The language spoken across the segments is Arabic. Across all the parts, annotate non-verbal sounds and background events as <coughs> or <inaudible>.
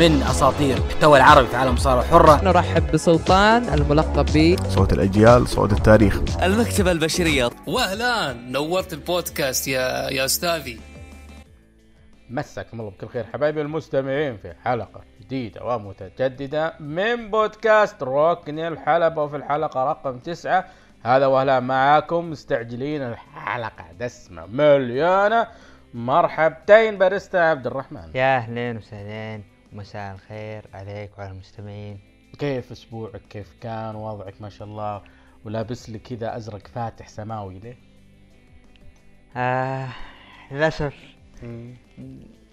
من أساطير المحتوى العربي في عالم الصارة الحرة نرحب بسلطان الملقب ب صوت الأجيال صوت التاريخ. المكتبة البشرية. واهلا نورت البودكاست يا يا أستاذي. مساكم الله بكل خير. حبايبي المستمعين في حلقة جديدة ومتجددة من بودكاست ركن الحلبة وفي الحلقة رقم تسعة. هذا وهلا معاكم مستعجلين الحلقة دسمة مليانة. مرحبتين باريستا عبد الرحمن. يا أهلين وسهلين. مساء الخير عليك وعلى المستمعين. كيف أسبوعك؟ كيف كان؟ وضعك ما شاء الله. ولابس لي كذا أزرق فاتح سماوي ليه؟ آه للأسف.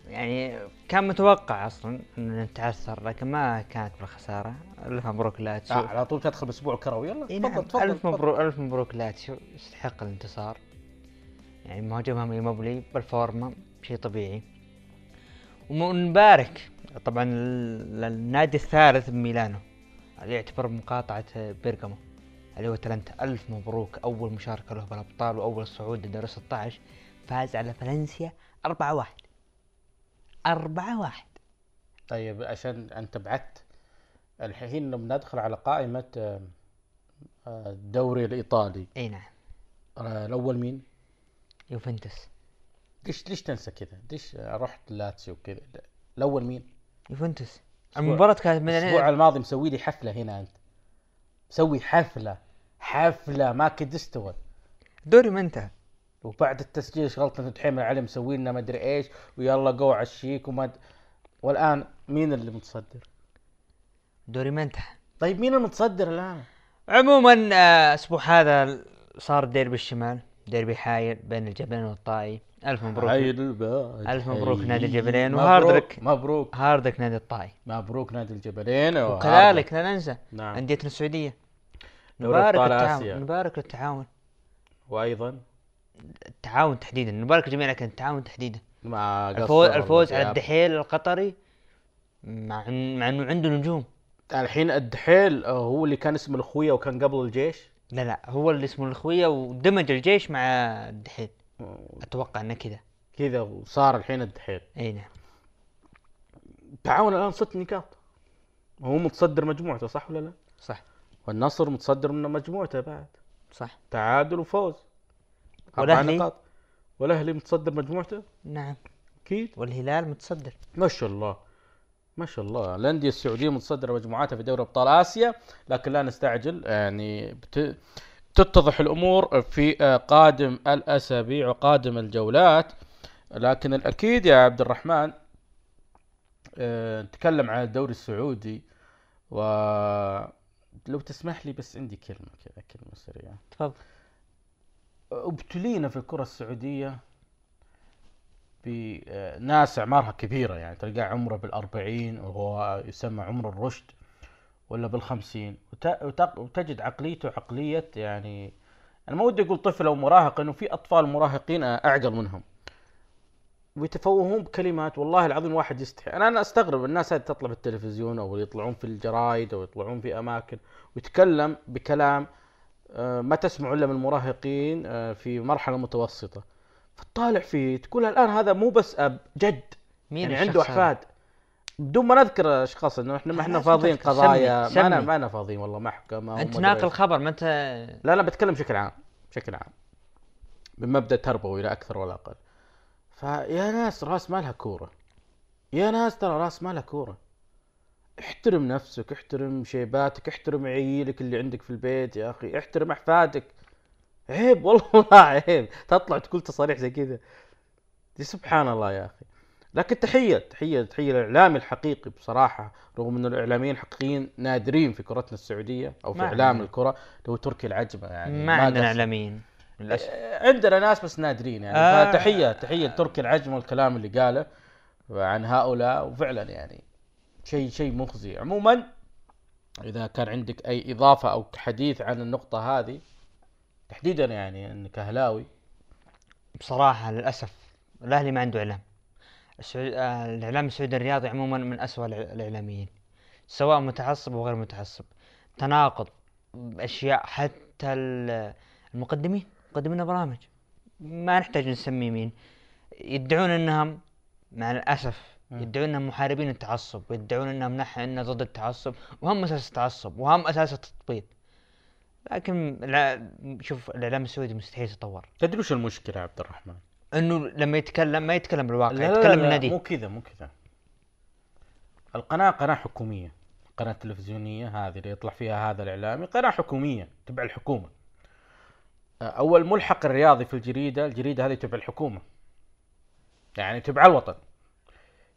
يعني كان متوقع أصلا إن نتعثر لكن ما كانت بالخسارة. ألف مبروك لاتسيو آه على طول تدخل بأسبوع كروي. يلا إي تفضل نعم تفضل ألف. مبروك ألف مبروك لاتسيو يستحق الانتصار. يعني مهاجمهم موبلي بالفورمة شيء طبيعي. ونبارك طبعا للنادي الثالث بميلانو اللي يعتبر مقاطعة بيرغامو اللي هو تلنتا ألف مبروك أول مشاركة له بالأبطال وأول صعود لدور 16 فاز على فالنسيا 4 1 4 1 طيب عشان أنت بعدت الحين لما ندخل على قائمة آه، آه، الدوري الإيطالي أي نعم آه، الأول مين؟ يوفنتوس ليش ليش تنسى كذا؟ ليش رحت لاتسيو كذا؟ الأول مين؟ يوفنتوس. المباراة كانت من الأسبوع الماضي مسوي لي حفلة هنا أنت. مسوي حفلة. حفلة ما كنت استوى. دوري ما انتهى. وبعد التسجيل شغلت انت دحين العلم مسوي لنا مدري إيش ويلا جو عشيك وما د- والآن مين اللي متصدر؟ دوري ما انتهى. طيب مين المتصدر الآن؟ عموما آه، الأسبوع هذا صار ديربي الشمال. ديربي حايل بين الجبلين والطائي. ألف مبروك. الباج ألف مبروك نادي الجبلين. و hard luck مبروك. hard luck نادي الطائي. مبروك نادي الجبلين. وكذلك لا ننسى نعم. أنديتنا السعودية. دوري نبارك التعاون. آسيا. نبارك التعاون. وأيضا؟ التعاون تحديدا. نبارك الجميع لكن التعاون تحديدا. مع الفوز, الفوز على. الدحيل القطري مع مع إنه عنده نجوم. الحين الدحيل هو اللي كان اسمه الأخوية وكان قبل الجيش؟ لا لا هو اللي اسمه الخوية ودمج الجيش مع الدحيل. أتوقع إنه كذا. كذا وصار الحين الدحيل. إي نعم. تعاون الآن ست نقاط. هو متصدر مجموعته صح ولا لا؟ صح. والنصر متصدر من مجموعته بعد. صح. تعادل وفوز. أربع والأهلي؟ نقاط. والأهلي متصدر مجموعته؟ نعم. أكيد. والهلال متصدر. ما شاء الله. ما شاء الله. الأندية السعودية متصدرة مجموعاتها في دوري أبطال آسيا لكن لا نستعجل يعني بت... تتضح الأمور في آه، قادم الأسابيع وقادم الجولات. لكن الأكيد يا عبد الرحمن آه، نتكلم عن الدوري السعودي و لو تسمح لي بس عندي كلمة كذا كلمة سريعة. تفضل. أبتلينا في الكرة السعودية بناس أعمارها كبيرة يعني تلقاه عمره بالأربعين وهو يسمى عمر الرشد ولا بالخمسين. وت- وت- وتجد عقليته عقلية يعني أنا ما ودي أقول طفل أو مراهق إنه في أطفال مراهقين أعقل منهم. ويتفوهون بكلمات والله العظيم واحد يستحي. أنا أنا أستغرب الناس هذه تطلع بالتلفزيون أو يطلعون في الجرايد أو يطلعون في أماكن ويتكلم بكلام آه، ما تسمع إلا من المراهقين آه، في مرحلة متوسطة. فتطالع فيه تقول الآن هذا مو بس اب جد مين يعني عنده؟ احفاد بدون ما نذكر أشخاص إنه إحنا ما إحنا فاضيين. قضايا ما أنا. ما أنا فاضيين والله محكمه أنت ناقل. خبر ما انت لا لا بتكلم بشكل عام بشكل عام بمبدا تربوي لا أكثر ولا أقل فيا ناس راس مالها كورة يا ناس ترى راس مالها كورة احترم نفسك احترم شيباتك احترم عيالك اللي عندك في البيت يا أخي احترم أحفادك عيب والله <laughs> عيب. تطلع تقول تصاريح زي كذا. دي سبحان الله يا أخي. لكن تحية تحية تحية للإعلامي الحقيقي بصراحة رغم إنه الإعلاميين الحقيقيين نادرين في كرتنا السعودية أو في ما إعلام عندنا. الكرة. اللي هو تركي العجمة يعني ما عندنا قصر. إعلاميين للأسف. عندنا ناس بس نادرين يعني. آه. فتحية تحية لتركي العجمة والكلام اللي قاله عن هؤلاء. وفعلا يعني شيء شيء مخزي. عموما إذا كان عندك أي إضافة أو حديث عن النقطة هذه تحديدا يعني انك اهلاوي بصراحة للأسف الأهلي ما عنده إعلام. السعود... آه، الإعلام السعودي الرياضي عموما من أسوأ الإع- الإعلاميين سواء متعصب أو غير متعصب. تناقض بأشياء حتى ال- المقدمين مقدمين البرامج. ما نحتاج نسمي مين. يدعون أنهم مع الأسف يدعون إنهم محاربين التعصب ويدعون إنهم نحن ضد التعصب وهم أساس التعصب وهم أساس التطبيل لكن الع- شوف الإعلام السعودي مستحيل يتطور. تدري وش المشكلة يا عبد الرحمن؟ إنه لما يتكلم ما يتكلم بالواقع لا لا يتكلم لا النادي. مو كذا مو كذا. القناة قناة حكومية. قناة تلفزيونية هذه اللي يطلع فيها هذا الإعلامي قناة حكومية تبع الحكومة. أول ملحق الرياضي في الجريدة الجريدة هذه تبع الحكومة. يعني تبع الوطن.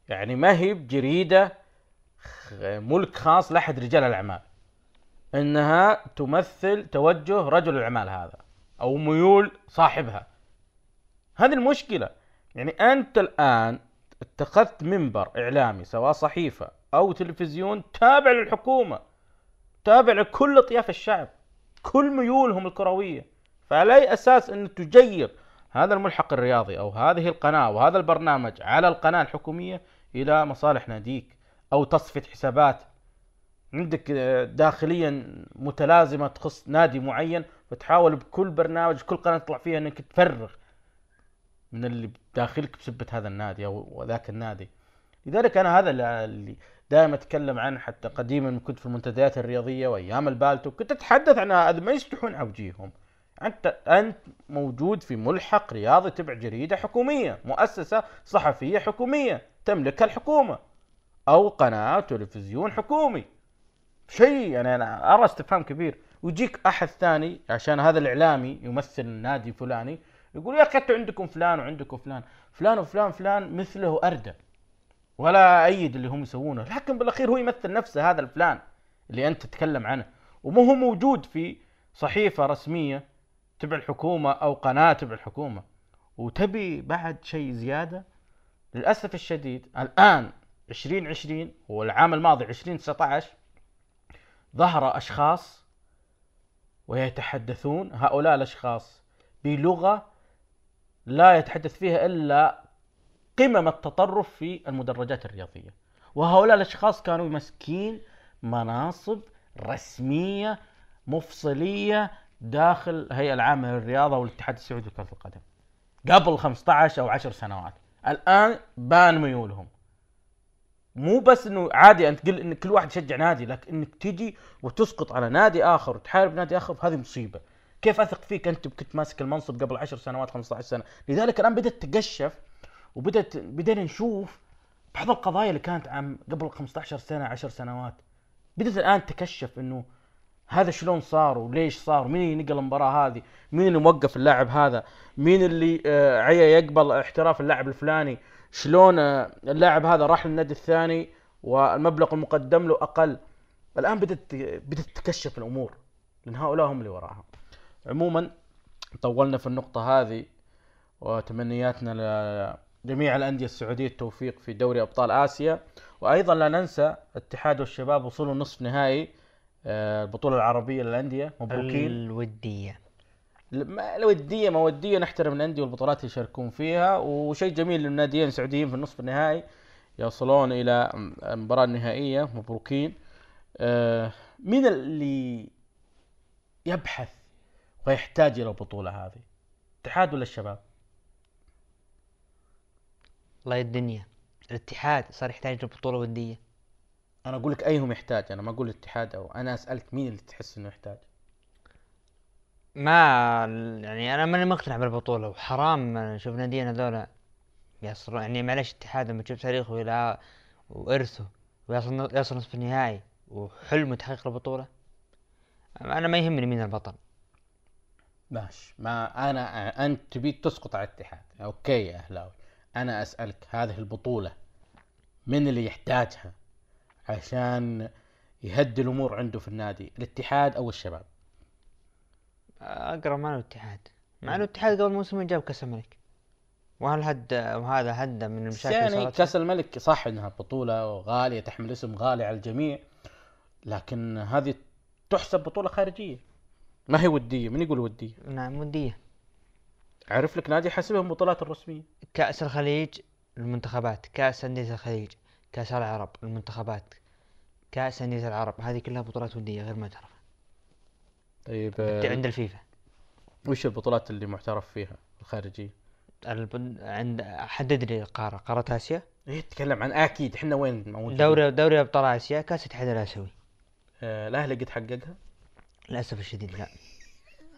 يعني ما هي بجريدة خ- ملك خاص لأحد رجال الأعمال. إنها تمثل توجه رجل الأعمال هذا أو ميول صاحبها. هذه المشكلة يعني أنت الآن اتخذت منبر إعلامي سواء صحيفة أو تلفزيون تابع للحكومة تابع لكل أطياف الشعب كل ميولهم الكروية. فعلى أي أساس أن تجير هذا الملحق الرياضي أو هذه القناة وهذا البرنامج على القناة الحكومية إلى مصالح ناديك أو تصفية حسابات عندك آه، داخليا متلازمة تخص نادي معين فتحاول بكل برنامج كل قناة تطلع فيها أنك تفرغ من اللي داخلك بسبة هذا النادي أو ذاك النادي. لذلك أنا هذا اللي- دائما أتكلم عنه حتى قديما كنت في المنتديات الرياضية وأيام البالتو كنت أتحدث عن هذا ما يستحون على وجيههم أنت أنت موجود في ملحق رياضي تبع جريدة حكومية مؤسسة صحفية حكومية تملكها الحكومة أو قناة تلفزيون حكومي. شيء يعني أنا أرى استفهام كبير. ويجيك أحد ثاني عشان هذا الإعلامي يمثل نادي فلاني يقول يا أخي أنتوا عندكم فلان وعندكم فلان. فلان وفلان فلان مثله أردى. ولا أيد اللي هم يسوونه. لكن بالأخير هو يمثل نفسه هذا الفلان اللي أنت تتكلم عنه. ومو هو موجود في صحيفة رسمية تبع الحكومة أو قناة تبع الحكومة. وتبي بعد شيء زيادة؟ للأسف الشديد الآن 2020 والعام الماضي 2019 ظهر أشخاص ويتحدثون هؤلاء الأشخاص بلغة لا يتحدث فيها إلا قمم التطرف في المدرجات الرياضية. وهؤلاء الأشخاص كانوا ماسكين مناصب رسمية مفصلية داخل الهيئه العامة للرياضة والاتحاد السعودي لكرة القدم قبل 15 أو 10 سنوات. الآن بان ميولهم. مو بس إنه عادي أنت تقول إن كل واحد يشجع نادي لكن إنك تجي وتسقط على نادي آخر وتحارب نادي آخر هذه مصيبة. كيف أثق فيك أنت كنت ماسك المنصب قبل 10 سنوات 15 سنة؟ لذلك الآن بدأت تقشف وبدأت بدينا نشوف بعض القضايا اللي كانت عام قبل 15 سنة 10 سنوات. بدأت الآن تكشف إنه هذا شلون صار وليش صار؟ مين نقل المباراة هذه؟ مين اللي موقف اللاعب هذا؟ مين اللي آه، عيا يقبل احتراف اللاعب الفلاني؟ شلون اللاعب هذا راح للنادي الثاني والمبلغ المقدم له أقل. الآن بدات بدات تكشف الأمور لأن هؤلاء هم اللي وراها. عموما طولنا في النقطة هذه وتمنياتنا لجميع الأندية السعودية التوفيق في دوري أبطال آسيا. وأيضا لا ننسى الاتحاد والشباب وصلوا نصف نهائي آه، البطولة العربية للأندية. مبروكين. الودية. الودية ما ودية نحترم الأندية والبطولات اللي يشاركون فيها وشيء جميل للناديين السعوديين في النصف النهائي يوصلون إلى المباراه النهائيه مبروكين. آه، مين اللي يبحث ويحتاج إلى البطولة هذه؟ الاتحاد ولا الشباب؟ الله يا الدنيا. الاتحاد صار يحتاج لبطوله ودية. أنا أقول لك أيهم يحتاج أنا ما أقول الاتحاد أو أنا أسألك مين اللي تحس إنه يحتاج. ما يعني أنا ماني مقتنع بالبطولة وحرام نشوف نادينا هذول يصلوا يعني معلش الاتحاد لما تشوف تاريخه إلى وإرثه ويصل يصل نصف النهائي وحلمه تحقيق البطولة. أنا ما يهمني مين البطل. ماشي. ما أنا أنت تبي تسقط على الاتحاد. أوكي يا أهلاوي. أنا أسألك هذه البطولة من اللي يحتاجها عشان يهدي الأمور عنده في النادي الاتحاد أو الشباب؟ اقرب مع الاتحاد. مع الاتحاد قبل موسمين جاب كأس الملك. وهل هد وهذا هد من المشاكل يعني كأس الملك صح إنها بطولة غاليه تحمل اسم غالي على الجميع لكن هذه تحسب بطولة خارجية. ما هي ودية؟ من يقول ودية؟ نعم ودية. عرف لك نادي حسبهم بطولات الرسمية. كأس الخليج المنتخبات كأس أندية الخليج كأس العرب المنتخبات كأس أندية العرب هذه كلها بطولات ودية غير معترفة طيب عند الفيفا. وش البطولات اللي معترف فيها الخارجية؟ الب- عند حدد لي القارة قارة آسيا؟ إيه تتكلم عن أكيد إحنا وين؟ موجودين. دوري دوري أبطال آسيا كأس الاتحاد الآسيوي. آه الاهلي قد حققها؟ للأسف الشديد لا.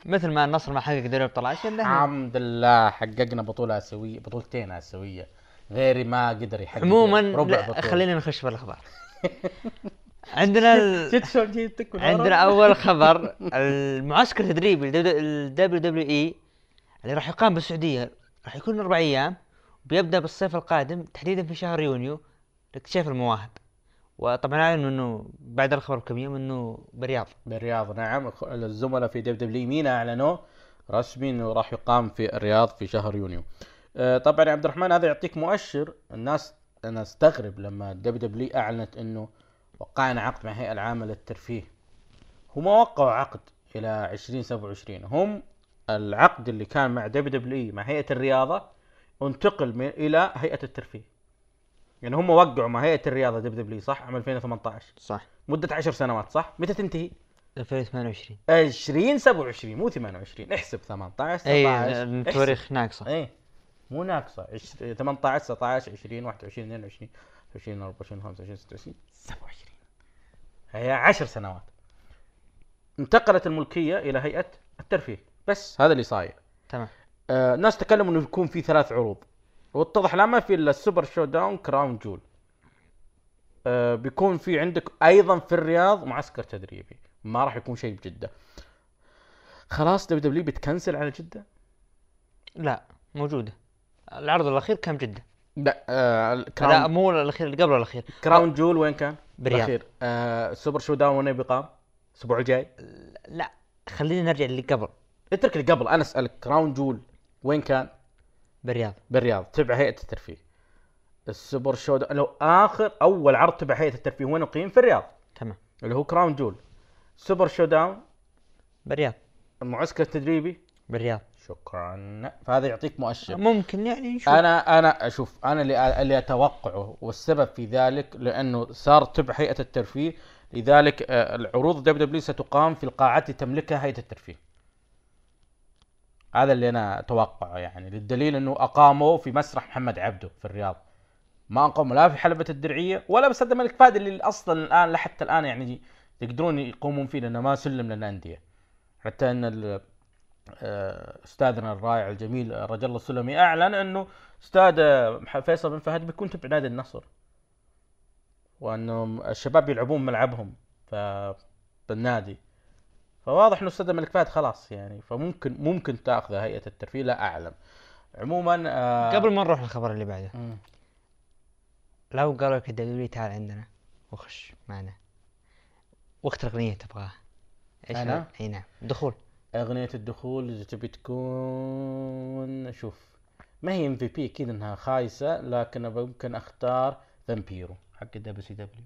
مثل ما النصر ما حقق دوري أبطال آسيا الاهلي الحمد لله حققنا بطولة آسيوية بطولتين آسيوية. غيري ما قدر يحقق عموما ربع لا بطولة. خلينا نخش في الأخبار. <laughs> عندنا ال... عندنا أول خبر المعسكر التدريبي ال WWE اللي راح يقام بالسعودية راح يكون أربع أيام وبيبدأ بالصيف القادم تحديدا في شهر يونيو لاكتشاف المواهب. وطبعا أعلن إنه بعد الخبر بكم يوم إنه بالرياض. بالرياض نعم. الزملاء في WWE مين اعلنوا رسمي إنه راح يقام في الرياض في شهر يونيو. آه، طبعا يا عبد الرحمن هذا يعطيك مؤشر. الناس أنا أستغرب لما WWE أعلنت إنه وقعنا عقد مع الهيئة العامة للترفيه. هم وقعوا عقد إلى 2027 هم العقد اللي كان مع WWE مع هيئة الرياضة انتقل من إلى هيئة الترفيه. يعني هم وقعوا مع هيئة الرياضة WWE صح؟ عام 2018 صح. مدة 10 سنوات صح؟ متى تنتهي؟ 2028 20 27 مو 28 احسب 18 19 اي. التواريخ ناقصة. إيه مو ناقصة. عش- 18 19 20 21 22 23 24 25 26 27 هي 10 سنوات. انتقلت الملكية إلى هيئة الترفيه. بس. هذا اللي صاير. تمام. آه الناس تكلموا إنه يكون في ثلاث عروض. واتضح الان ما في إلا ال Super ShowDown Crown Jewel. آه بيكون في عندك أيضا في الرياض معسكر تدريبي. ما راح يكون شيء بجدة. خلاص WW بتكنسل على جدة؟ لا موجودة. العرض الأخير كان بجدة. لا آه لا Crown, مو الأخير اللي قبل الأخير. Crown Jewel وين كان؟ بالرياض. الاخير آه ال Super ShowDown وين بيقام الأسبوع الجاي؟ لا خلينا نرجع اللي قبل. اترك اللي قبل أنا أسألك Crown Jewel وين كان؟ بالرياض. بالرياض تبع هيئة الترفيه. ال Super ShowDown لو آخر أول عرض تبع هيئة الترفيه وين يقيم؟ في الرياض. تمام. اللي هو Crown Jewel Super ShowDown بالرياض. المعسكر التدريبي. بالرياض. شكرا. فهذا يعطيك مؤشر. ممكن يعني نشوف. أنا أنا أشوف أنا اللي اللي أتوقعه والسبب في ذلك لأنه صار تبع هيئة الترفيه لذلك آه، العروض WW ستقام في القاعات اللي تملكها هيئة الترفيه. هذا اللي أنا أتوقعه يعني للدليل أنه اقاموا في مسرح محمد عبده في الرياض. ما اقاموا لا في حلبة الدرعية ولا بسد الملك فهد اللي أصلا الآن لحتى الآن يعني يقدرون يقومون فيه لأنه ما سلم للأندية. حتى أن أستاذنا الرائع الجميل رجل الله السلمي أعلن أنه أستاذ آه، فيصل بن فهد بيكون تبع نادي النصر. وانه الشباب يلعبون ملعبهم ف بالنادي. فواضح إنه أستاذ الملك فهد خلاص يعني فممكن ممكن تأخذ هيئة الترفيه لا أعلم. عموما آه قبل ما نروح للخبر اللي بعده مم. لو قالوا لك الدوري تعال عندنا وخش معنا. وقت الأغنية تبغاها إيش؟ هذا؟ أي نعم. دخول. أغنية الدخول إذا تبي تكون شوف ما هي MVP أكيد إنها خايسة لكن ممكن أختار فامبيرو حق ال WCW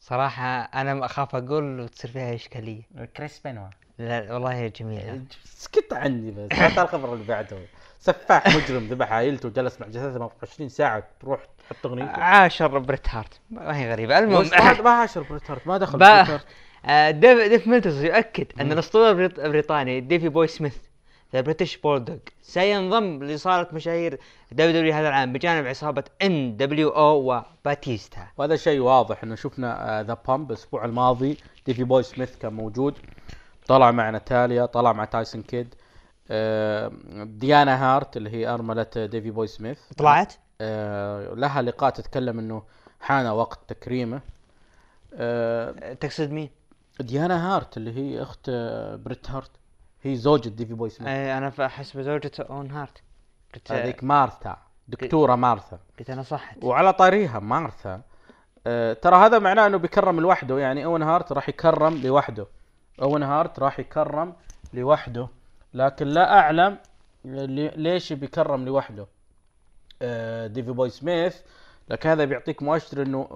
صراحة أنا أخاف أقول وتصير فيها إشكالية. كريس بنوا لا والله جميلة. سكت عني بس هذا الخبر اللي بعده. سفاح مجرم ذبح عائلته وجلس مع جثثه 24 ساعة تروح تحط أغنيته. عاشر بريت هارت. ما هي غريبة. المهم. بس ما عاشر بريت هارت ما دخل بريت هارت. ديف ديف ميلتزر يؤكد أن الأسطورة البريط- البريطاني ديفي بوي سميث The British Bulldog سينضم لصالة مشاهير WW هذا العام بجانب عصابة إن دبليو أو وباتيستا. وهذا شيء واضح إنه شفنا The Bump الأسبوع الماضي ديفي بوي سميث كان موجود طلع مع ناتاليا طلع مع تايسون كيد آه، ديانا هارت اللي هي أرملة ديفي بوي سميث. طلعت؟ آه، لها لقاء تتكلم إنه حان وقت تكريمه. آه، آه، تقصد مين؟ ديانا هارت اللي هي أخت آه، بريت هارت. هي زوجة ديفي بوي سميث آه، أنا أحس بزوجة أون هارت. قلت هذيك مارثا دكتورة مارثا. قلت أنا صحت. وعلى طاريها مارثا. آه ترى هذا معناه إنه بيكرم لوحده. يعني أون هارت راح يكرم لوحده. أون هارت راح يكرم لوحده. لكن لا أعلم لي- ليش بيكرم لوحده. آه ديفي بوي سميث لكن هذا بيعطيك مؤشر إنه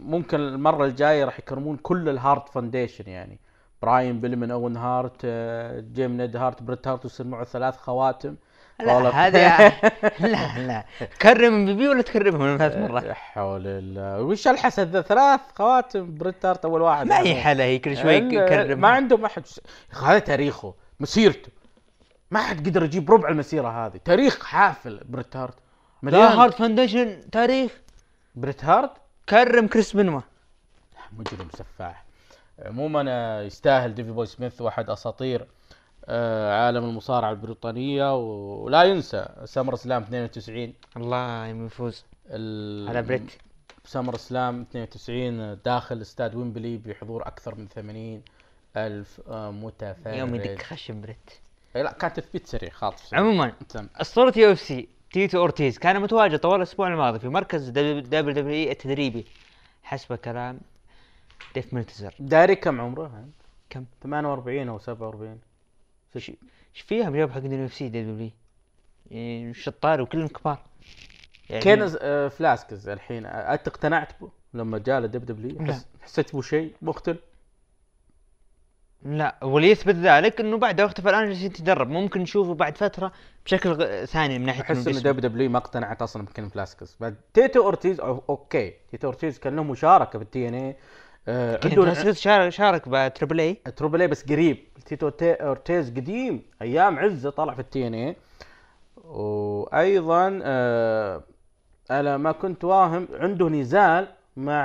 ممكن المرة الجاية راح يكرمون كل ال Hart Foundation يعني. براين بيلمان اون هارت آه جيم نيد هارت بريت هارت ويصير معه ثلاث خواتم. لا. هذا <laughs> لا لا. تكرم بيبي ولا تكرمهم من ثلاث لا مرات؟ حول الله. وش الحسد؟ ذا ثلاث خواتم بريت هارت أول واحد. ما هي حلا هي كل شوي يكرم ما عندهم أحد. هذا تاريخه مسيرته. ما حد قدر يجيب ربع المسيرة هذه. تاريخ حافل بريت هارت. لا هارد فاونديشن تاريخ. بريت هارد كرم كريس بنوا مجرم سفاح. عموما آه، يستاهل ديفي بوي سميث واحد أساطير آه، عالم المصارعة البريطانية ولا ينسى SummerSlam 92 الله يفوز. على بريت. SummerSlam 92 داخل استاد ويمبلي بحضور أكثر من 80 ألف آه، متفرج. يوم يدك خشم بريت. إيه لا كان تثبيت سريع خاطف. عموما تم. أسطورة UFC. تيتو أورتيز كان متواجد طوال الأسبوع الماضي في مركز WWE التدريبي. حسب كلام ديف ملتزر داري كم عمره؟ كم؟ 48 أو 47 إيش فيها بجاب حق اليو إف سي دبليو إي؟ شطار وكلهم كبار. يعني كين آه، فلاسكز الحين أنت اقتنعت به لما جاء لدب دبليو. حس... حسيت بو شيء مختلف؟ لا واللي يثبت ذلك إنه بعد وقته الآن جالس يتدرب ممكن نشوفه بعد فترة بشكل غ- ثاني من ناحية أحس إنه جسمه. دب دبليو ما اقتنعت أصلا بكين فلاسكز بعد تيتو أورتيز أو أوكي. تيتو أورتيز كان له مشاركة بالتي إن اي كين عنده شارك شارك ب Triple A Triple A بس قريب. تيتو تي أورتيز قديم. أيام عزة طلع في ال TNA وأيضا آه على ما كنت واهم عنده نزال مع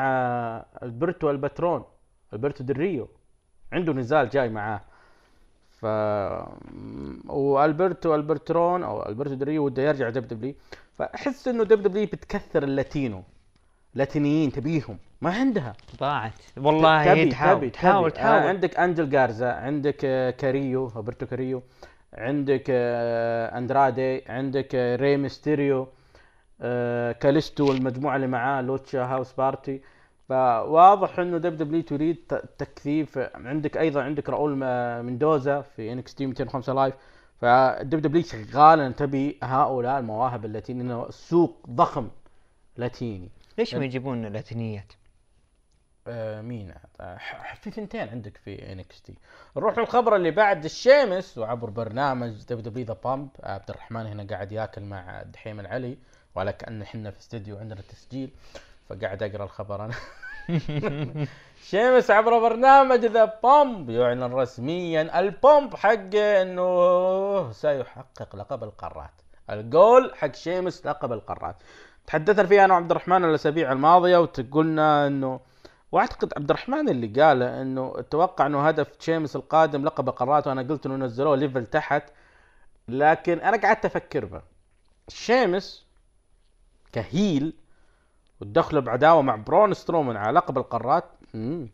البرتو الباترون ألبرتو دلريو. عنده نزال جاي معاه. ف والبرتو الباترون أو ألبرتو دلريو وده يرجع WW فأحس إنه WW بتكثر ال Latino لاتينيين تبيهم ما عندها. ضاعت والله هي تحاول تحاول آه تحاول. عندك أنجل غارزا عندك آه كاريو أمبرتو كاريو عندك آه أندرادي عندك آه ري ميستيريو آه كاليستو والمجموعة اللي معاه Lucha House Party. فواضح إنه WW تريد تكثيف. عندك أيضا عندك راؤول مندوزا في NXT 205 Live. ف WW شغال ان تبي هؤلاء المواهب اللاتيني إنه السوق ضخم لاتيني. ليش ما يجيبون لاتينيات؟ آه مين؟ آه، في ثنتين عندك في NXT. نروح للخبر اللي بعد الشيمس وعبر برنامج WWE The Bump عبد الرحمن هنا قاعد ياكل مع دحيم العلي ولا كأن إحنا في استديو عندنا تسجيل. فقاعد أقرأ الخبر أنا. <laughs> شيمس عبر برنامج The Bump يعلن رسميا ال Bump حقه إنه سيحقق لقب القارات. الجول حق شيمس لقب القارات. تحدثنا فيها أنا وعبد الرحمن الأسابيع الماضية وقلنا إنه وأعتقد عبد الرحمن اللي قال إنه أتوقع إنه هدف شيمس القادم لقب القارات وأنا قلت إنه نزلوه level تحت. لكن أنا قعدت أفكر به شيمس ك heel وتدخله بعداوة مع براون سترومان على لقب القارات.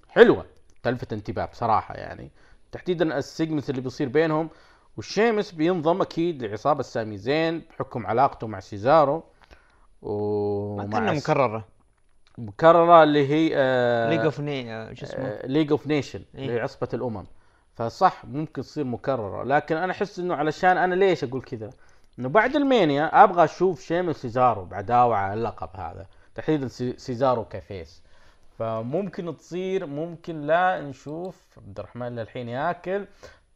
حلوة. تلفت انتباه بصراحة يعني. تحديدا ال segment اللي بيصير بينهم والشيمس بينضم أكيد لعصابة سامي زين بحكم علاقته مع سيزارو. ما ومع مكررة. مكررة اللي هي آه League of شو اسمه؟ League of Nations إيه. هي عصبة الأمم. فصح ممكن تصير مكررة. لكن أنا أحس إنه علشان أنا ليش أقول كذا؟ إنه بعد ال Mania أبغى أشوف شيمس سيزارو بعداوة على اللقب هذا. تحديدا سي- سيزارو ك face فممكن تصير ممكن لا نشوف. عبد الرحمن للحين ياكل.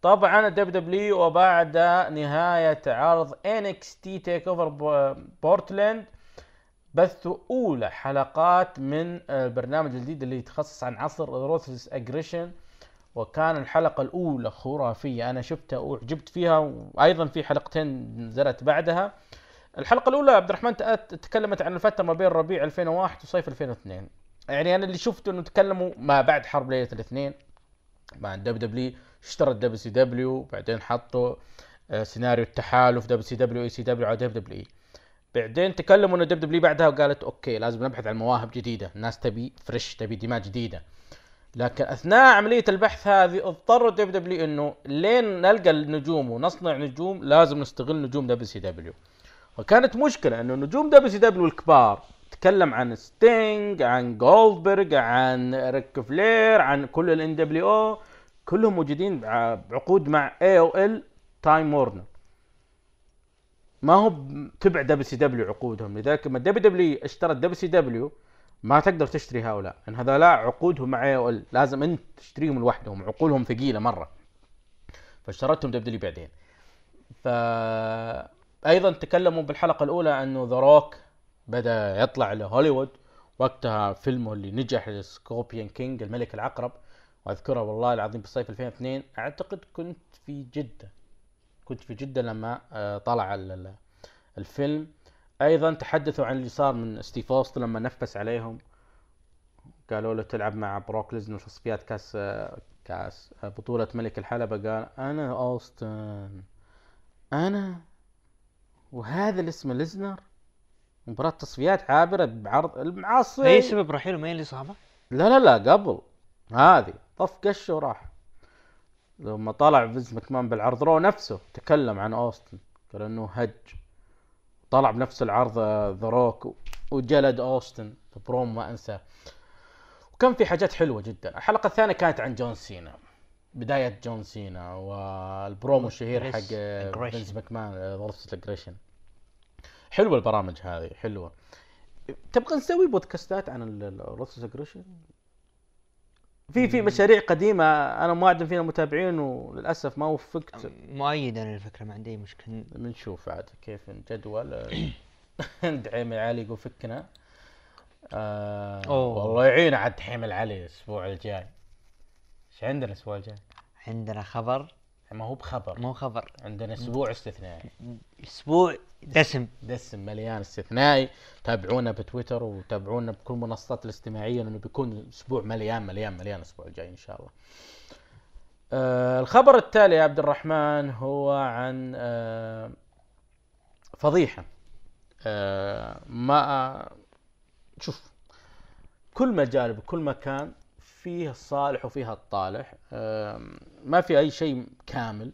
طبعا ال WWE وبعد نهاية عرض NXT TakeOver Portland بثوا أولى حلقات من البرنامج الجديد اللي يتخصص عن عصر Ruthless Aggression وكان الحلقة الأولى خرافية. أنا شفتها وعجبت فيها وأيضا في حلقتين نزلت بعدها. الحلقة الأولى عبد الرحمن تكلمت عن الفترة ما بين ربيع 2001 وصيف 2002 يعني أنا اللي شفته إنه تكلموا ما بعد حرب ليلة الاثنين مع ال WWE اشترى ال WCW بعدين حطوا آه، سيناريو التحالف دب سي دبليو اي سي دبليو على WWE. بعدين تكلموا إنه WWE بعدها وقالت okay لازم نبحث عن مواهب جديدة الناس تبي fresh تبي دماء جديدة. لكن أثناء عملية البحث هذه اضطروا WWE إنه لين نلقى النجوم ونصنع نجوم لازم نستغل نجوم WCW. وكانت مشكلة إنه نجوم WCW الكبار تكلم عن ستينج عن جولدبرغ عن ريك فلير عن كل الان دبليو أو كلهم موجودين بع- بعقود مع AOL Time Warner ما هو تبع WCW عقودهم. لذلك لما دبليو دبليو اشترت دبليو سي دبليو ما تقدر تشتري هؤلاء لأن هذولاء عقودهم مع AOL لازم أنت تشتريهم لوحدهم عقودهم ثقيلة مرة. فاشترتهم WWE بعدين. ف أيضا تكلموا بالحلقة الأولى أنه The Rock بدأ يطلع لهوليوود وقتها فيلمه اللي نجح Scorpion King الملك العقرب. وأذكره والله العظيم بالصيف 2002 أعتقد كنت في جدة. كنت في جدة لما آه، طلع ال- ال- الفيلم. أيضا تحدثوا عن اللي صار من ستيف أوستن لما نفس عليهم. قالوا له تلعب مع بروك ليزنر في كاس كاس بطولة ملك الحلبة. قال أنا أوستن. أنا وهذا اللي اسمه ليزنر مباراة تصفيات عابرة بعرض المعاصي. اي سبب رحيله ما هي الاصابه؟ لا لا لا قبل. هذه طف قشه وراح لما طلع فينس مكمان بالعرض Raw نفسه تكلم عن أوستن. قال إنه هج. طلع بنفس العرض The Rock وجلد أوستن. في برومو ما أنساه. وكان في حاجات حلوة جدا. الحلقة الثانية كانت عن جون سينا. بداية جون سينا والبرومو الشهير حق Aggression. فينس مكمان ضربة ال Aggression حلوة البرامج هذه حلوة. تبغى نسوي بودكاستات عن الروثس اجريشن في في مشاريع قديمة أنا موعد فينا متابعين وللأسف ما وفقت. مؤيد أنا الفكرة ما عندي أي مشكلة. بنشوف عاد كيف الجدول. <coughs> دعيم العلي يقول فكنا. آه أوه. والله يعين عاد دحيم العلي الأسبوع الجاي. إيش عندنا الأسبوع الجاي؟ عندنا خبر. ما هو بخبر. مو خبر. عندنا أسبوع استثنائي. أسبوع دسم. دسم مليان استثنائي. تابعونا بتويتر وتابعونا بكل المنصات الاجتماعية لأنه بيكون أسبوع مليان مليان مليان الأسبوع الجاي إن شاء الله. آه الخبر التالي يا عبد الرحمن هو عن آه فضيحة. آه ما شوف كل مجال بكل مكان فيه الصالح وفيها الطالح. آه ما في أي شيء كامل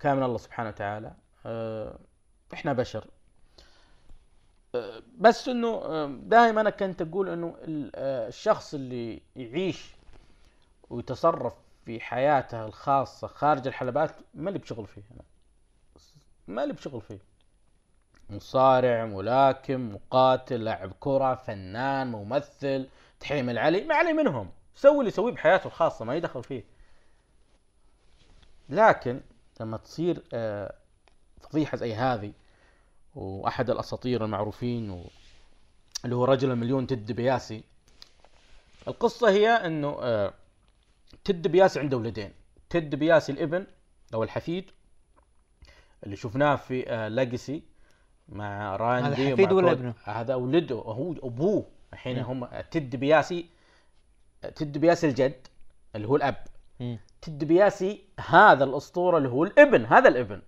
كامل الله سبحانه وتعالى. آه إحنا بشر. بس إنه دائما أنا كنت أقول إنه أه، الشخص اللي يعيش ويتصرف في حياته الخاصة خارج الحلبات ما اللي بشغل فيه. أنا ما اللي بشغل فيه. مصارع ملاكم مقاتل لاعب كرة فنان ممثل تحيم العلي ما علي منهم. سوي اللي يسويه بحياته الخاصة ما يدخل فيه. لكن لما تصير آه فضيحة زي هذه وأحد الأساطير المعروفين و... اللي هو رجل المليون تد بياسي القصة هي إنه آه، تد بياسي عنده ولدين. تد بياسي الإبن أو الحفيد اللي شفناه في آه ليجسي مع راندي هذا حفيد ومع ولا ابنه؟ هذا ولده هو أبوه. الحين هم تد ديبياسي تد ديبياسي الجد اللي هو الأب. تد ديبياسي هذا الأسطورة اللي هو الابن هذا الابن.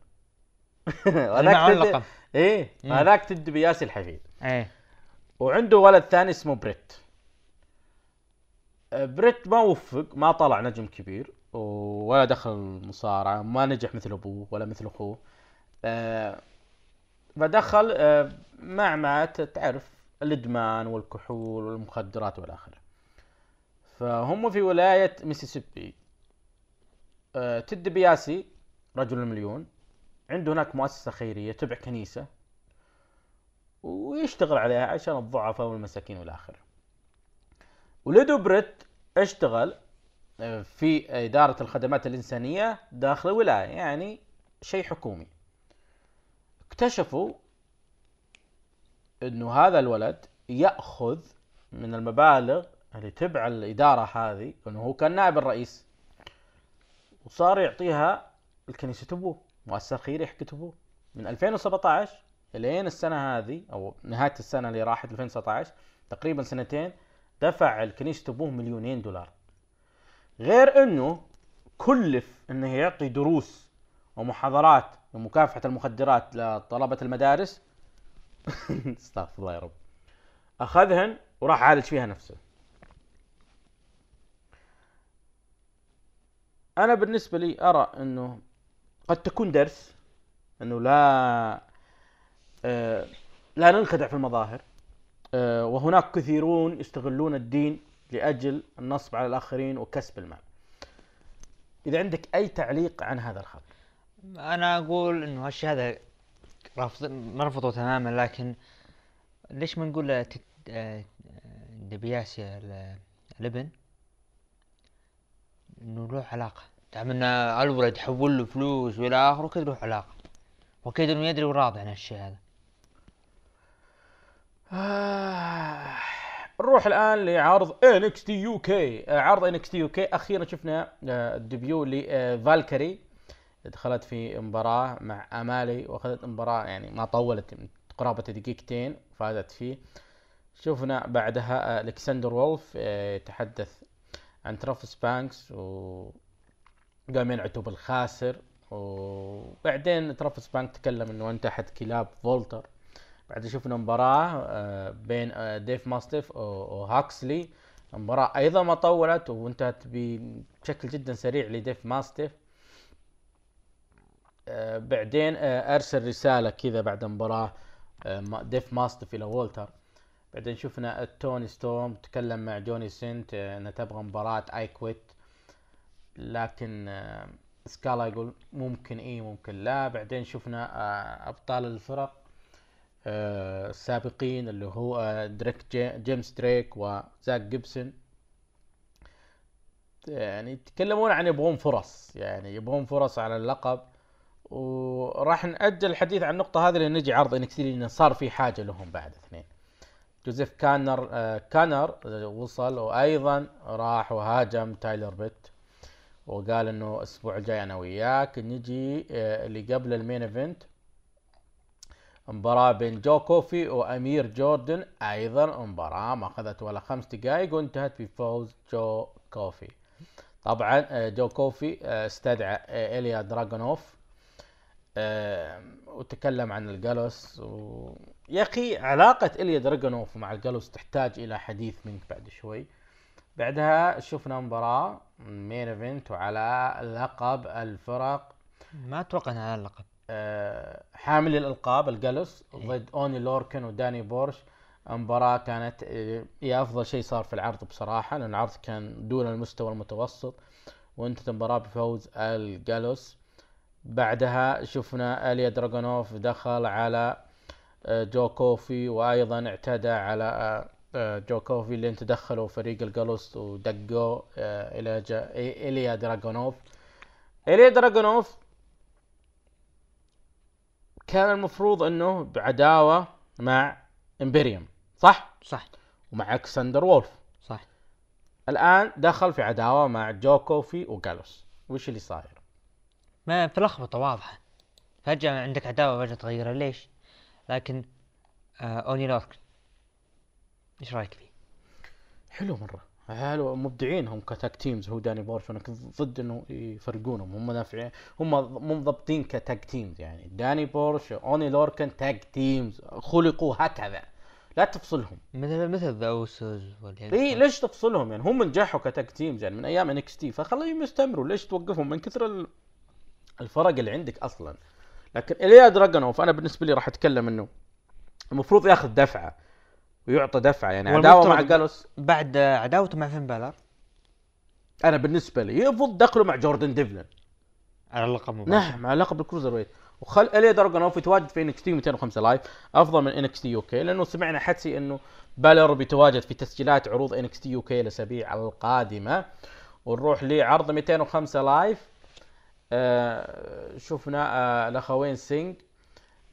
<laughs> معه تد-. إيه. هذاك تد ديبياسي الحفيد. إيه. وعنده ولد ثاني اسمه بريت. آه، بريت ما وفق ما طلع نجم كبير ولا دخل المصارعة ما نجح مثل أبوه ولا مثل أخوه. آه، فدخل آه، معمعة تعرف الإدمان والكحول والمخدرات والى آخره فهم في ولاية ميسيسيبي تد بياسي رجل المليون عنده هناك مؤسسة خيرية تبع كنيسة ويشتغل عليها عشان الضعفاء والمساكين والى اخره. ولدو بريت اشتغل آه، في إدارة الخدمات الإنسانية داخل الولاية يعني شيء حكومي اكتشفوا إنه هذا الولد يأخذ من المبالغ اللي تبع الإدارة هذه إنه هو كان نائب الرئيس وصار يعطيها الكنيسة ابوه مؤسسة خيرية حقت ابوه من 2017 إلين السنة هذه أو نهاية السنة اللي راحت 2019 تقريبا سنتين دفع الكنيسة ابوه مليونين دولار. غير إنه كلف إنه يعطي دروس ومحاضرات لمكافحة المخدرات لطلبة المدارس. <laughs> استغفر الله يا رب. أخذهن وراح عالج فيها نفسه. أنا بالنسبة لي أرى إنه قد تكون درس إنه لا آه لا ننخدع في المظاهر آه وهناك كثيرون يستغلون الدين لأجل النصب على الآخرين وكسب المال. إذا عندك أي تعليق عن هذا الخبر؟ أنا أقول إنه هالشيء هذا نرفضه تماما لكن ليش ما نقول آه، دبياسي ال- الابن إنه له علاقة. دام إن الولد يحول له فلوس وإلى آخره كذا له علاقة. واكيد إنه يدري وراضي عن هالشيء هذا. آه نروح الآن لعرض NXT UK عرض NXT UK أخيرا شفنا آه، ال debut لفالكري. دخلت في مباراة مع أمالي وأخذت مباراة يعني ما طولت قرابة دقيقتين فازت فيه. شفنا بعدها آه، ألكسندر وولف آه، يتحدث عن ترافيس بانكس و قام ينعتوا بالخاسر وبعدين ترافيس بانك تكلم إنه أنت أحد كلاب فولتر. بعد شفنا مباراة آه، بين آه، ديف ماستيف وهاكسلي مباراة أيضا ما طولت وانتهت بشكل جدا سريع لديف ماستيف. آه، بعدين أرسل رسالة كذا بعد المباراة ما- ديف ماستيف إلى وولتر بعدين شفنا توني ستورم تكلم مع جوني سنت آه، إنه تبغى مباراة I Quit لكن آه، سكالا يقول ممكن إيه ممكن لا. بعدين شفنا آه، أبطال الفرق السابقين اللي هو دريك جي- جيمس دريك وزاك جيبسون. يعني يتكلمون عن يبغون فرص يعني يبغون فرص على اللقب. وراح نأجل الحديث عن النقطة هذه لين نجي عرض NXT لأن صار في حاجة لهم بعد اثنين. جوزيف كانر آه، كانر وصل وأيضا راح وهاجم تايلر بيت وقال إنه الأسبوع الجاي أنا وياك نجي آه، اللي قبل ال main event. مباراة بين جو كوفي وأمير جوردن أيضا مباراة ما أخذت ولا خمس دقائق وانتهت بفوز جو كوفي. طبعا آه، جو كوفي استدعى إيليا دراغونوف آه، وتكلم عن الجالوس و... يا أخي علاقة ايليا دراغونوف مع الجالوس تحتاج إلى حديث منك بعد شوي. بعدها شفنا مباراة main event وعلى لقب الفرق. ما أتوقع إنها على اللقب. آه، حامل الألقاب الجالوس ضد أوني لوركن وداني بورش. مباراة كانت آه، هي أفضل شيء صار في العرض بصراحة لأن العرض كان دون المستوى المتوسط. وانتهت المباراة بفوز الجالوس. بعدها شفنا إليا دراغونوف دخل على آه، جو كوفي وأيضا اعتدى على آه، آه، جو كوفي اللي تدخلوا فريق الجالوس ودقوا آه، إلى جا- اليا دراغونوف. اليا دراغونوف كان المفروض إنه بعداوة مع امبريوم صح؟ صح. ومع الكسندر وولف. صح. الآن دخل في عداوة مع جو كوفي وجالوس وش اللي صاير؟ ما في لخبطة واضحة. فجأة عندك عداوة فجأة تغيرها ليش؟ لكن آه اوني لوركن إيش رأيك فيه؟ حلو مرة. حلو مبدعين هم ك tag teams؟ هو داني بورش وأنا كنت ضد إنه يفرقونهم. هم نافعين. هم مو مضبطين ك tag teams يعني. داني بورش اوني لوركن tag teams. خلقوا هكذا. لا تفصلهم. مثل مثل The Usos والهيل اي ليش تفصلهم يعني؟ هم نجحوا ك tag teams يعني من أيام NXT فخليهم يستمروا. ليش توقفهم؟ من كثر ال- الفرق اللي عندك أصلا. لكن إليا دراجونوف أنا بالنسبة لي راح أتكلم إنه المفروض ياخذ دفعة ويعطى دفعة يعني عداوة مع جالوس. بعد عداوته مع فين بالر؟ أنا بالنسبة لي يفضل دخله مع جوردن ديفلن. على اللقب مباشرة نعم على لقب ال cruiserweight. وخل إليا دراجونوف يتواجد في NXT 205 Live أفضل من NXT UK لأنه سمعنا حدسي إنه بالر بيتواجد في تسجيلات عروض NXT UK الاسابيع القادمة. ونروح لعرض 205 Live. شفنا آه الأخوين سينج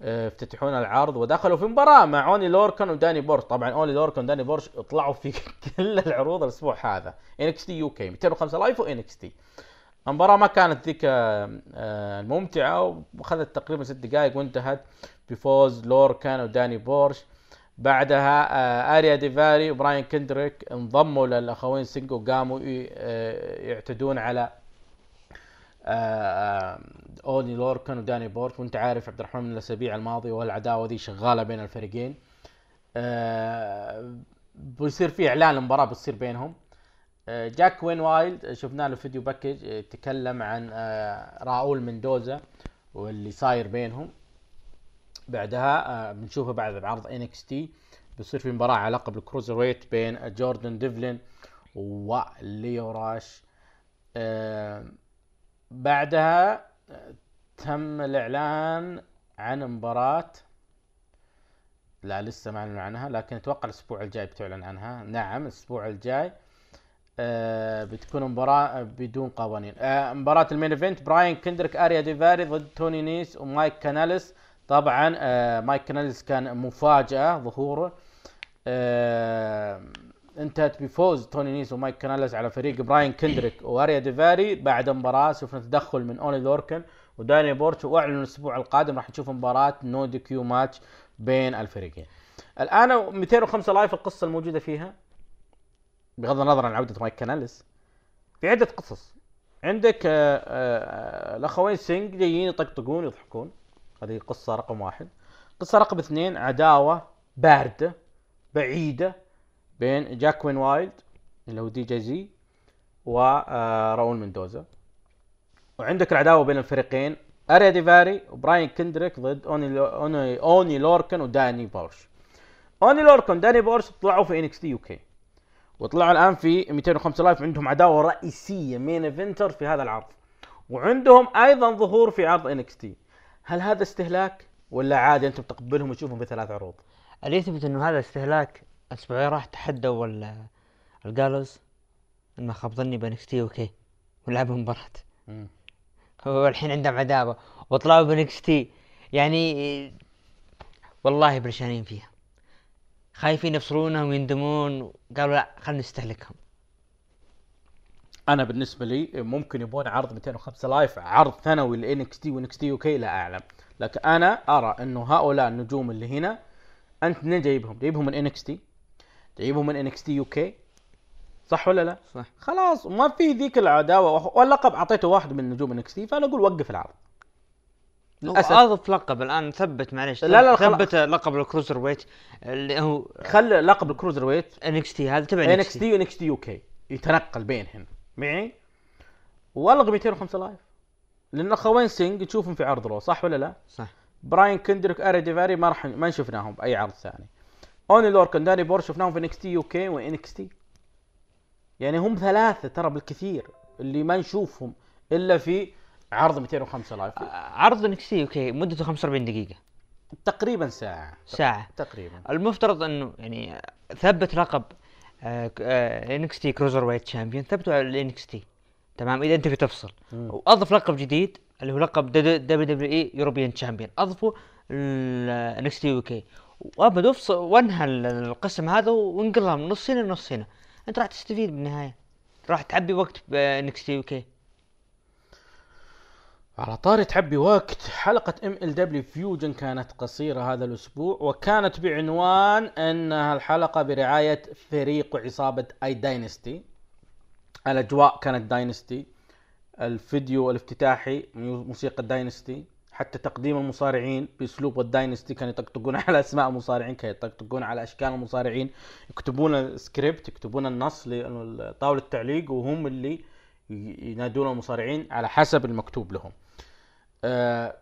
آه، افتتحون العرض ودخلوا في مباراة مع أوني لوركن وداني بورش. طبعا أوني لوركن وداني بورش طلعوا في <laughs> كل العروض الأسبوع هذا. NXT UK 205 Live و NXT. المباراة ما كانت ذيك آه، آه، الممتعة وأخذت تقريبا ست دقائق وانتهت بفوز لوركان وداني بورش. بعدها آه، آريا ديفاري وبراين كندريك انضموا للأخوين سينج وقاموا آه، يعتدون على آه، آه، اوني لوركن وداني بورش وأنت عارف عبد الرحمن من الأسابيع الماضية والعداوة ذي شغالة بين الفريقين. آه، بيصير في إعلان المباراه بتصير بينهم. جواكين وايلد شفنا له video package تكلم عن راؤول مندوزا واللي صاير بينهم. بعدها بنشوفه بعد بعرض NXT. بيصير في مباراة على لقب ال cruiserweight بين جوردن ديفلين وليو راش. بعدها آه، تم الإعلان عن مباراة. لا لسه ما أعلنوا عنها لكن أتوقع الأسبوع الجاي بتعلن عنها. نعم الأسبوع الجاي آه بتكون مباراة بدون قوانين. آه مباراة ال main event براين كندريك آريا ديفاري ضد توني نيس ومايك كاناليس. طبعا آه مايك كاناليس كان مفاجأة ظهوره آه انتهت بفوز توني نيس ومايك كاناليس على فريق براين كندريك واريا ديفاري بعد مباراة شفنا تدخل من اوني لوركن وداني بورش واعلنوا الأسبوع القادم راح نشوف مباراة no DQ match بين الفريقين. الآن 205 Live القصة الموجودة فيها. بغض النظر عن عودة مايك كاناليس في عدة قصص. عندك آه، آه، الأخوين سينج جايين يطقطقون يضحكون. هذه قصة رقم واحد. قصة رقم اثنين عداوة باردة بعيدة بين جواكين وايلد اللي هو DJ Z وراول مندوزا. وعندك العداوة بين الفريقين أريا ديفاري وبراين كندريك ضد أوني أوني, أوني لوركن وداني بورش. أوني لوركن وداني بورش طلعوا في NXT UK وطلعوا الآن في 205 Live عندهم عداوة رئيسية main eventer في هذا العرض. وعندهم أيضا ظهور في عرض NXT. هل هذا استهلاك ولا عادي أنتم تقبلهم وتشوفهم بثلاث عروض؟ اللي يثبت انه هذا استهلاك؟ أسبوعين راح تحدوا ال- الجالوز ما خاب ظني ب NXT UK ولعبوا مباراة. مم. هو الحين عندهم عداوة وطلعوا ب NXT. يعني والله برشانين فيها. خايفين يفصلونهم ويندمون. قالوا لا خلينا نستهلكهم. أنا بالنسبة لي ممكن يبون عرض 205 Live عرض ثانوي ل NXT و NXT okay لا أعلم. لكن أنا أرى إنه هؤلاء النجوم اللي هنا أنت منين جايبهم؟ جايبهم من NXT. جايبهم من NXT UK صح ولا لا؟ صح. خلاص ما في ذيك العداوة. واللقب أعطيته واحد من نجوم NXT فأنا أقول وقف العرض. للأسف. اضف لقب الآن ثبت معلش لا، لا،. ثبت لقب ال cruiserweight اللي هو خلي لقب ال cruiserweight NXT هذا تبع NXT و NXT UK يتنقل بينهن معي؟ والغي 205 Live. لأن أخوين سينج تشوفهم في عرض رو صح ولا لا؟ صح. براين كندريك أري ديفاري ما راح ما شفناهم بأي عرض ثاني. اوني لوركن داني بور شفناهم في NXT UK و NXT؟ يعني هم ثلاثة ترى بالكثير اللي ما نشوفهم إلا في عرض 205 Live عرض NXT okay مدته 45 دقيقة. تقريبا ساعة. ساعة. تقريبا. المفترض إنه يعني ثبت لقب NXT Cruiserweight Champion ثبته على ال NXT. تمام؟ إذا أنت بتفصل مم. وأضف لقب جديد اللي هو لقب WWE European Champion أضفوا NXT okay. وابد افصل وانهى ال- القسم هذا وانقلها من نص هنا لنص هنا انت راح تستفيد بالنهاية. راح تعبي وقت ب NXT okay على طاري تعبي وقت حلقة MLW Fusion كانت قصيرة هذا الأسبوع وكانت بعنوان انها الحلقة برعاية فريق وعصابة اي Dynasty الأجواء كانت Dynasty الفيديو الافتتاحي موسيقى Dynasty حتى تقديم المصارعين بأسلوب ال Dynasty كانوا يطقطقون <laughs> على أسماء المصارعين كانوا يطقطقون على أشكال المصارعين. يكتبون السكريبت يكتبون النص لطاولة التعليق وهم اللي ينادون المصارعين على حسب المكتوب لهم. آه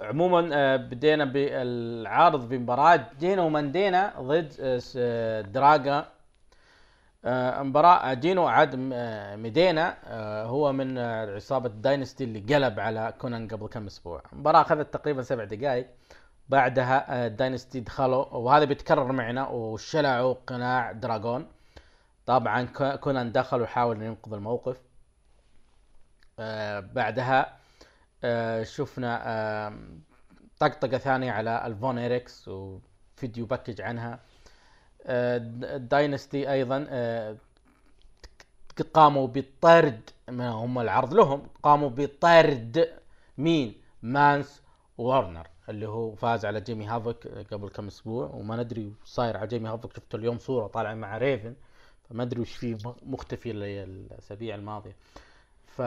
عموما آه بدينا بالعرض بمباراة جينو ميدينا ضد س- آه، دراغون مباراة جينو عاد آه، ميدينا آه هو من آه، عصابة Dynasty اللي قلب على كونان قبل كم أسبوع. المباراة أخذت تقريبا سبع دقائق بعدها آه، Dynasty دخلوا وهذا بيتكرر معنا وشلعوا قناع دراغون. طبعا كو- كونان دخل وحاول إنه ينقذ الموقف. آه بعدها آه شفنا آه طقطقة ثانية على الفون إيريكس و video package عنها. ال Dynasty أيضا آه قاموا بطرد ما هم العرض لهم قاموا بطرد مين؟ مانس وارنر اللي هو فاز على جيمي هافوك قبل كم أسبوع وما ندري صاير على جيمي هافوك شفت اليوم صورة طالعة مع ريفن فما ادري وش فيه مختفي الأسابيع الماضية. ف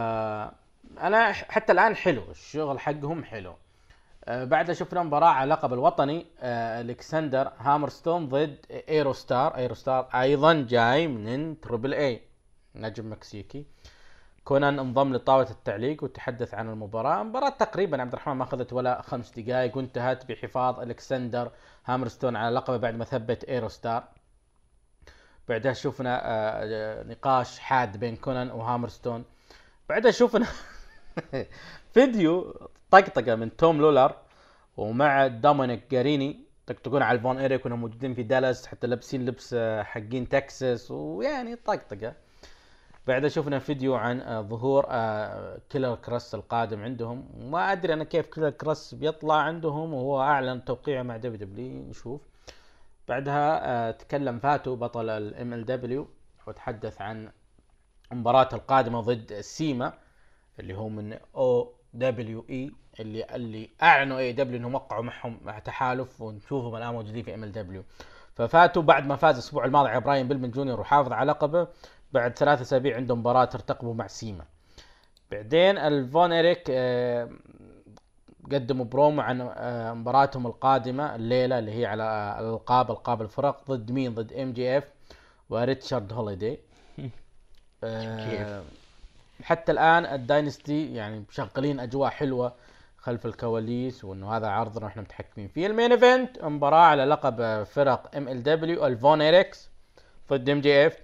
أنا حتى الآن حلو الشغل حقهم حلو. بعدها شفنا مباراة على اللقب الوطني آه الكسندر هامرستون ضد ايرو ستار ايرو ستار أيضا جاي من Triple A نجم مكسيكي. كونان انضم لطاولة التعليق وتحدث عن المباراة. مباراة تقريبا عبد الرحمن ما أخذت ولا خمس دقائق وانتهت بحفاظ الكسندر هامرستون على لقبه بعد ما ثبت ايرو ستار بعدها شفنا آه، نقاش حاد بين كونان وهامرستون. بعدها شفنا <laughs> فيديو طقطقة من توم لولر ومع دومينيك جاريني طقطقون على الفون إيريك وإنهم موجودين في دالاس حتى لابسين لبس آه، حقين تكساس ويعني طقطقة. بعدها شفنا فيديو عن آه، ظهور آه، كيلر كراس القادم عندهم. وما أدري أنا كيف كيلر كراس بيطلع عندهم وهو أعلن توقيعه مع WWE نشوف. بعدها تكلم فاتو بطل ال MLW وتحدث عن المباراة القادمة ضد سيما اللي هو من OWE. اللي اللي أعلنوا AEW إنهم وقعوا معهم مع تحالف ونشوفهم الآن موجودين في MLW ففاتو بعد ما فاز الأسبوع الماضي على براين بيلمن جونيور وحافظ على لقبه بعد ثلاثة أسابيع عندهم مباراة مرتقبة مع سيما. بعدين الفون إريك آه، قدموا برومو عن آه، مباراتهم القادمة الليلة اللي هي على آه، الالقاب ألقاب الفرق ضد مين؟ ضد MJF وريتشارد هوليدي. <laughs> آه، حتى الآن ال Dynasty يعني مشغلين أجواء حلوة. خلف الكواليس وإنه هذا عرض إحنا متحكمين فيه. ال main event مباراة على لقب فرق MLW الفون إيريكس ضد MJF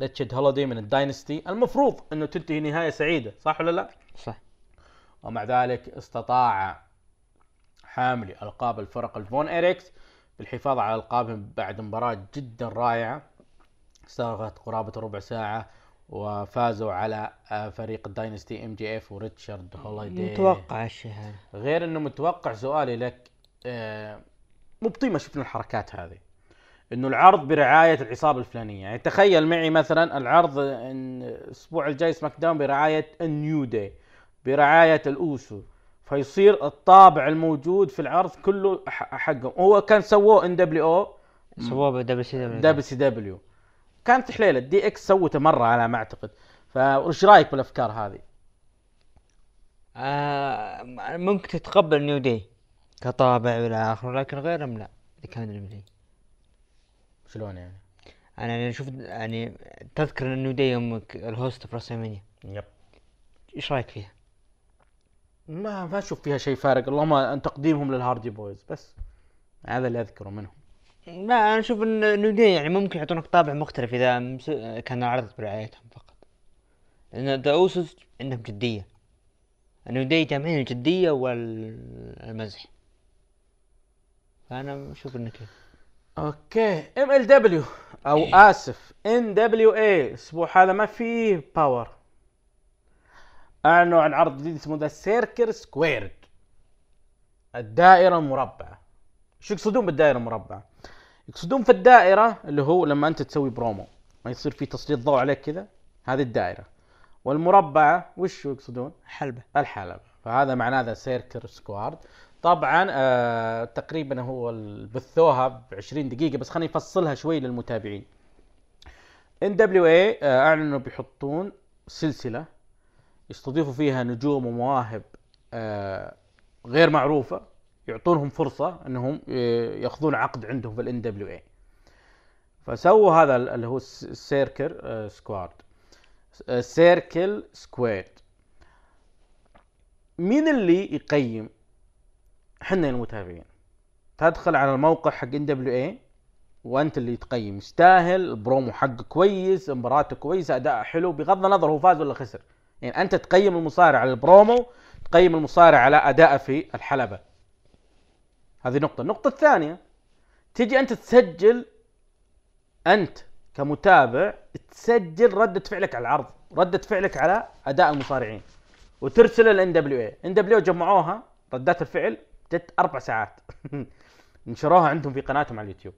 ريتشارد هوليدي من ال Dynasty. المفروض إنه تنتهي نهاية سعيدة صح ولا لا؟ صح. ومع ذلك استطاع حاملي ألقاب الفرق الفون إيريكس بالحفاظ على ألقابهم بعد مباراة جدا رائعة. استغرقت قرابة ربع ساعة. وفازوا على آه، فريق ال Dynasty MJF وريتشارد هوليدي. متوقع الشيء هذا غير إنه متوقع سؤالي لك آه، من بطي ما شفنا الحركات هذه. إنه العرض برعاية العصابة الفلانية. يعني تخيل معي مثلا العرض إن الأسبوع الجاي SmackDown برعاية ال New Day برعاية ال Uso. فيصير الطابع الموجود في العرض كله حقهم. هو كان سووه إن دبليو أو؟ سووه بدبليو سي دبليو دبليو سي دبليو. كانت حليلة. DX سوته مرة على ما أعتقد. فايش رأيك بالأفكار هذه؟ آه ممكن تتقبل New Day كطابع والى اخره لكن غيرهم لا؟ إذا كان New Day شلون يعني؟ أنا يعني أشوف يعني تذكر New Day يوم ال host في WrestleMania. Yep. إيش رأيك فيها؟ ما ما أشوف فيها شيء فارق. اللهم ان تقديمهم لل Hardy Boyz بس هذا اللي أذكره منهم. لا أنا أشوف إن New Day يعني ممكن يعطونك طابع مختلف إذا كان العرض برعايتهم فقط. لأن The Usos عندهم جدية. New Day جامعين الجدية والمزح. فأنا أشوف إنه كذا. أوكي. MLW أو آسف NWA الأسبوع هذا ما فيه Power أعلنوا عن عرض جديد اسمه The Circle Squared. الدائرة المربعة. شو يقصدون بالدائرة المربعة؟ يقصدون في الدائرة اللي هو لما أنت تسوي برومو ما يصير في تسليط ضوء عليك كذا هذه الدائرة. والمربعة وش يقصدون؟ حلبة. الحلبة. فهذا معناه The Circle Squared طبعا آه تقريبا هو بثوها ب 20 دقيقة بس خليني أفصلها شوي للمتابعين. NWA أعلنوا بيحطون سلسلة يستضيفوا فيها نجوم ومواهب آه غير معروفة. يعطونهم فرصة أنهم يأخذون عقد عندهم في ال NWA فسووا هذا ال- اللي هو الس- ال Circle Squared آه، Circle Squared مين اللي يقيم؟ إحنا المتابعين. تدخل على الموقع حق NWA وأنت اللي تقيم. يستاهل البرومو حقه كويس مباراته كويسة أداء حلو بغض النظر هو فاز ولا خسر. يعني أنت تقيم المصارع على البرومو تقيم المصارع على اداءه في الحلبة. هذه نقطة. النقطة الثانية تجي أنت تسجل أنت كمتابع تسجل ردة فعلك على العرض ردة فعلك على أداء المصارعين وترسل NWA جمعوها ردات الفعل جت أربع ساعات. <laughs> نشروها عندهم في قناتهم على اليوتيوب.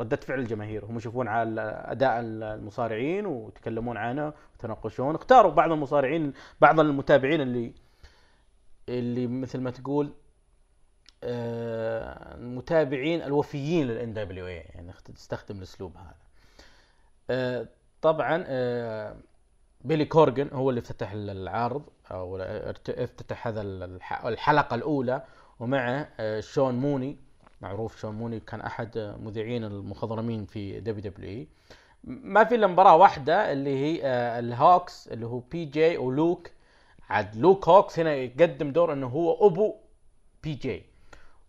ردة فعل الجماهير هم يشوفون على أداء المصارعين ويتكلمون عنه ويتناقشون اختاروا بعض المصارعين بعض المتابعين اللي اللي مثل ما تقول المتابعين الوفيين لل NWA يعني تستخدم الأسلوب هذا. آه، طبعا آه، بيلي كورجن هو اللي افتتح العرض أو افتتح هذا الح- الحلقة الأولى. ومعه آه، شون موني معروف شون موني كان أحد مذيعين المخضرمين في WWE ما في إلا مباراة واحدة اللي هي الهوكس اللي هو PJ ولوك. عاد لوك هوكس هنا يقدم دور إنه هو أبو PJ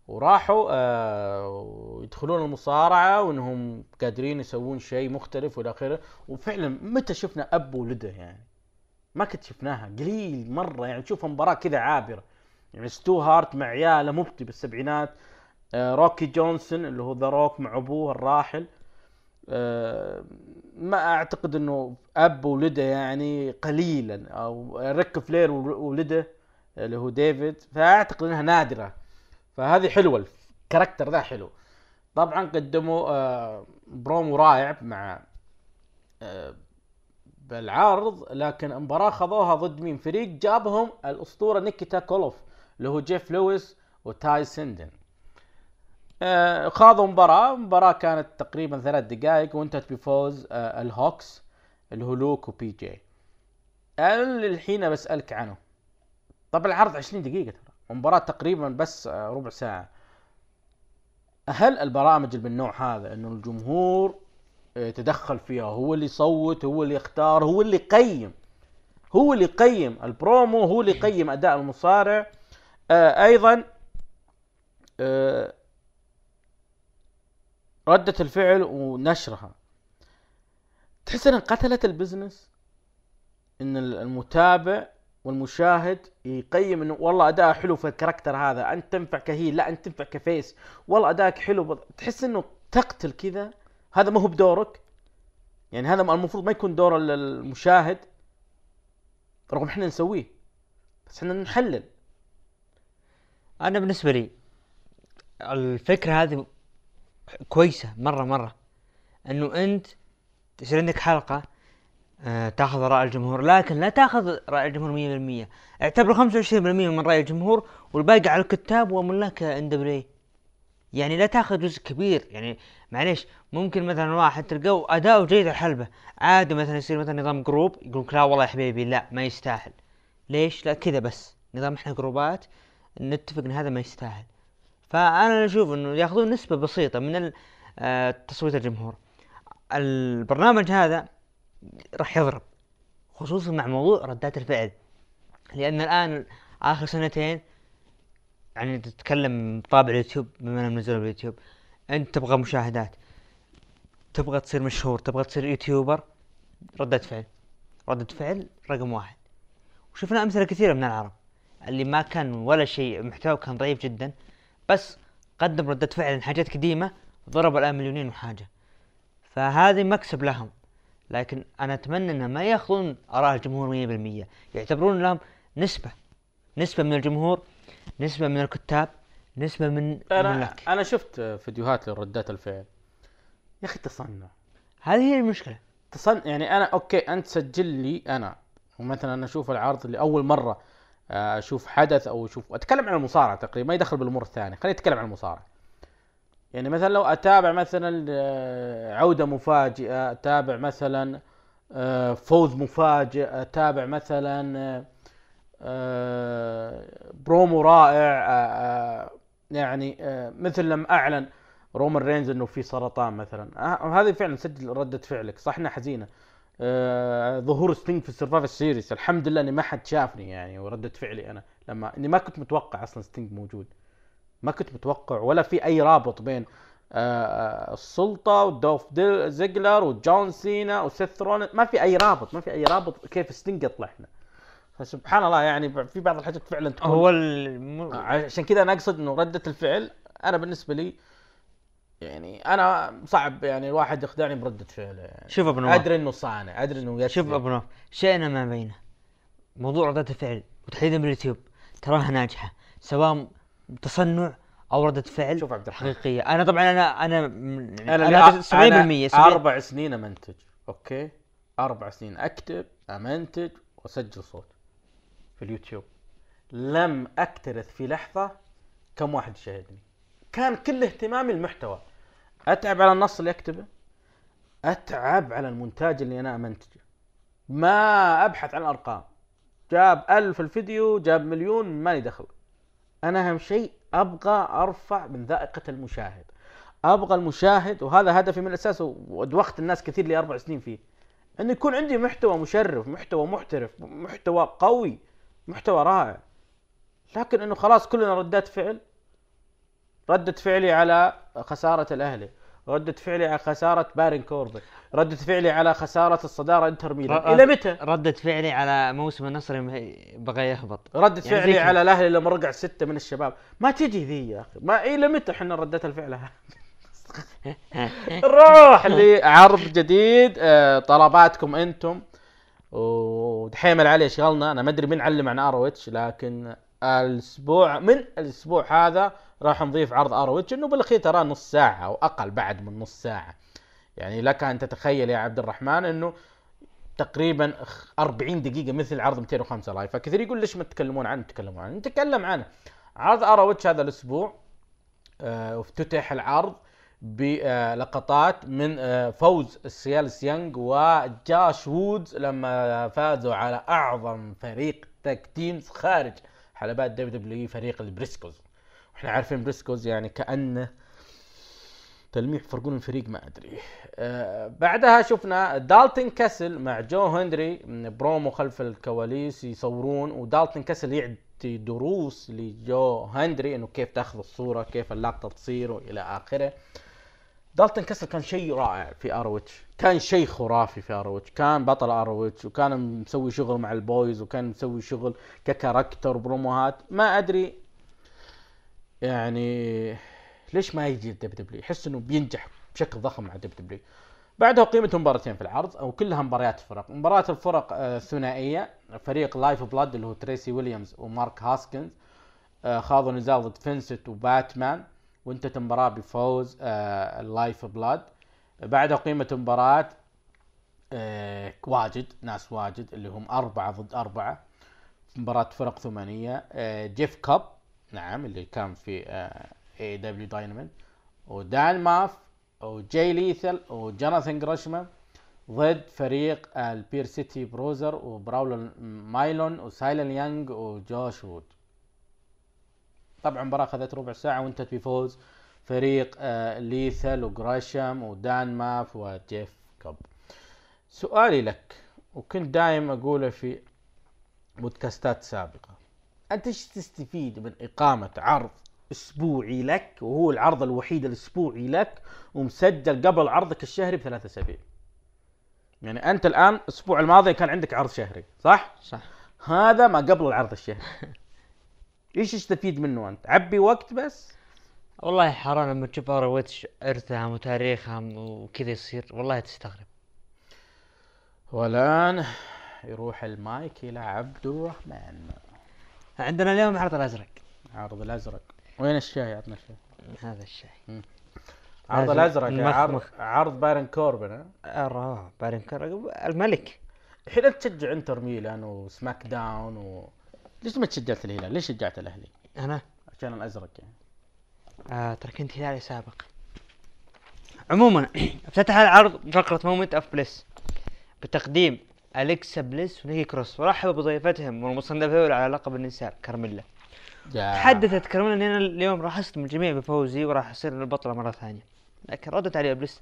وراحوا آه يدخلون المصارعة وإنهم قادرين يسوون شيء مختلف والى آخره. وفعلا متى شفنا أب وولده يعني؟ ما كنت شفناها قليل مرة يعني. تشوفها مباراة كذا عابرة. يعني ستو هارت مع عياله مبتي بالسبعينات آه روكي جونسون اللي هو The Rock مع أبوه الراحل. آه ما أعتقد إنه أب وولده يعني قليلا. أو ريك فلير وولده اللي هو ديفيد. فأعتقد إنها نادرة. فهذه حلوة ال character ذا حلو. طبعا قدموا آه برومو رائع مع آه بالعرض لكن المباراة خذوها ضد مين؟ فريق جابهم الأسطورة نيكيتا كولوف اللي هو جيف لويس وتاي سندن آه، خاضوا مباراة مباراة كانت تقريبا ثلاث دقائق وانتهت بفوز آه، الهوكس اللي هو لوك و PJ الحين بسألك عنه. طب العرض 20 دقيقة ترى. المباراة تقريبا بس آه، ربع ساعة. هل البرامج اللي بالنوع هذا إنه الجمهور آه، يتدخل فيها هو اللي يصوت هو اللي يختار هو اللي يقيم هو اللي يقيم البرومو هو اللي يقيم أداء المصارع. آه أيضا ردة الفعل ونشرها. تحس إن قتلت ال business؟ إن المتابع والمشاهد يقيم إنه والله أداء حلو في ال character هذا أنت تنفع ك heel لا أنت تنفع ك face. والله أداءك حلو. تحس إنه تقتل كذا. هذا ما هو بدورك. يعني هذا المفروض ما يكون دور ال- المشاهد. رغم إحنا نسويه بس إحنا نحلل. أنا بالنسبة لي الفكرة هذه كويسة مرة مرة. إنه أنت تصير عندك حلقة تاخذ رأي الجمهور لكن لا تاخذ رأي الجمهور 100% اعتبره 25% من رأي الجمهور والباقي على الكتاب وملاك NWA يعني لا تاخذ جزء كبير يعني معليش ممكن مثلا واحد تلقاه اداؤه جيد الحلبة عادي مثلا يصير مثلا نظام group يقول لا والله يا حبيبي لا ما يستاهل. ليش؟ لا كذا بس. نظام إحنا جروبات نتفق إن هذا ما يستاهل. فأنا أشوف إنه ياخذون نسبة بسيطة من آه، تصويت الجمهور. البرنامج هذا راح يضرب خصوصا مع موضوع ردات الفعل. لأن الآن آخر سنتين يعني تتكلم بطابع اليوتيوب بما إنه منزله باليوتيوب أنت تبغى مشاهدات تبغى تصير مشهور تبغى تصير يوتيوبر ردة فعل. ردة فعل رقم واحد. وشفنا أمثلة كثيرة من العرب اللي ما كان ولا شيء محتوى كان ضعيف جدا بس قدم ردة فعل حاجات قديمة ضرب الآن مليونين وحاجة. فهذه مكسب لهم. لكن أنا أتمنى أن ما يأخذون آراء الجمهور مية بالمية. يعتبرون لهم نسبة نسبة من الجمهور نسبة من الكتاب نسبة من أنا أنا شفت فيديوهات لردات الفعل. يا أخي تصنع. هذه هي المشكلة. تصنع. يعني أنا أوكي أنت سجل لي أنا. ومثلا أنا أشوف العرض لأول مرة آه، أشوف حدث أو أشوف أتكلم عن المصارعة تقريبا ما يدخل بالأمور الثانية. خليني أتكلم عن المصارعة. يعني مثلا لو أتابع مثلا آه، عودة مفاجئة أتابع مثلا آه، فوز مفاجئ أتابع مثلا آه، برومو رائع يعني مثل لما أعلن رومان رينز إنه في سرطان مثلا. هذه فعلا سجل ردة فعلك صح إنها حزينة. ظهور ستينج في ال Survivor Series الحمد لله إني ما حد شافني يعني وردة فعلي أنا لما إني ما كنت متوقع أصلا ستينج موجود. ما كنت متوقع ولا في أي رابط بين آه، آه، السلطة ودولف زيجلر وجون سينا وسيث رولن ما في أي رابط ما في أي رابط كيف يطلع هنا فسبحان الله يعني في بعض الحاجات فعلا تكون هو الم... عشان كذا أنا أقصد إنه ردة الفعل أنا بالنسبة لي يعني أنا صعب يعني الواحد يخدعني بردة فعله يعني. شوف أبو نواف. أدري إنه صانع أدري إنه يكفي شوف أبو نواف شئنا ما بينه موضوع ردة الفعل وتحديدا باليوتيوب تراها ناجحة سواء تصنع أو ردة فعل شوف عبد الرحمن. حقيقية. أنا طبعا أنا أنا م- أنا أنا 70% 70 أربع سنين أمنتج أوكي؟ أربع سنين أكتب أمنتج وأسجل صوت في اليوتيوب. لم أكترث في لحظة كم واحد يشاهدني كان كل اهتمامي المحتوى. أتعب على النص اللي أكتبه؟ أتعب على المونتاج اللي أنا أمنتجه. ما أبحث عن الأرقام. جاب ألف الفيديو جاب مليون مالي دخل. أنا أهم شيء أبغى أرفع من ذائقة المشاهد. أبغى المشاهد وهذا هدفي من الأساس ودوخت الناس كثير لي أربع سنين فيه إنه يكون عندي محتوى مشرف محتوى محترف محتوى قوي محتوى رائع. لكن إنه خلاص كلنا ردات فعل ردة فعلي على خسارة الأهلي. ردة فعلي على خسارة بارون كوربن ردة فعلي على خسارة الصدارة انتر ميلان. إلى متى؟ ردة فعلي على موسم النصر بغى يهبط. ردة يعني فعلي. على الأهلي لما رقع ستة من الشباب. ما تجي ذي يا أخي. ما إلى متى إحنا ردة الفعل؟ <laughs> نروح لعرض جديد آه، طلباتكم أنتم. ودحيم العلي شغلنا. أنا ما أدري مين علم عن ROH لكن الأسبوع من الأسبوع هذا راح نضيف عرض ROH إنه بالأخير ترى نص ساعة أو أقل بعد من نص ساعة. يعني لك ان تتخيل يا عبد الرحمن إنه تقريبا خ- 40 دقيقة مثل عرض 205 Live. فكثير يقول ليش ما تتكلمون عنه؟ تتكلمون عنه. نتكلم عنه. عرض ROH هذا الأسبوع آه، افتتح العرض بلقطات من آه، فوز سايلس يانج وجوش وودز لما فازوا على أعظم فريق tag teams خارج حلبات WWE فريق البريسكوز. إحنا عارفين بريسكوز يعني كانه تلميح فرقون الفريق ما أدري. آه بعدها شفنا دالتن كاسل مع جو هنري من برومو خلف الكواليس يصورون ودالتن كاسل يعطي دروس لجو هنري إنه كيف تأخذ الصورة كيف اللقطة تصير وإلى آخره. دالتن كاسل كان شيء رائع في ROH كان شيء خرافي في ROH كان بطل ROH وكان مسوي شغل مع ال Boys وكان مسوي شغل ك character بروموهات. ما أدري يعني ليش ما يجي ال WWE يحس إنه بينجح بشكل ضخم مع ال WWE بعدها أقيمت مباراتين في العرض أو كلها مباريات فرق مباراة الفرق آه، ثنائية. فريق Lifeblood اللي هو تريسي ويليامز ومارك هاسكنز آه، خاضوا نزال ضد فينسنت وبايتمان وانتهت المباراة بفوز آه، ال Lifeblood بعدها أقيمت مباراة آه، واجد ناس واجد اللي هم أربعة ضد أربعة. مباراة فرق ثمانية آه، جيف كوب نعم اللي كان في AEW Dynamite ودان ماف وجاي ليثل وجوناثان جريشام ضد فريق البير سيتي بروزر وبراين ميلوناس وسايلس يانج وجوش وود. طبعا المباراة اخذت ربع ساعة وانتهت بفوز فريق آه، ليثل وجريشام ودان ماف وجيف كاب سؤالي لك وكنت دائما أقوله في بودكاستات سابقة أنت إيش تستفيد من إقامة عرض أسبوعي لك وهو العرض الوحيد الأسبوعي لك ومسجل قبل عرضك الشهري بثلاث أسابيع؟ يعني أنت الآن الأسبوع الماضي كان عندك عرض شهري صح؟ صح. هذا ما قبل العرض الشهري. <laughs> إيش تستفيد منه أنت؟ عبي وقت بس؟ والله حرام لما تشوف ROH إرثهم وتاريخهم وكذا يصير والله تستغرب. والآن يروح المايك إلى عبد الرحمن. عندنا اليوم عرض الأزرق. عرض الأزرق. وين الشاي؟ عطنا الشاي. هذا الشيء عرض الأزرق. عرض عرض بارون كوربن الروعة بارون كر- الملك. الحين انت تشجع إنتر ميلان وسماك داون و ليش ما تشجعت الهلال؟ ليش شجعت الأهلي؟ أنا؟ عشان الأزرق يعني. آه ترى كنت هلالي سابق. عموما <clears throat> افتتح العرض فقرة Moment of Bliss بتقديم أليكسا بليس ونيكي كروس. ورحبوا بضيفتهم والمصنفة على لقب النساء كارميلا. تحدثت كارميلا ان أنا اليوم راح أصدم الجميع بفوزي وراح أصير البطلة مرة ثانية. لكن ردت عليها بليس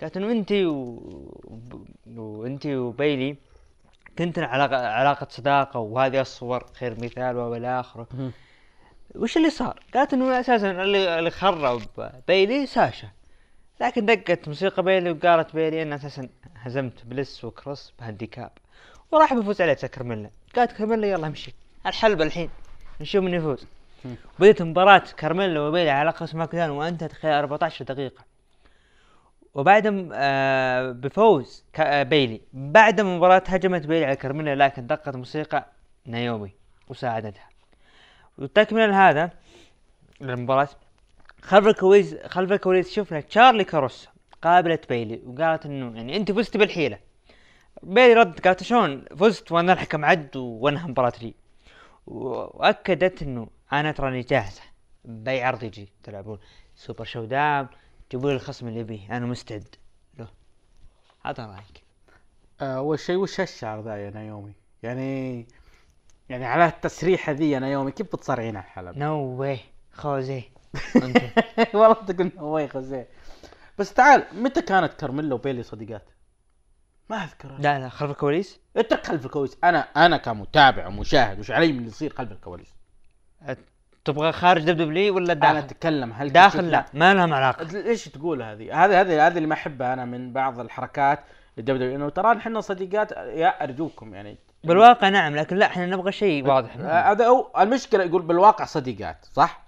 قالت إنه انت و... وانت وبيلي كنتن علاقة علاقة صداقة وهذه الصور خير مثال والى اخره. وش اللي صار؟ قالت إنه أساسا اللي خرب بيلي ساشا. لكن دقت موسيقى بيلي وقالت بيلي ان أساسا هزمت بليس وكروس ب handicap. وراح بيفوز عليه كارميلا قالت كارميلا يلا امشي. الحلبة الحين. نشوف من يفوز. مم. بدأت مباراة كارميلا وبيلي على لقب سماك داون وانتهت خلال 14 دقيقة. وبعد آه بفوز آه بيلي. بعد المباراة هجمت بيلي على كارميلا لكن دقت موسيقى نايومي وساعدتها. وتكملة هذا للمباراة خلف الكواليس خلف الكواليس شفنا تشارلي كاروسا قابلت بيلي وقالت إنه يعني أنت فزت بالحيلة. بيلي رد قالت شلون؟ فزت وأنا الحكم عد وأنهى مباراة لي. وأكدت إنه أنا تراني جاهزة. بأي عرض يجي تلعبون Super ShowDown جيبوا لي الخصم اللي يبيه أنا مستعد. له هذا رأيك. أول شيء وش هالشعر ذا يا نايومي؟ يعني يعني على التسريحه ذي يا نايومي كيف بتصارعين على الحلبة؟ No Way Jose. أنت. <laughs> والله تقول هو خزيه بس تعال متى كانت كارميلا وبيلي صديقات؟ ما أذكر. لا لا خلف الكواليس. انت خلف الكواليس. أنا أنا كمتابع ومشاهد وش علي من اللي يصير خلف الكواليس؟ تبغى خارج WWE ولا أنا داخل؟ أتكلم هل داخل؟ لا ما لهم علاقة. ليش تقول هذه؟ هذا هذا هذا اللي ما احبه أنا من بعض الحركات ال WWE إنه ترى إحنا صديقات يا أرجوكم يعني بالواقع نعم لكن لا إحنا نبغى شيء واضح. آه، هذا هو المشكلة يقول بالواقع صديقات صح؟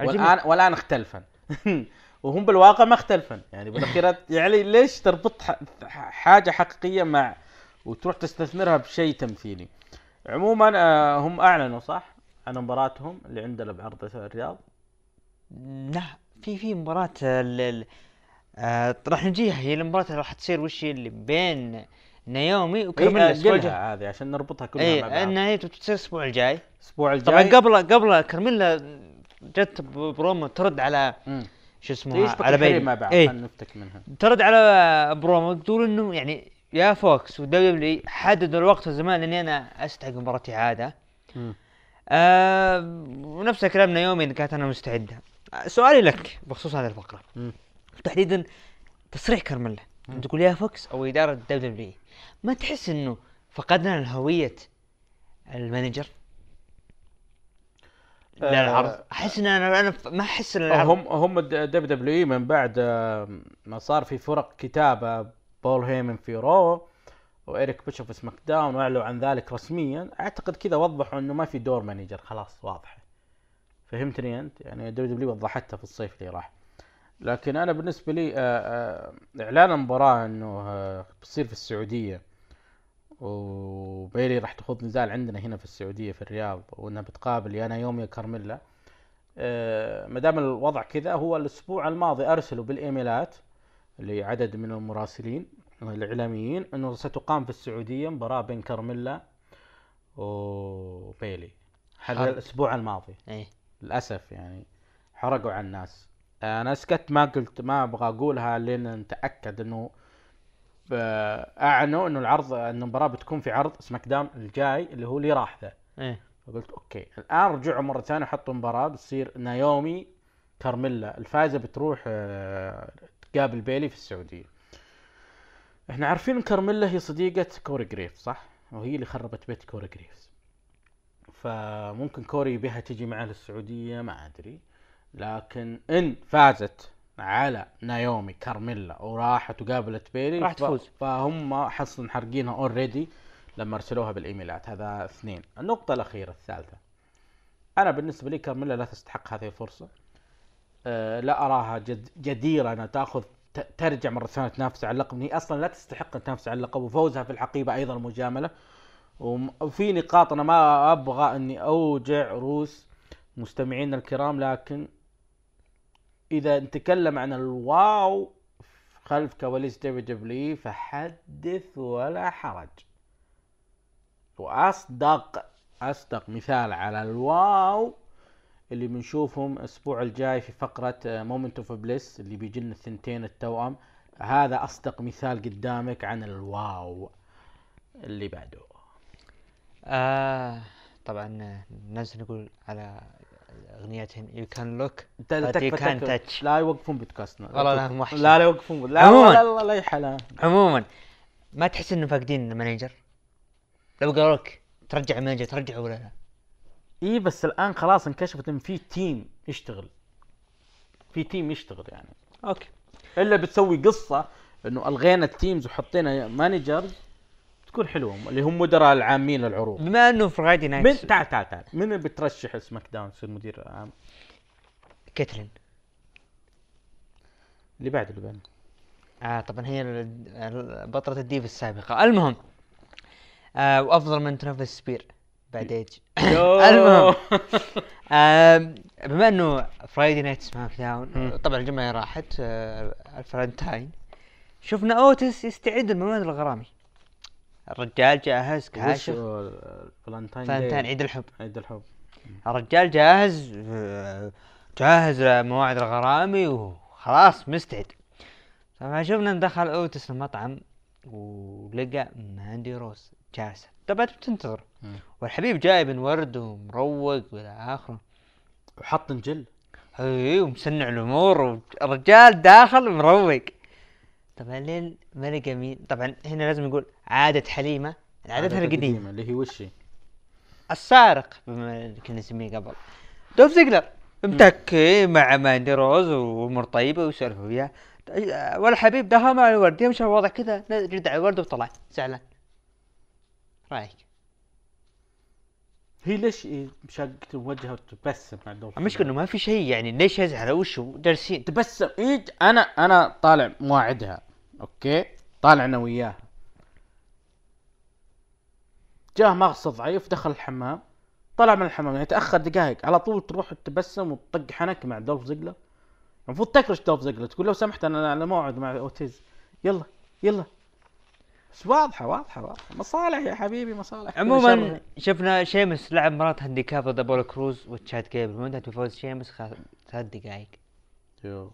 والان والآن اختلفن. <laughs> وهم بالواقع ما اختلفن. يعني بالأخير يعني ليش تربط حاجة حقيقية مع وتروح تستثمرها بشيء تمثيلي؟ عموما آه، هم أعلنوا صح؟ عن مباراتهم اللي عندنا بعرض الرياض. لا في في ال- ال- آه راح نجيها هي المباراة اللي راح تصير وش اللي بين إيه وكارميلا الأسبوع الجاي. اجلها هذه عشان نربطها كلها اي مع بعض. ان هي تصير الأسبوع الجاي. الأسبوع طبعا الجاي قبل قبل كارميلا جت برومو ترد على مم. شو اسمه على بيلي مع بعض؟ خلينا نفتك منها. ترد على برومو تقول إنه يعني يا فوكس ودبليو دبليو حددوا الوقت والزمان إني أنا أستحق مباراة إعادة. مم. آه ونفس الكلام نايومي إن كانت أنا مستعدة. آه، سؤالي لك بخصوص هذه الفقرة. مم. تحديدا تصريح كارميلا تقول يا فوكس أو إدارة WWE ما تحس إنه فقدنا الهوية ال manager؟ آه، للعرض أحس إن أنا أنا ما أحس إن العرض. هم هم WWE من بعد آه، ما صار في فرق كتابة بول هيمن في Raw وإيريك بيشوف في سماك داون واعلنوا عن ذلك رسميا. أعتقد كذا وضحوا إنه ما في دور manager خلاص واضحه فهمتني أنت؟ يعني WWE وضحتها في الصيف اللي راح. لكن أنا بالنسبة لي آه، آه، إعلان المباراة إنه آه، بتصير في السعودية. وبيلي راح تخوض نزال عندنا هنا في السعودية في الرياض وإنها بتقابل يا نايومي يا كارميلا ما دام الوضع كذا هو الأسبوع الماضي أرسلوا بالإيميلات لعدد من المراسلين الإعلاميين إنه ستقام في السعودية مباراة بين كارميلا وبيلي. هذا. الأسبوع الماضي. إيه. للأسف يعني حرقوا على الناس. أنا سكت ما قلت ما أبغى أقولها لين نتأكد إنه آه، أعلنوا إنه العرض ان المباراة بتكون في عرض سماك داون الجاي اللي هو اللي راح ذا. إيه. فقلت okay. الآن رجعوا مرة ثانية حطوا مباراة بتصير نايومي كارميلا. الفائزة بتروح آه، تقابل بيلي في السعودية. إحنا عارفين كارميلا هي صديقة كوري جريف صح؟ وهي اللي خربت بيت كوري جريفز. فممكن كوري بها تجي معاه للسعودية ما أدري. لكن إن فازت على نايومي كارميلا وراحت وقابلت بيلي راح تفوز. فهم حصل حرقينها already لما ارسلوها بالإيميلات. هذا اثنين. النقطة الأخيرة الثالثة. أنا بالنسبة لي كارميلا لا تستحق هذه الفرصة. أه لا أراها جد جديرة أنها تأخذ ت- ترجع مرة ثانية تنافس على اللقب. هي أصلا لا تستحق أن تنافس على اللقب وفوزها في الحقيبة أيضا مجاملة. وم- وفي نقاط أنا ما أبغى أني أوجع روس مستمعينا الكرام لكن إذا نتكلم عن الواو خلف كواليس WWE فحدث ولا حرج. وأصدق أصدق مثال على الواو اللي بنشوفهم الأسبوع الجاي في فقرة Moment of Bliss اللي بيجي لنا الثنتين التوأم. هذا أصدق مثال قدامك عن الواو اللي بعده. آه طبعا الناس نقول على أغنيتهم. you can look you can't تكفى. touch. لا يوقفون بودكاستنا. والله لا، وحشين. لا لا يوقفون لا عموماً. لا لا لا عموما ما تحس إنه فاقدين ال manager؟ لو قالوا لك ترجع ال manager ترجعه ولا لا؟ إي بس الآن خلاص انكشفت إن في team يشتغل. في team يشتغل يعني. okay. إلا بتسوي قصة إنه ألغينا ال teams وحطينا managers تكون حلوة اللي هم مدراء العامين للعروض. بما أنه Friday Night. تعال تعال تعال. من بترشح سماك داون يصير مدير عام؟ كاترين. اللي بعد اللي بعد. آه طبعا هي بطلة ال Divas السابقة. المهم آه وأفضل من تنفذ spear بعد ايج <laughs> المهم آه بما أنه Friday Night SmackDown طبعا الجمعة راحت آه الفرنتاين. شفنا أوتس يستعد لموعده الغرامي؟ الرجال جاهز كاشف Valentine Valentine عيد الحب. عيد الحب. الرجال جاهز جاهز لموعده الغرامي وخلاص مستعد. طبعا شفنا دخل اوتس المطعم ولقى ماندي روز جالسة طبعا بتنتظر. والحبيب جايب ورد ومروق وإلى آخره. وحاط جل اي ومسنع الأمور والرجال داخل مروق. طبعا ما لقى مين طبعا هنا لازم نقول عادة حليمة. عادتها القديمة. اللي هي وش؟ السارق بما كنا نسميه قبل. دولف زيجلر متكي مع ماندي روز وأمور طيبة ويسولفوا وياه. والحبيب دخل مع الورد. يمشي الوضع كذا جدع الورد وطلع. زعلان رأيك؟ هي ليش إيه مشقت وجهها وتبسم مع دولف المشكلة إنه ما في شيء يعني ليش يزعل؟ وش جالسين تبسم. إيج أنا أنا طالع مواعدها okay طالع أنا وياها جاه مغص ضعيف دخل الحمام. طلع من الحمام يعني تأخر دقائق. على طول تروح تبسم وتطق حنك مع دولف زيجلر. المفروض تكرش دولف زيجلر تقول لو سمحت أنا على موعد مع أوتيز. يلا يلا. بس واضحة واضحة واضحة. مصالح يا حبيبي مصالح. عموما. شفنا شيمس لعب مباراة handicap ضد ابولو كروز وتشاد جيبل. وانتهت بفوز شيمس؟ ثلاث دقائق. يو.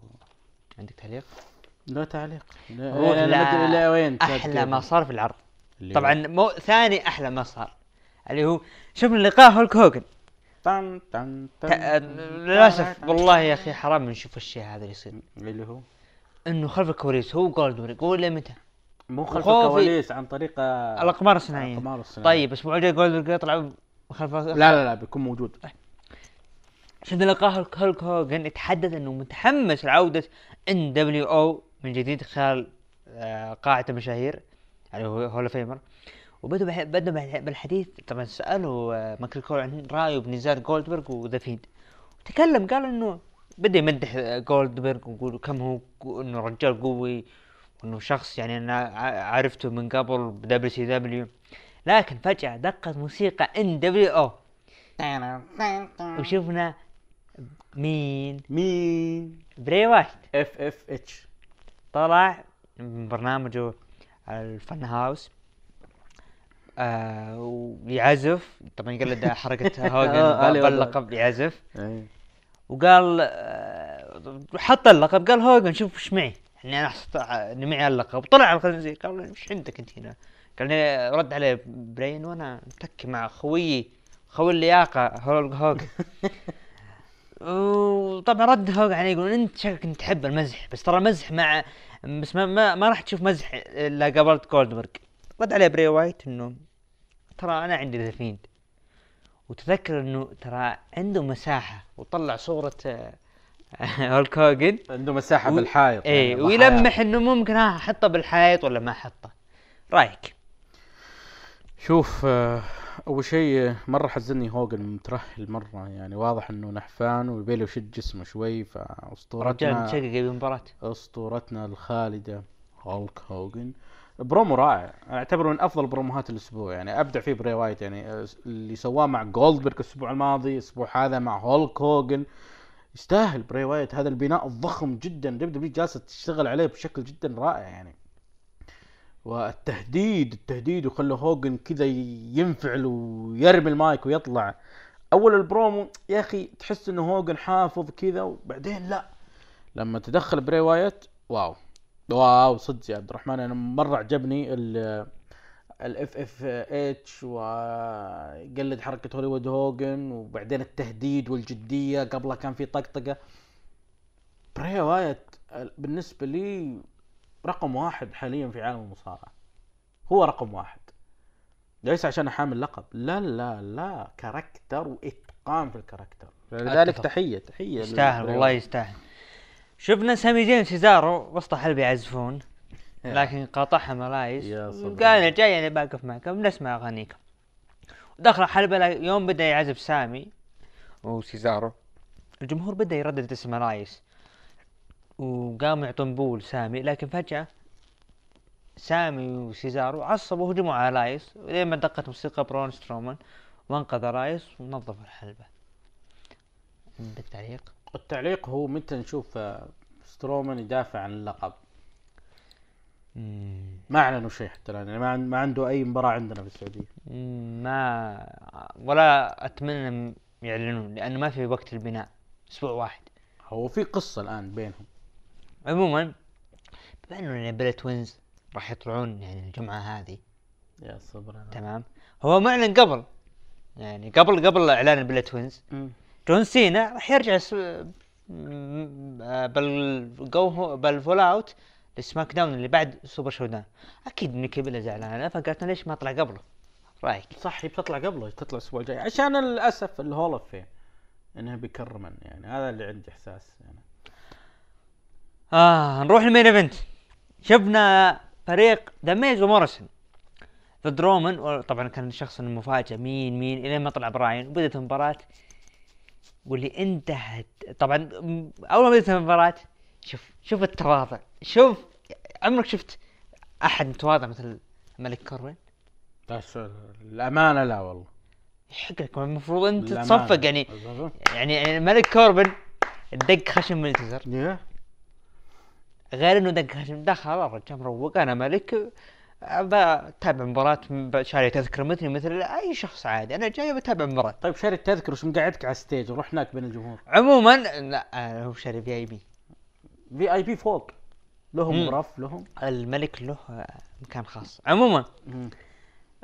عندك تعليق؟ لا تعليق. لا روح لا, لا, لا وين؟ أحلى ما صار في العرض. طبعا مو ثاني أحلى ما صار اللي هو شفنا لقاء هولك هوجن. طن طن طن للأسف والله يا أخي حرام نشوف الشيء هذا اللي يصير. اللي هو؟ إنه خلف الكواليس هو جولدبرغ قول متى؟ مو خلف الكواليس عن طريق الاقمار الصناعية. الأقمار الصناعية. طيب الأسبوع الجاي جولدبرغ يطلع خلف لا لا لا بيكون موجود. شفنا لقاء هولك هوجن يتحدث إنه متحمس لعودة إن دبليو أو من جديد خلال آه، قاعة المشاهير يعني هو hall of famer بدأ بح- بالحديث طبعا سألوا آه، مايكل كول عن رأيه بنزال جولدبرغ وذا فيند تكلم قال إنه بدأ يمدح آه، جولدبرغ ويقول كم هو إنه رجال قوي وإنه شخص يعني أنا عرفته من قبل ب WCW لكن فجأة دقت موسيقى ان دبليو أو وشفنا مين؟ مين؟ بري وايت. FFH طلع من برنامجه ال Fun House. آه ويعزف. طبعا يقلد حركة <laughs> آه، هوجن والله. باللقب يعزف. وقال آه حط اللقب. قال هوجن شوف إيش معي. يعني أنا حصلت اني معي اللقب. طلع على الخنزير قال إيش عندك أنت هنا؟ قال لي رد عليه بري وأنا متكي مع خويي. خوي اللياقة هولك هوجن. <laughs> وطبعا رد هوجن عليه يقول أنت شكلك انت تحب المزح بس ترى المزح مع بس ما, ما, ما راح تشوف مزح إلا قابلت جولدبرغ رد عليه بري وايت إنه ترى أنا عندي The Fiend. وتذكر إنه ترى عنده مساحة وطلع صورة آه، هولك هوجن. عنده مساحة و- بالحائط إيه يعني ويلمح إنه ممكن ها أحطه بالحائط ولا ما أحطه. رأيك؟ شوف آه، أول شيء مرة حزني هوجن مترهل مرة يعني واضح إنه نحفان ويبيله يشد جسمه شوي رجال فاسطورتنا متشقق بالمباراة أسطورتنا الخالدة هولك هوجن. برومو رائع. أنا أعتبره من أفضل بروموهات الأسبوع يعني أبدع فيه بري وايت يعني اللي سواه مع جولدبرغ الأسبوع الماضي الأسبوع هذا مع هولك هوجن يستاهل بري وايت. هذا البناء الضخم جدا. WWE جالسة تشتغل عليه بشكل جدا رائع يعني. والتهديد التهديد وخلى هوجن كذا ينفعل ويرمي المايك ويطلع. أول البرومو يا أخي تحس انه هوجن حافظ كذا وبعدين لا. لما تدخل بري وايت wow. wow صدق يا عبد الرحمن أنا مرة عجبني ال FFH ويقلد حركة هوليوود هوجن وبعدين التهديد والجدية قبلها كان في طقطقة. بري وايت بالنسبة لي رقم واحد حاليا في عالم المصارعة. هو رقم واحد. ليس عشان حامل لقب. لا لا لا. character وإتقان في ال character. لذلك. تحية تحية يستاهل والله. يستاهل. شفنا سامي زين سيزارو وسط حلبة يعزفون لكن قاطعهم الايس. قال أنا جاي أنا باقف معكم نسمع اغانيكم دخل حلبة يوم بدأ يعزف سامي. وسيزارو الجمهور بدأ يردد اسم الايس. وقاموا يعطون boo لسامي لكن فجأة سامي وسيزارو عصبوا وهجموا على الايس ولين ما دقت موسيقى برون سترومان وانقذ الايس ونظف الحلبة. عندك تعليق؟ التعليق هو متى نشوف آه، سترومان يدافع عن اللقب؟ ما أعلنوا شيء حتى الآن يعني ما, ما عنده أي مباراة عندنا في السعودية. مم، ما ولا أتمنى يعلنون لأنه ما في وقت البناء أسبوع واحد. هو في قصة الآن بينهم. عموما بما إنه البيلا توينز راح يطلعون يعني الجمعة هذه. يا صبر. تمام. هو معلن قبل يعني قبل قبل إعلان البيلا توينز. جون سينا راح يرجع س... بالجو بال fallout لسماك داون اللي بعد Super ShowDown. أكيد نيكي بيلا زعلانه فقالت ليش ما طلع قبله؟ رأيك؟ صح هي بتطلع قبله تطلع الأسبوع الجاي. عشان للأسف ال Hall of Fame انها بيكرمن يعني هذا اللي عندي إحساس يعني. آه نروح لل main event. شفنا فريق ذا ميز وموريسون ضد رومان طبعا كان الشخص المفاجئ. مين مين؟ الين ما طلع براين. وبدت المباراة واللي انتهت. طبعا أول ما بدت المباراة شوف شوف التواضع. شوف عمرك شفت أحد متواضع مثل الملك كوربن بس الأمانة لا والله. يحق لك المفروض أنت. تصفق يعني يعني يعني الملك كوربن دق خشم ملتزر غير إنه دق خشم دخل الرجال مروق. أنا ملك بتابع مباراة شاري تذكرة مثلي مثل أي شخص عادي. أنا جاي بتابع مباراة. طيب شاري التذكرة وش مقعدك على ال stage؟ وروح هناك بين الجمهور. عموما لا هو شاري VIP. VIP فوق. لهم. غرف لهم. الملك له آه، مكان خاص. عموما.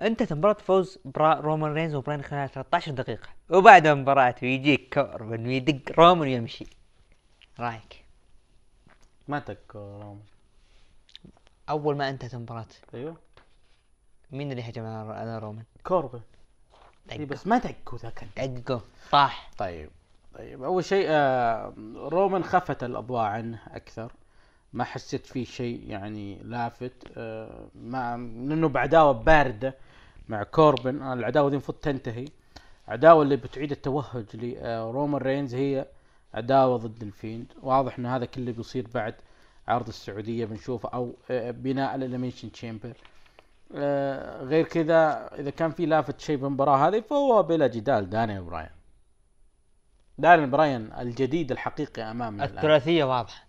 انت مباراة فوز برا رومان رينز وبراين خلال 13 دقيقة. وبعد المباراة ويجيك كوربن ويدق رومان ويمشي. رايك؟ ما تك رومان أول ما أنتهت المباراة. أيوه. مين اللي هجم على رومان؟ كوربن اي دقه بس ما دقوا ذاك دقه طاح طيب طيب. أول شيء آه رومان خفت الأضواء عنه أكثر. ما حسيت فيه شيء يعني لافت آه مع لأنه بعداوة باردة مع كوربن آه، العداوة دي المفروض تنتهي. عداوه اللي بتعيد التوهج لرومان رينز هي عداوة ضد ال Fiend. واضح إن هذا كله بيصير بعد عرض السعودية. بنشوفه. أو آه، بناء ال Elimination Chamber آه، غير كذا إذا كان في لافت شيء بالمباراة هذه فهو بلا جدال دانيال براين. دانيال براين الجديد الحقيقي أمامنا الثلاثية واضحة.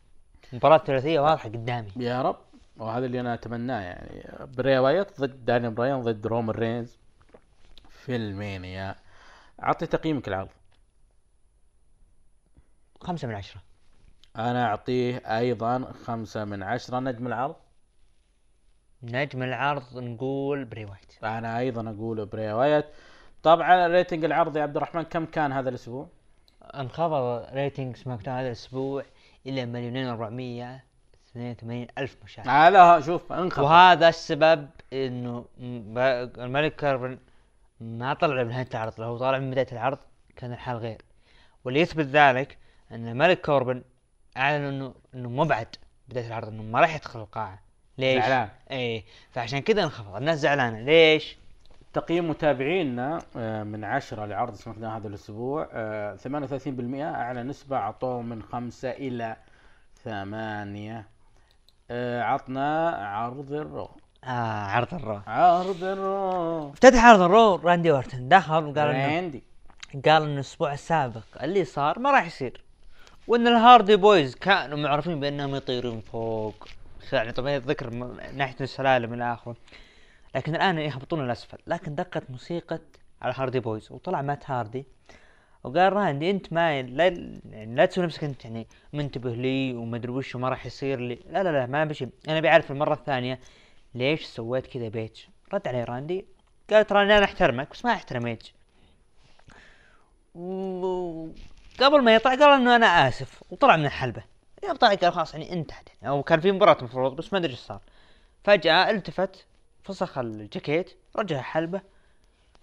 مباراة ثلاثية واضحة قدامي. يا رب. وهذا اللي أنا أتمناه يعني. بري وايت ضد دانيال براين ضد رومان رينز في ألمانيا. أعطي تقييمك العرض. خمسة من عشرة. أنا أعطيه أيضا خمسة من عشرة. نجم العرض؟ نجم العرض نقول بري وايت. أنا أيضا أقول بري وايت. طبعا rating العرض يا عبد الرحمن كم كان هذا الأسبوع؟ انخفض rating SmackDown هذا الأسبوع إلى مليونين وأربعمية اثنين وثمانين ألف مشاهد. هذا شوف انخفض. وهذا السبب إنه الملك كوربن ما طلع بنهاية العرض لو طالع من بداية العرض كان الحال غير. واللي يثبت ذلك أن الملك كوربن أعلن انه إنه مبعد بداية العرض إنه ما راح يدخل القاعة. ليش؟ زعلان. إيه. فعشان كذا انخفض. الناس زعلانة. ليش؟ تقييم متابعينا آه، من عشرة لعرض SmackDown هذا الأسبوع آه، 38% أعلى نسبة أعطوه من خمسة إلى ثمانية. آه، عطنا عرض الرو. آه عرض الرو. عرض ال Raw. افتتح عرض ال Raw راندي اورتن دخل وقال انه راندي. قال ان الأسبوع السابق اللي صار ما راح يصير. وإن الهاردي بويز كانوا معروفين بأنهم يطيرون فوق. يعني طبعا ذكر من ناحية السلالم إلى آخره. لكن الآن يهبطون الأسفل. لكن دقت موسيقى على هاردي بويز وطلع مات هاردي. وقال راندي إنت ما لا يعني لا تسوي نفسك أنت يعني منتبه لي وما أدري وش وما راح يصير لي. لا لا لا ما بشي أنا بعرف المرة الثانية ليش سويت كذا بايج رد عليه راندي قال له راندي أنا أحترمك بس ما احترم وقبل ما يطلع قال إنه أنا آسف وطلع من الحلبة. يوم طلع قال خلاص يعني انتهت. يعني أو كان في مباراة المفروض بس ما أدري إيش صار. فجأة التفت فسخ الجاكيت رجع الحلبة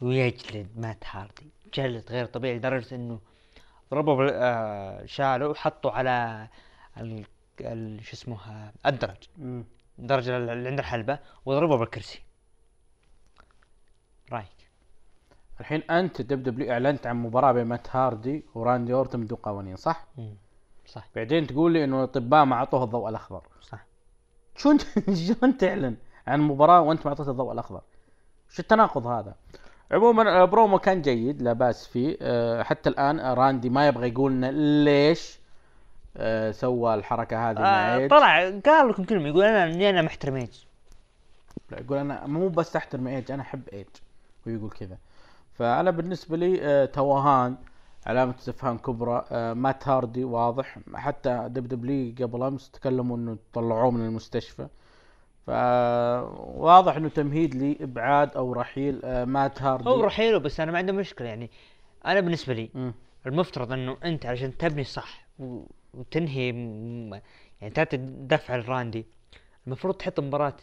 ويجلد مات هاردي. جلد غير طبيعي لدرجة إنه بال- آه شاله وحطه على. شو اسمه الدرج. الدرج اللي عند الحلبة وضربه بالكرسي. رايك الحين أنت WWE أعلنت عن مباراة بين مات هاردي وراندي أورتن بدون قوانين صح؟ مم. صح بعدين تقول لي إنه الأطباء ما أعطوه الضوء الأخضر صح شو انت <laughs> شلون تعلن عن مباراة وأنت ما اعطيت الضوء الأخضر؟ شو التناقض هذا؟ عموما آه، برومو كان جيد لا بأس فيه آه، حتى الآن آه، راندي ما يبغى يقول لنا ليش آه، سوى الحركة هذه مع آه ايج طلع قال لكم كلمة يقول أنا إني أنا محترم ايج لا، يقول أنا مو بس أحترم ايج أنا أحب ايج هو يقول كذا فأنا بالنسبة لي آه، توهان علامة استفهام كبرى آه، مات هاردي واضح. حتى WWE قبل أمس تكلموا إنه طلعوه من المستشفى. فواضح إنه تمهيد لابعاد أو رحيل آه، مات هاردي. هو رحيله بس أنا ما عندي مشكلة. يعني أنا بالنسبة لي مم. المفترض إنه أنت عشان تبني صح وتنهي م- يعني تعطي دفع لراندي المفروض تحط مباراة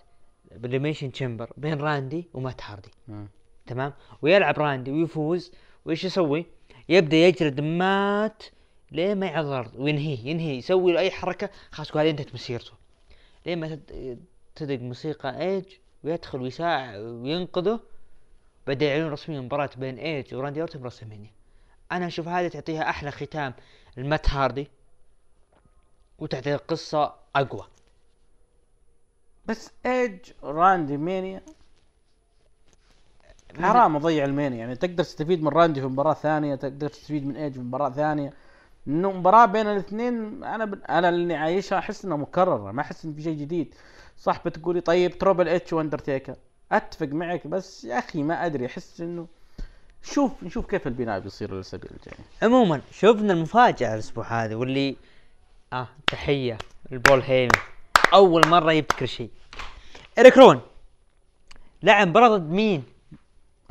بال Elimination Chamber بين راندي ومات هاردي. مم. تمام؟ ويلعب راندي ويفوز. وإيش يسوي؟ يبدأ يجلد مات ليه ما يعض الأرض وينهيه ينهي يسوي له أي حركة خلاص هذه انتهت مسيرته. ليه ما تد- تدق موسيقى ايج ويدخل ويساعد وينقذه. بدأ يعلن رسميا مباراة بين ايج وراندي أورتن ب WrestleMania أنا أشوف هذه تعطيها أحلى ختام لمات هاردي. وتعطي القصة أقوى. بس ايج راندي Mania حرام اضيع ال Mania. يعني تقدر تستفيد من راندي في مباراة ثانية تقدر تستفيد من ايج في مباراة ثانية. إنه مباراة بين الاثنين أنا ب... أنا اللي عايشها أحس إنها مكررة ما أحس إن في شيء جديد. صح بتقولي طيب تربل إتش وأندرتيكر. أتفق معك بس يا أخي ما أدري أحس إنه شوف نشوف كيف البناء بيصير الاسابيع الجاية. عموما شفنا المفاجأة الأسبوع هذا واللي آه تحية لبول هيمن أول مرة يبتكر شيء. إريك روان لعب مباراة ضد مين؟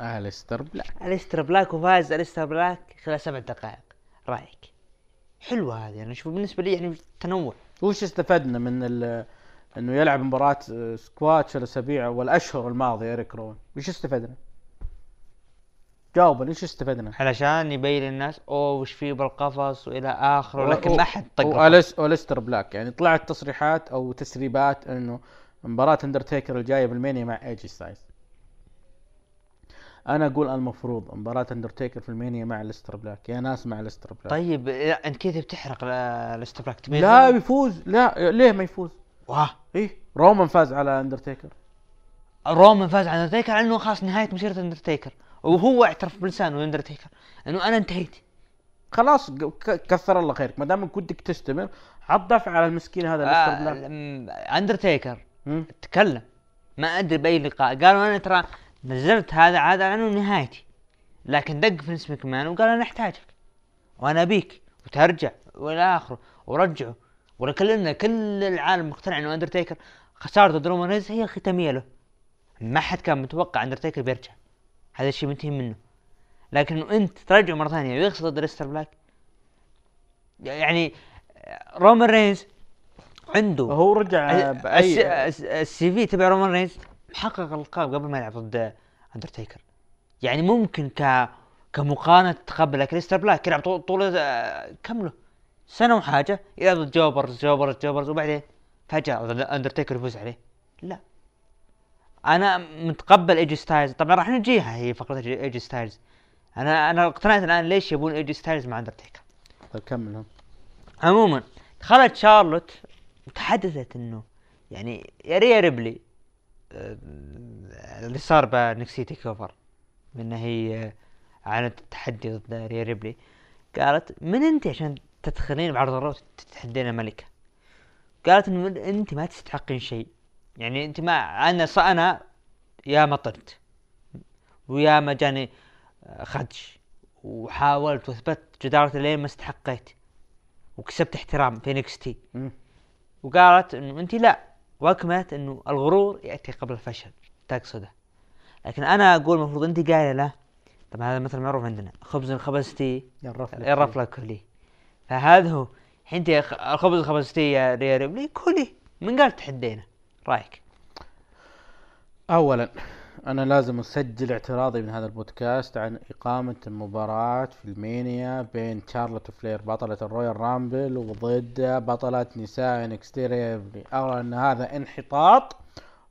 أليستر بلاك. أليستر بلاك وفاز أليستر بلاك خلال سبع دقائق. رأيك؟ حلوة هذه أنا أشوف بالنسبة لي يعني تنوع. وش استفدنا من ال... إنه يلعب مباراة آه، سكواتش الأسابيع والأشهر الماضية اريك روان وش استفدنا؟ جاوبني وش استفدنا؟ علشان يبين للناس أوه وش فيه بالقفص وإلى آخره لكن ما حد طق أليستر بلاك يعني طلعت تصريحات أو تسريبات إنه مباراة أندرتيكر الجاية بال Mania مع إي جي ستايلز. أنا أقول المفروض مباراة اندرتيكر في ال Mania مع أليستر بلاك يا ناس مع ليستر بلاك. طيب لا، أنت كذا بتحرق ال- أليستر بلاك؟ لا بيفوز. لا ليه ما يفوز؟ واه. إيه رومان فاز على اندرتيكر رومان فاز على اندرتيكر لأنه خلاص نهاية مسيرة اندرتيكر وهو اعترف بلسانه اندرتيكر إنه أنا انتهيت. خلاص كثر الله خيرك. ما دامك ودك تستمر حط دفع على المسكين هذا آه اندرتيكر. تكلم. ما أدري بأي لقاء. قالوا أنا ترى نزلت هذا عاد عنه نهايتي لكن دق فينس مكمان وقال أنا أحتاجك. وأنا أبيك وترجع وإلى آخره ورجعه. ولكلنا كل العالم مقتنع إنه أندرتيكر خسارته ضد رومان رينز هي الختامية له. ما حد كان متوقع أندرتيكر بيرجع. هذا الشيء منتهي منه. لكن أنت ترجعه مرة ثانية ويخسر ضد أليستر بلاك. يعني رومان رينز عنده هو رجع باي ال C- ال CV تبع رومان رينز محقق القاب قبل ما يلعب ضد اندرتيكر يعني ممكن ك كمقارنة تقبل لكن أليستر بلاك يلعب طول, طول آه، كم له سنة وحاجة يلعب ضد jobbers jobbers jobbers وبعدين فجأة ضد اندرتيكر يفوز عليه. لا. أنا متقبل ايجي ستايلز طبعا راح نجيها هي فقرة إيجي- ايجي ستايلز أنا أنا اقتنعت الآن ليش يبون ايجي ستايلز مع اندرتيكر طيب كمل ها. عموما دخلت شارلوت وتحدثت إنه يعني يا ريا ريبلي اللي صار ب NXT TakeOver من هي أعلنت التحدي ضد ريا ريبلي. قالت من أنت عشان تدخلين بعرض ال RAW تتحدين ملكة قالت من- أنت ما تستحقين شيء. يعني أنت ما أنا أنا يا ما طرت ويا ما جاني خدش وحاولت واثبت جدارتي لين ما استحقيت وكسبت احترام في NXT مم. وقالت انه أنت لا واكملت إنه الغرور يأتي قبل الفشل تقصده. لكن أنا أقول المفروض أنت قايلة له طبعا هذا مثل معروف عندنا خبز خبزتي يرف لك كلي فهذا هو. أنت يا خ- الخبز خبزتي يا ريا ريبلي كلي؟ من قال تحدينا؟ رأيك؟ اولا أنا لازم أسجل اعتراضي من هذا البودكاست عن إقامة المباراة في ال Mania بين شارلوت فلير بطلة ال Royal Rumble وضد بطلة نساء NXT ريبلي أرى أن هذا انحطاط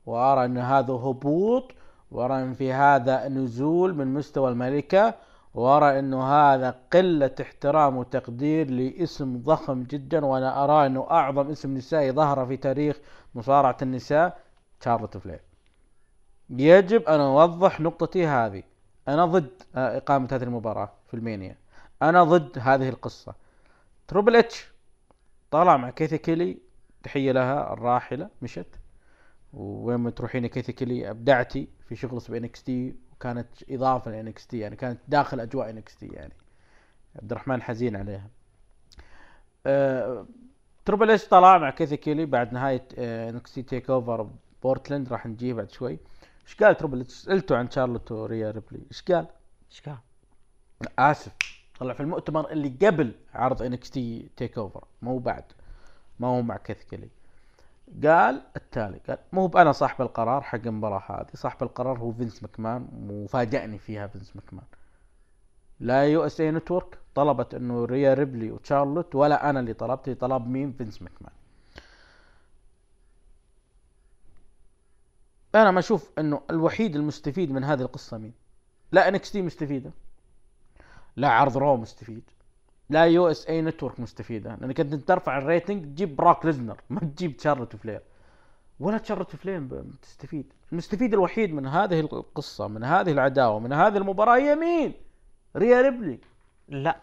وأرى أن هذا هبوط وأرى أن في هذا نزول من مستوى الملكة وأرى انه هذا قلة احترام وتقدير لاسم ضخم جدا وأنا أرى انه أعظم اسم نسائي ظهر في تاريخ مصارعة النساء شارلوت فلير. يجب أن أوضح نقطتي هذه. أنا ضد آه، إقامة هذه المباراة في ال Mania. أنا ضد هذه القصة. تريبل إتش طلع مع كيثي كيلي تحية لها الراحلة مشت. وين ما تروحين يا كيثي كيلي أبدعتي في شغل في NXT وكانت إضافة ل NXT يعني كانت داخل أجواء NXT يعني. عبد الرحمن حزين عليها. آه، تريبل إتش طلع مع كيثي كيلي بعد نهاية NXT TakeOver بورتلاند راح نجيه بعد شوي. إيش قال تريبل اتش سالته عن شارلوت وريا ريبلي إيش قال إيش قال؟ آسف. طلع في المؤتمر اللي قبل عرض NXT TakeOver مو بعد ما هو مع كيث كيلي قال التالي قال مو أنا صاحب القرار حق المباراة هذه صاحب القرار هو فينس مكمان وفاجأني فيها فينس مكمان لا USA Network طلبت إنه ريا ريبلي وتشارلوت ولا أنا اللي طلبت طلب مين؟ فينس مكمان أنا ما أشوف إنه الوحيد المستفيد من هذه القصة مين؟ لا NXT مستفيدة. لا عرض RAW مستفيد. لا USA Network مستفيدة. لانك أنت ترفع ال rating تجيب بروك ليسنر. ما تجيب تشارلوت فلير ولا تشارلوت فلير تستفيد المستفيد الوحيد من هذه القصة من هذه العداوة من هذه المباراة هي مين؟ ريا ريبلي. لا.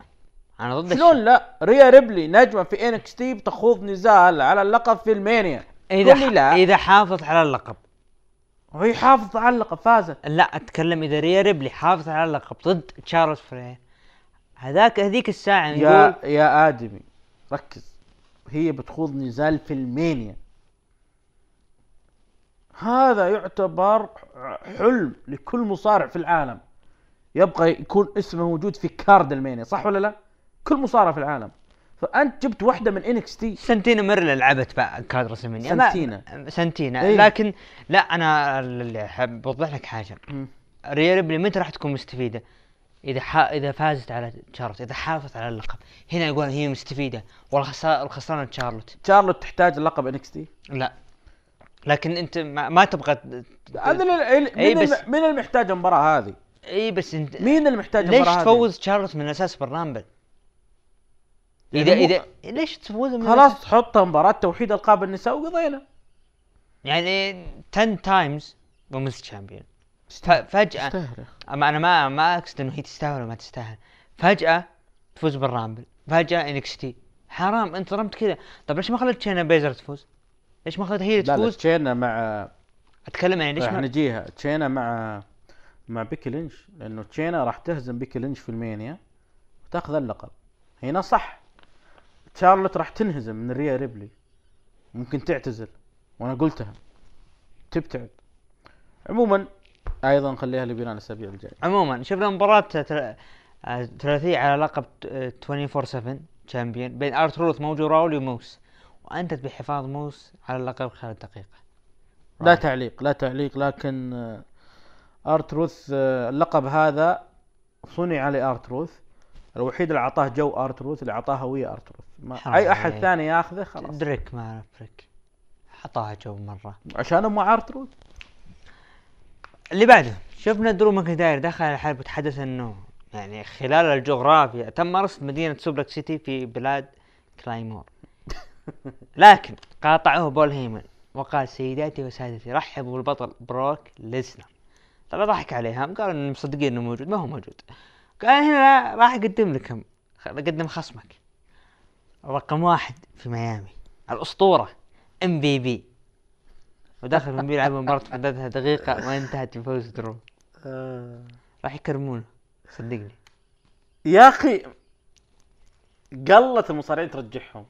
أنا ضد شلون لا؟ ريا ريبلي نجمة في NXT بتخوض نزال على اللقب في ال Mania. إذا لي لا. ح... إذا حافظ على اللقب. وهي حافظة على اللقب فازت. لا أتكلم إذا ريا ريبلي حافظ على اللقب ضد تشارلوت فلير هذاك هذيك الساعة نقول يا يا آدمي ركز. هي بتخوض نزال في ال Mania. هذا يعتبر حلم لكل مصارع في العالم. يبقى يكون اسمه موجود في card ال Mania صح ولا لا؟ كل مصارع في العالم. فأنت جبت واحدة من NXT سانتينا ماريلا لعبت card WrestleMania ما- سانتينا. سانتينا إيه. لكن لا أنا اللي بوضح لك حاجة مم. ريا ريبلي متى راح تكون مستفيدة؟ إذا ح... إذا فازت على شارلوت إذا حافظت على اللقب هنا يقول هي مستفيدة والله خسارة الخسرانه شارلوت شارلوت تحتاج اللقب NXT لا لكن أنت ما, ما تبغى ت- هذا ال- إيه مين بس- مين اللي محتاج المباراة هذه؟ اي بس أنت مين اللي محتاج ليش المباراه هذه؟ تفوز شارلوت من أساس بال Rumble؟ اذا يعني مو- اذا ليش تفوز خلاص تحطها مباراة توحيد ألقاب النساء وقضينا. يعني 10 times women's champion فجأة تستاهل أما أنا ما ما أقصد إنه هي تستاهل ولا ما تستاهل. فجأة تفوز بال Rumble. فجأة NXT. حرام أنت ظلمت كذا. طب ليش ما خليت شينا بيزلر تفوز؟ ليش ما خليت هي اللي لا لا تفوز؟ تشينا مع أتكلم يعني ليش راح ما نجيها. تشينا مع مع بيكي لينش. لأنه تشينا راح تهزم بيكي لينش في ال Mania وتاخذ اللقب. هنا صح. شارلوت راح تنهزم من ريا ريبلي. ممكن تعتزل. وأنا قلتها. تبتعد. عموما أيضا نخليها لبناء الأسابيع الجاية. عموما شفنا مباراة تل- آه، ثلاثية على لقب آه، 24 7 champion بين ارتروث موجو راولي وموس وانتهت بحفاظ موس على اللقب خلال دقيقة لا تعليق لا تعليق لكن آه، ارتروث آه، اللقب هذا صنع لارتروث الوحيد اللي أعطاه جو ارتروث اللي اعطاه هويه ارتروث ما أي أحد. ثاني ياخذه خلاص. دريك مافريك حطاها جو مرة. عشان مع ارتروث اللي بعده شفنا درو ماكنتاير دخل الحلبة وتحدث إنه يعني خلال الجغرافيا تم رصد مدينة Suplex City في بلاد Claymore. <laughs> لكن قاطعه بول هيمن وقال سيداتي وسادتي رحبوا بالبطل بروك ليسنر طبعا ضحك عليهم قالوا إنهم مصدقين إنه موجود. ما هو موجود. قال هنا راح أقدم لكم. اقدم خصمك. رقم واحد في ميامي. الأسطورة MVP ودخل من بيلعب مباراة مدتها دقيقة وانتهت بفوز درو راح يكرمونه صدقني. يا أخي قلت المصارعين ترجعهم.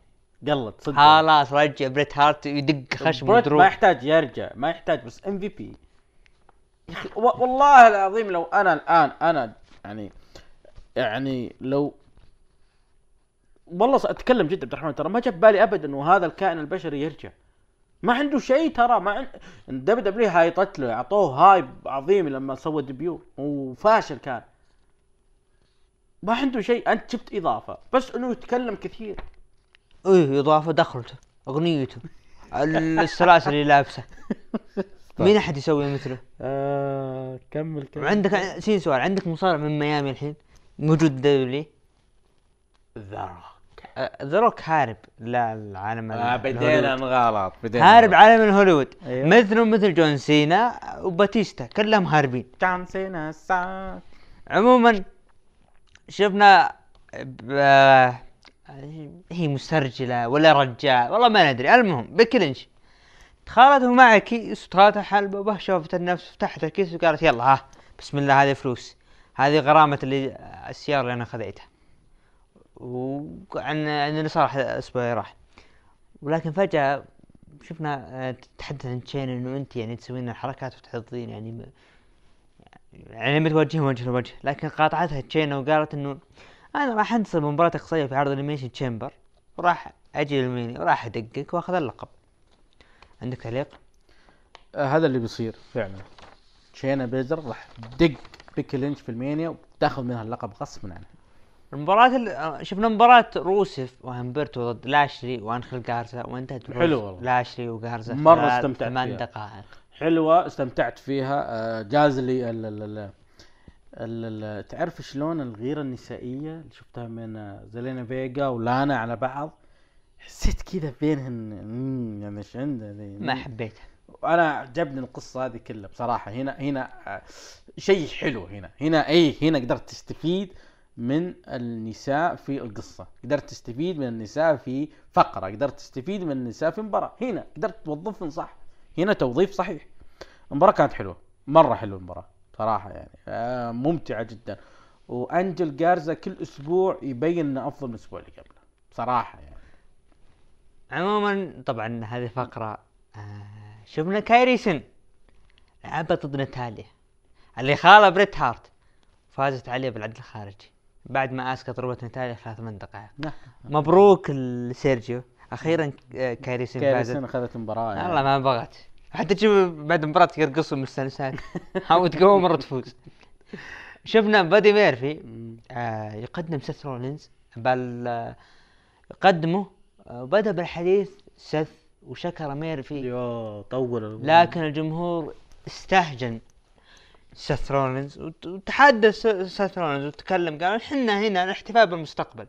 قلت صدق. خلاص رجع. بريت هارت يدق خشم بروت درو ما يحتاج يرجع ما يحتاج بس ام في بي والله العظيم لو أنا الآن أنا يعني يعني لو والله أتكلم جد عبد الرحمن ترى ما جاب بالي ابدا إنه هذا الكائن البشري يرجع. ما عنده شيء ترى ما عن... دبليو دبليو هايطت له أعطوه هايب عظيم لما سوى ديبيو وفاشل كان. ما عنده شيء أنت شفت إضافة بس إنه يتكلم كثير. إيه إضافة دخلته أغنيته السلاسل اللي لابسة. <laughs> مين أحد يسوي مثله؟ آه كمل كمل. وعندك سين سؤال عندك مصارع من ميامي الحين؟ موجود دبليو ذرك ذا روك هارب. لا العالم آه. بدينا نغلط بدينا هارب عالم الهوليوود أيوه. مثله مثل جون سينا وباتيستا كلهم هاربين. كان سينا ساعة عموما شفنا ب- هي مسترجلة ولا رجال والله ما ندري. المهم بكلينش. دخلت ومع كيس ودخلت حلبة وبه شوفت النفس فتحت الكيس وقالت يلا ها بسم الله هذه فلوس. هذه غرامة اللي السيارة اللي أنا خذيتها. وعن صار الأسبوع اللي راح. ولكن فجأة شفنا آه، تتحدث عن تشين إنه أنت يعني تسوين الحركات وتحضين يعني يعني متوجه وجه لوجه. لكن قاطعتها تشينا وقالت إنه أنا راح أنتصر بمباراة إقصائية في عرض الانيميشن تشامبر وراح أجي للميني وراح أدقق وأخذ اللقب. عندك تعليق؟ آه هذا اللي بيصير فعلا. شينا بيزر راح تدق. بيكي لينش في ألمانيا وتاخذ منها اللقب غصبا عنها. المباراة ال- آه، شفنا مباراة روسف وهمبرتو ضد لاشلي وانخل جارزا وانتهت حلو والله. لاشلي وجارزا مرة استمتعت ثمان. دقائق. حلوة استمتعت فيها. آه جاز لي ال ال ال ال ال تعرف شلون الغيرة النسائية اللي شفتها من آه، زيلينا فيجا ولانا على بعض؟ حسيت كذا بينهن يعني إيش عنده ما حبيتها. أنا عجبني القصة هذه كلها بصراحة. هنا هنا آه، شيء حلو هنا. هنا اي هنا قدرت تستفيد من النساء في القصة. قدرت تستفيد من النساء في فقرة. قدرت تستفيد من النساء في مباراة. هنا قدرت توظفهم صح. هنا توظيف صحيح. المباراة كانت حلوة. مرة حلوة المباراة صراحة يعني. آه، ممتعة جدا. وأنجل جارزا كل أسبوع يبين إنه أفضل من الأسبوع اللي قبله. بصراحه يعني. عموما طبعا هذه فقرة آه شفنا كايريسن. لعبت ضد ناتاليا اللي خاله بريت هارت. فازت عليه بالعدل الخارجي. بعد ما اسقط ضربة ناتاليا ثلاث من دقائق نعم. مبروك لسيرجيو أخيرا آه، كايري سين كايري سين فازت أخذت المباراة يعني. والله ما بغت. حتى تشوف بعد المباراة يرقصوا مستانسات <laughs> أو تقوم مرة تفوز. شفنا بادي ميرفي. آه يقدم سيث رولينز. بل آه يقدمه آه وبدأ بالحديث سيث وشكر ميرفي يو طول لكن الجمهور استهجن. سيث رولينز وت- وتحدث سيث رولينز وتكلم قال إحنا هنا الاحتفاء بالمستقبل.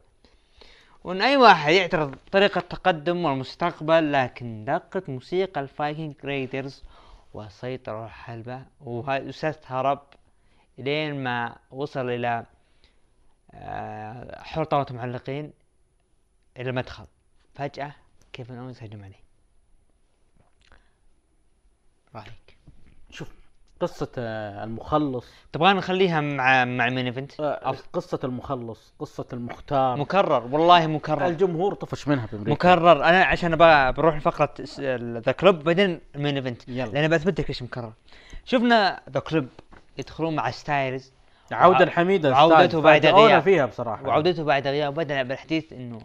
وإن أي واحد يعترض طريقة التقدم والمستقبل لكن دقت موسيقى الفايكنج ريدرز وسيطروا على الحلبة وسيث هرب لين ما وصل إلى آه، حلطة معلقين إلى المدخل فجأة كيفن اونز هجم عليه. رايك شوف قصة آه، المخلص. تبغى نخليها مع مع main event آه، قصة المخلص قصة المختار. مكرر والله مكرر. الجمهور طفش منها في أمريكا. مكرر. أنا عشان أبغى بروح لفقرة The Club بعدين ال main event يلا. لأن بثبت لك إيش مكرر. شفنا The Club يدخلون مع ستايلز. الحميدة وعودته ستايلز بعد غياب. فيها بصراحة. وعودته بعد غياب بدأ بالحديث إنه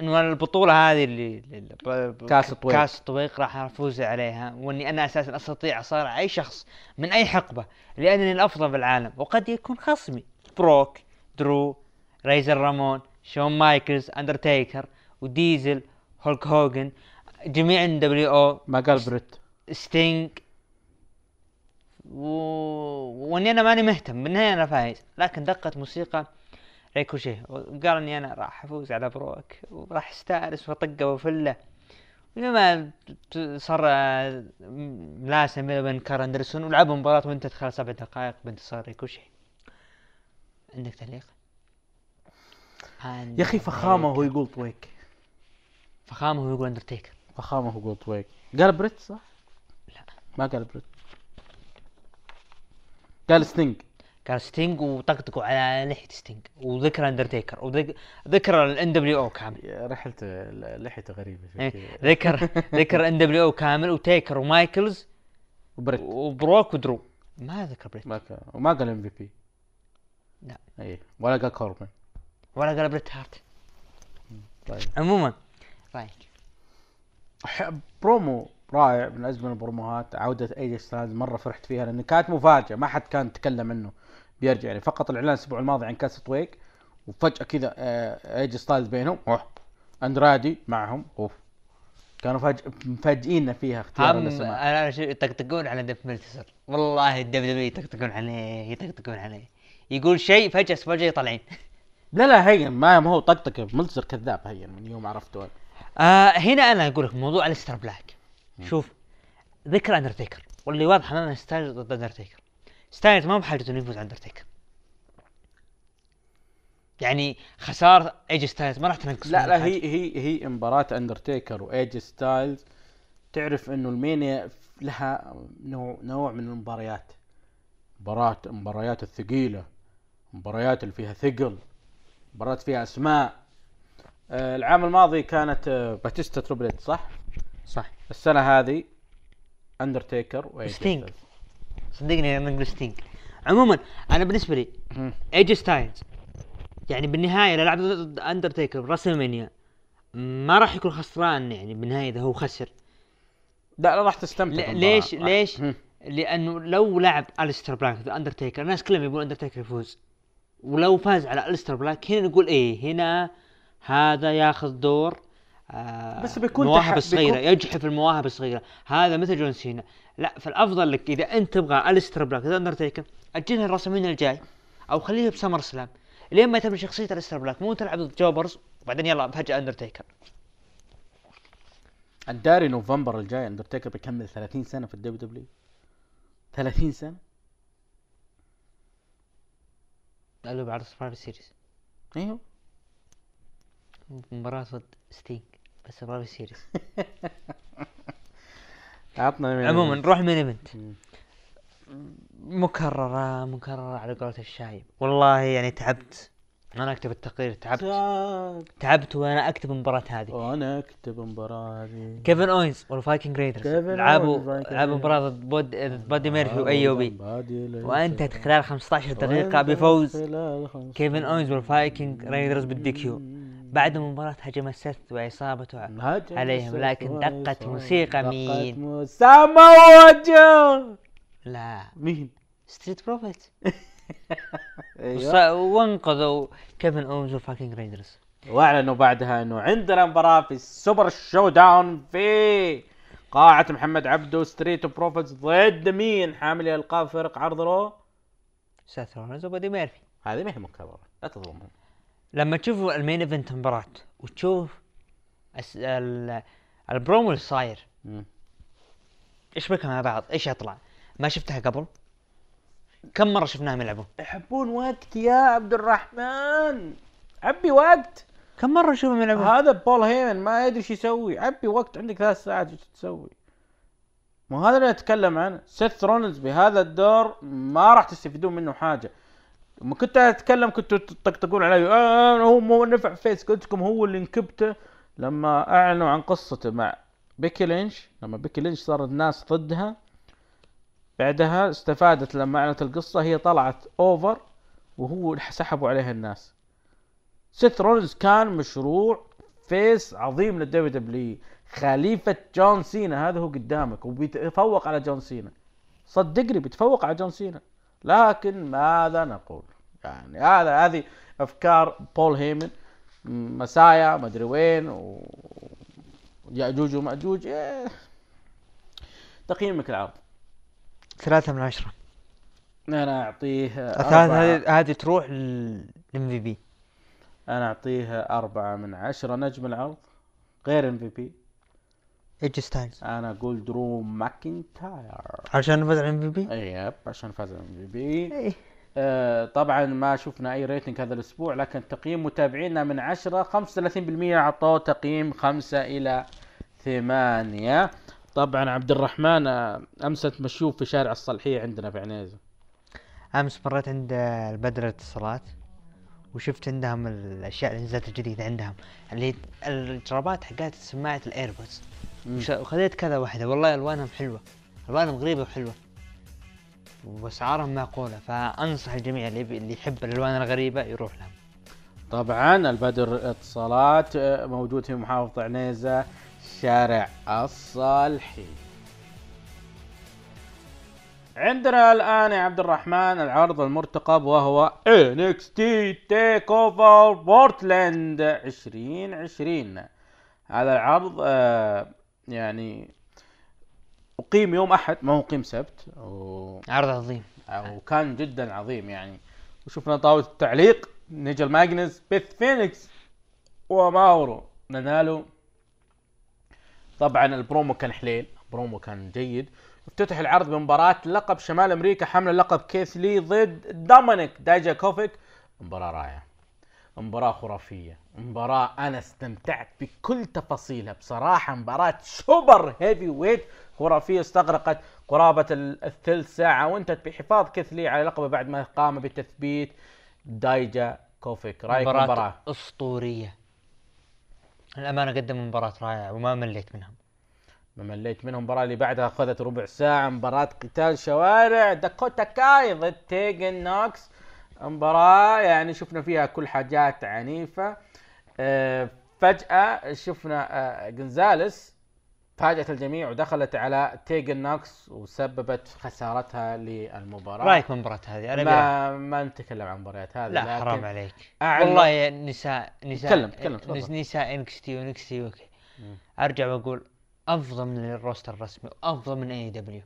إنه البطولة هذه اللي كاس الطويق. كاس الطويق راح أفوز عليها وإني أنا أساسا أستطيع اصارع أي شخص من أي حقبة لأنني الأفضل بالعالم وقد يكون خصمي بروك درو ريزر رامون شون مايكلز أندرتيكر وديزل هولك هوجن جميع NWO ما قال بريت ستينج و... وإني أنا ماني مهتم بالنهاية أنا فايز لكن دقت موسيقى ريكوشيه وقال إني أنا راح أفوز على بروك وراح أستأنس وأطقه وفله لما صار ملاسم بينه وبين كار أندرسون ولعبوا مباراة وانتهت خلال سبع دقائق بانتصار ريكوشي عندك تعليق؟ يا أخي فخامة وهو يقول طويك فخامة ويقول اندرتيكر فخامة وهو يقول طويك قال بريت صح؟ لا. ما قال بريت. قال ستينج قال ستينج وطقطقوا على لحية ستينج وذكر اندرتيكر وذكر ال NWO كامل. ريحة لحيته شوي كذا. <laughs> ذكر ذكر NWO كامل وتيكر ومايكلز وبريت. وبروك ودرو. ما ذكر بريت. ما كان وما قال MVP لا. اي ولا قال كوربن. ولا قال بريت هارت. طيب. عموما رايك؟ برومو رائع من اجمل البروموهات. عودة AJ ستايلز مرة فرحت فيها لأن كانت مفاجأة ما حد كان تكلم عنه. بيرجع يعني. فقط الإعلان الأسبوع الماضي عن كاس طويق وفجأة كذا آه، AJ ستايلز بينهم اوه أندرادي معهم أوف. كانوا فاج... مفاجئين فيها اختيار الأسماء. أنا شو يطقطقون على ديف ملتسر والله الدب دبليو يطقطقون عليه يطقطقون عليه. يقول شيء الأسبوع الجاي طالعين. <laughs> لا لا هين ما هو طقطقة ملتزر كذاب هين من يوم عرفته. آه هنا أنا أقول لك موضوع الستر بلاك. شوف ذكر أندرتيكر واللي واضح انه ستايلز ضد أندرتيكر. ستايلز ما بحاجته إنه يفوز على اندرتيكر يعني خسارة AJ ستايلز ما راح تنقص لا لا. هي هي هي مباراة اندرتيكر و AJ ستايلز تعرف إنه المانيا لها نوع نوع من المباريات مباراة مباريات الثقيلة مباريات اللي فيها ثقل مباريات فيها أسماء آه العام الماضي كانت آه باتيستا تربل اتش صح؟ صح السنة هذه اندرتيكر وايج ستينج. ستايلز. صدقني أنا نقول ستينج عموما أنا بالنسبة لي. ايج ستايلز يعني بالنهاية لو لعب ضد اندرتيكر برسلمانيا ما راح يكون خسران يعني بالنهاية إذا هو خسر. لا لا راح تستمتع. ليش راح- ليش؟ لأنه لو لعب الستر بلاك ضد اندرتيكر الناس كلهم يبون اندرتيكر يفوز. ولو فاز على الستر بلاك هنا نقول إيه هنا هذا ياخذ دور آه بس بيكون مواهب تح- الصغيره بيكون- يجحف المواهب الصغيرة. هذا مثل جون سينا لا فالأفضل لك إذا أنت تبغى الستر بلاك ضد اندرتيكر أجلها الرسمين الجاي أو خليها بسمر سلام. لين ما تبني شخصية الستر بلاك مو تلعب ضد jobbers وبعدين يلا فجأة أندرتيكر. تدري نوفمبر الجاي أندرتيكر بيكمل 30 سنة في الدبليو دبليو. 30 سنة؟ قالوا بعرض سرفايفر سيريز أيوه. مباراة ضد ستينج بس سرفايفر سيريز <laughs> عطنا عموما نروح main event. مكررة مكررة على قولة الشايب. والله يعني تعبت. أنا أكتب التقرير تعبت. تعبت وأنا أكتب المباراة هذه. وأنا أكتب المباراة هذه. كيفن أوينز والفايكنج ريدرز. لعبوا لعبوا. مباراة ضد بود ضد بادي ميرفي وأي أو بي. بادي. وانتهت خلال 15 دقيقة بفوز. كيفن أوينز والفايكنج ريدرز بال DQ. بعد المباراة هجم سيث وعصابته عليهم، لكن دقت. موسيقى مين؟ جو لا. مين؟ ستريت بروفيت <laughs> أيوه. وانقذوا كيفن اوينز والفايكنج ريدرز واعلنوا بعدها إنه عندنا مباراة في السوبر شو داون في قاعة محمد عبده ستريت بروفيتس ضد مين؟ حامل القاب فرق عرض رو سيث رولينز وبادي ميرفي. هذه ما هي مكررة لا تظلمهم. لما تشوفوا ال main event مباراة وتشوف البرومو اللي صاير. إيش بكم مع بعض؟ إيش يطلع؟ ما شفتها قبل؟ كم مرة شفناهم يلعبون؟ يحبون وقت يا عبد الرحمن. عبي وقت. كم مرة نشوفهم يلعبون؟ هذا بول هيمن ما يدري إيش يسوي. عبي وقت عندك ثلاث ساعات إيش تسوي؟ مو هذا اللي نتكلم عنه. سيث رولنز بهذا الدور ما راح تستفيدون منه حاجة. لما كنت أتكلم كنتوا تطقطقون علي آه هو مو نفع face قلت لكم هو اللي انكبته. لما أعلنوا عن قصته مع بيكي لينش لما بيكي لينش صار الناس ضدها بعدها استفادت لما أعلنت القصة هي طلعت over وهو سحبوا عليها الناس. سيث رولنز كان مشروع face عظيم للدبليو دبليو خليفة جون سينا هذا هو قدامك وبيتفوق على جون سينا. صدقني بيتفوق على جون سينا. لكن ماذا نقول؟ يعني هذا هذه أفكار بول هيمن. مسايا مدري وين و ياجوج ومأجوج إيه. تقييمك العرض. ثلاثة من عشرة. أنا أعطيه الثلاثة أربعة. هذه هذه تروح للام في بي أنا أعطيه أربعة من عشرة. نجم العرض غير ام في بي ايج ستايلز أنا أقول درو ماكنتاير عشان نفوز على الام في بي yep عشان فاز ام في بي. آه طبعا ما شفنا أي rating هذا الأسبوع لكن تقييم متابعينا من عشرة 35% أعطوه تقييم خمسة إلى ثمانية. طبعا عبد الرحمن آه، امس مشوف في شارع الصالحية عندنا في عنيزة. أمس مريت عند البدر الاتصالات وشفت عندهم الأشياء اللي نزلت الجديدة عندهم اللي الجرابات حقات سماعة الايربودز وخذيت كذا واحدة. والله ألوانهم حلوة. ألوانهم غريبة وحلوة. وأسعارهم معقولة. فأنصح الجميع اللي اللي يحب الألوان الغريبة يروح لهم. طبعا البدر اتصالات آه، موجود في محافظة عنيزة شارع الصالحي. عندنا الآن يا عبد الرحمن العرض المرتقب وهو NXT تيك اوفر بورتلاند 2020 هذا العرض آه، يعني أقيم يوم أحد ما هو أقيم سبت و... عرض عظيم. وكان جدا عظيم يعني. وشفنا طاولة التعليق نيجل ماجنس بيث فينيكس وماورو رانالو. طبعا البرومو كان حليل برومو كان جيد. افتتح العرض بمباراة لقب شمال أمريكا حمل لقب كيث لي ضد دومينيك دايجاكوفيك. مباراة رائعة. مباراة خرافية مباراة أنا استمتعت بكل تفاصيلها. بصراحة مباراة super heavyweight خرافية استغرقت قرابة ال- الثلث ساعة وانتهت بحفاظ كيث لي على لقبة بعد ما قام بتثبيت دايجاكوفيك. رأيك مباراة المباراة أسطورية. الأمانة قدموا مباراة رائعة وما مليت منهم ما مليت منهم المباراة اللي بعدها أخذت ربع ساعة مباراة قتال شوارع. داكوتا كاي ضد تيجن نوكس. مباراة يعني شفنا فيها كل حاجات عنيفة. آه، فجأة شفنا آه، جونزاليس فاجأت الجميع ودخلت على تيجن نوكس وسببت خسارتها للمباراة. رايك بالمباراة هذه أنا ما ما نتكلم عن المباريات هذه لا حرام عليك. والله يا نساء نساء تكلم- تكلم، نساء انكس تي ونكس تي okay. أرجع وأقول أفضل من ال roster الرسمي وأفضل من اي دبليو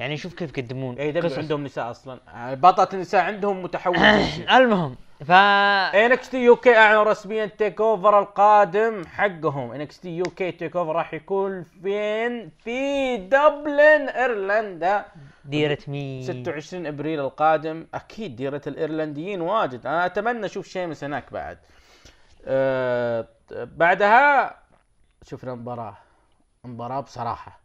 يعني شوف كيف يقدمون. اي دبليو. عندهم نساء أصلا. آه، بطلة النساء عندهم متحول. جنسي <coughs> المهم ف انكس تي يو كي أعلنوا رسميا تيك اوفر القادم حقهم. انكس تي يو كي تيك اوفر راح يكون فين؟ في دبلن إيرلندا. ديرة مين؟ 26 إبريل القادم. أكيد ديرة الإيرلنديين واجد. أنا أتمنى أشوف شيمس هناك بعد. أه بعدها شفنا مباراة. مباراة بصراحة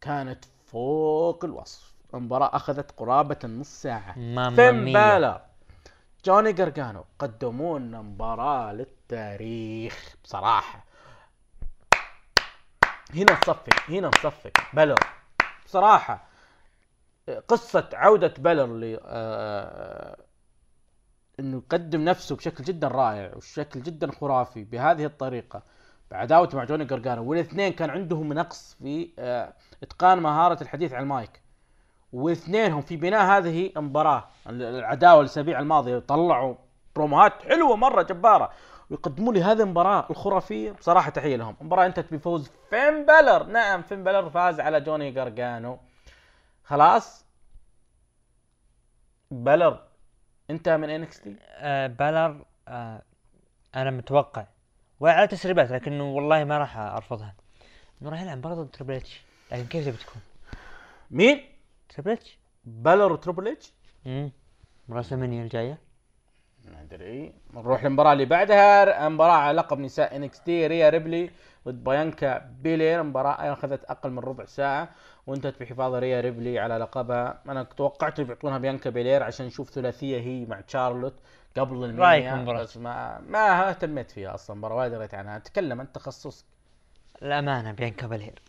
كانت فوق الوصف. مباراه أخذت قرابة النص ساعة. ماما فين بالور؟ جوني قرقانو قدموا لنا مباراة للتاريخ بصراحة. هنا نصفق هنا نصفق بلر. بصراحة قصة عودة بلر ل آه، إنه يقدم نفسه بشكل جدا رائع وشكل جدا خرافي بهذه الطريقة. بعداوته مع جوني قرقانو والاثنين كان عندهم نقص في آه، إتقان مهارة الحديث على المايك. واثنينهم في بناء هذه المباراة العداوة الأسابيع الماضية طلعوا بروموهات حلوة مرة جبارة. ويقدموا لي هذه المباراة الخرافية. بصراحة تحية لهم. المباراة انتهت بفوز فين بلر؟ نعم فين بلر فاز على جوني قرقانو. خلاص؟ بلر انتهى من NX T آه بالر آه أنا متوقع وعلى تسريبات لكنه والله ما راح أرفضها. إنه راح يلعب مباراة ضد Triple H لكن كيف تبي تكون؟ مين؟ Triple H بلر و Triple H امم WrestleMania الجاية. ما أدري. نروح للمباراة اللي بعدها. مباراة على لقب نساء NXT ريا ريبلي ضد بيانكا بيلير. مباراة أخذت أقل من ربع ساعة وانتهت بحفاظ ريا ريبلي على لقبها. أنا توقعت بيعطونها بيانكا بيلير عشان نشوف ثلاثية هي مع تشارلوت. قبل ال Mania؟ بس ما ما اهتميت فيها أصلا مباراة وايد قريت عنها. تكلم انت تخصصك. الأمانة بيانكا بالير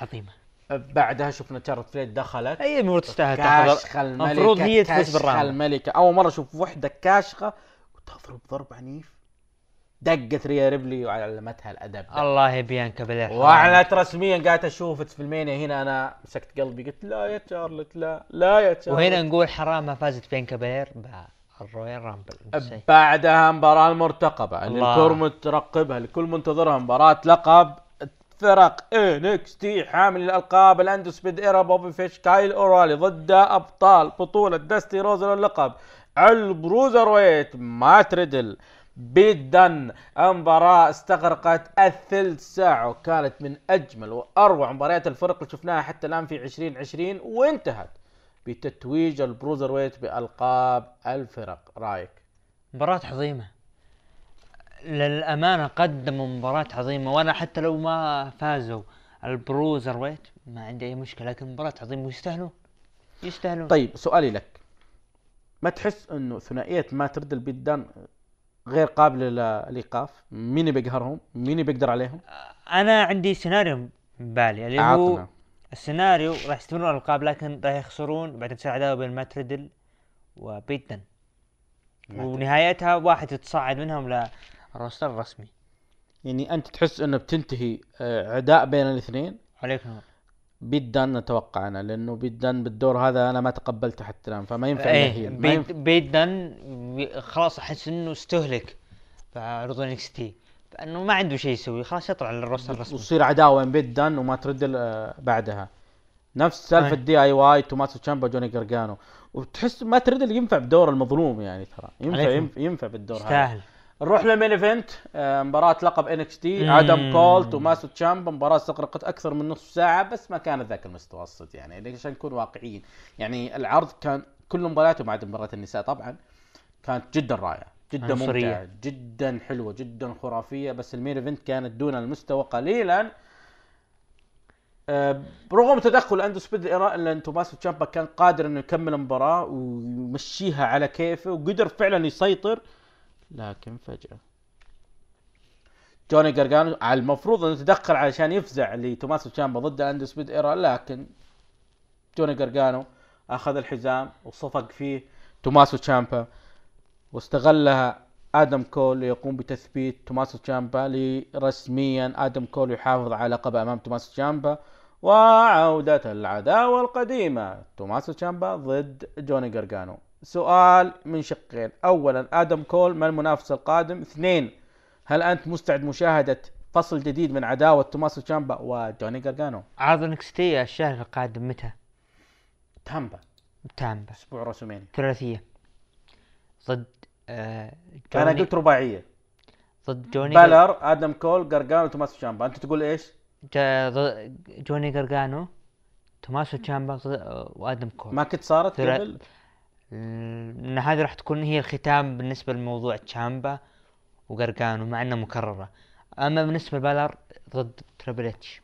عظيمة. بعدها شفنا تشارلوت فلير دخلت. هي المفروض تستاهل كاشخة تاخذ الملكة المفروض هي تفوز كاشخة بالراوند. الملكة. أول مرة أشوف وحدة كاشخة. وتضرب ضرب عنيف. دقت ريا ريبلي وعلمتها الأدب. الله يا بيانكا بالير حرام. واعلنت رسميا قاعد أشوف في ال Mania هنا أنا مسكت قلبي قلت لا يا تشارلت لا لا يا تشارلت وهنا نقول حرام ما فازت بيانكا بالير بال Royal Rumble. بعدها مباراة المرتقبة اللي. الكل مترقبها الكل منتظرها مباراة لقب فرق NXT حامل الألقاب ال Undisputed Era بوبي فيش كايل أورالي ضد أبطال بطولة داستي رودز اللقب ال BroserWeights مات ريدل بيت دن مباراة استغرقت الثلث ساعة وكانت من أجمل وأروع مباريات الفرق اللي شفناها حتى الآن في 2020 وانتهت بتتويج ال BroserWeights بألقاب الفرق. رأيك؟ مباراة عظيمة. للأمانة قدموا مباراة عظيمة وأنا حتى لو ما فازوا ال BroserWeights ما عندي أي مشكلة لكن مباراة عظيمة ويستاهلون. يستاهلون. طيب سؤالي لك. ما تحس إنه ثنائية مات ريدل وبيت دان غير قابلة للإيقاف؟ مين بيقهرهم؟ مين بيقدر عليهم؟ أنا عندي سيناريو ببالي اللي هو السيناريو راح يستمرون الألقاب لكن راح يخسرون بعدين تصير عداوة بين مات ريدل وبيت دان. ونهايتها واحد يتصاعد منهم لل roster الرسمي. يعني أنت تحس انه بتنتهي آه، عداء بين الاثنين؟ عليك نور بيت دان نتوقع أنا لأنه بيت دان بالدور هذا أنا ما تقبلته حتى الآن فما ينفع إيه بيت ينفع. بي- خلاص أحس إنه استهلك في عروض NXT. فانه ما عنده شيء يسوي خلاص يطلع لل roster الرسمي. وتصير عداوة بين دان ومات ريدل بعدها. نفس سالفة. DIY توماسو تشامبا جوني قرقانو وتحس مات ريدل ينفع بدور المظلوم يعني ترى. ينفع عليكم. ينفع, ينفع بالدور هذا. يستاهل. نروح لل main event. آه، مباراة لقب NXT. آدم كول توماسو تشامبا. مباراة استغرقت أكثر من نصف ساعة بس ما كانت ذاك المتوسط يعني. عشان نكون واقعيين. يعني العرض كان كل مبارياته ما عدا مباراة النساء طبعا كانت جدا رائعة. جدا عنصرية. ممتعة جدا حلوة جدا خرافية. بس ال main event كانت دون المستوى قليلا. آه، برغم تدخل Undisputed الا ان توماسو تشامبا كان قادر إنه يكمل المباراة ويمشيها على كيفه وقدر فعلا يسيطر. لكن فجأة جوني جرجانو على المفروض إنه يتدخل علشان يفزع لتوماسو تشامبا ضد Undisputed Era لكن جوني جرجانو أخذ الحزام وصفق فيه توماسو تشامبا. واستغلها آدم كول ليقوم بتثبيت توماسو تشامبا لرسميا آدم كول يحافظ على لقبه أمام توماسو تشامبا وعودة العداوة القديمة. توماسو تشامبا ضد جوني جرجانو. سؤال من شقين. اولا آدم كول ما المنافس القادم؟ اثنين هل أنت مستعد مشاهدة فصل جديد من عداوة توماسو تشامبا وجوني جرجانو؟ عرض NXT الشهر القادم متى؟ تامبا. تامبا. أسبوع WrestleMania. ثلاثية. ضد آه أنا جوني قلت رباعية. ضد جوني بلر آدم كول جرجانو توماسو تشامبا أنت تقول إيش؟ جا- ضد جوني جرجانو توماسو تشامبا ضد- وآدم كول. ما كنت صارت قبل؟ ان هذه راح تكون هي الختام بالنسبة لموضوع تشامبا وقرقانو مع إنها مكررة. أما بالنسبة لبالر ضد Triple H.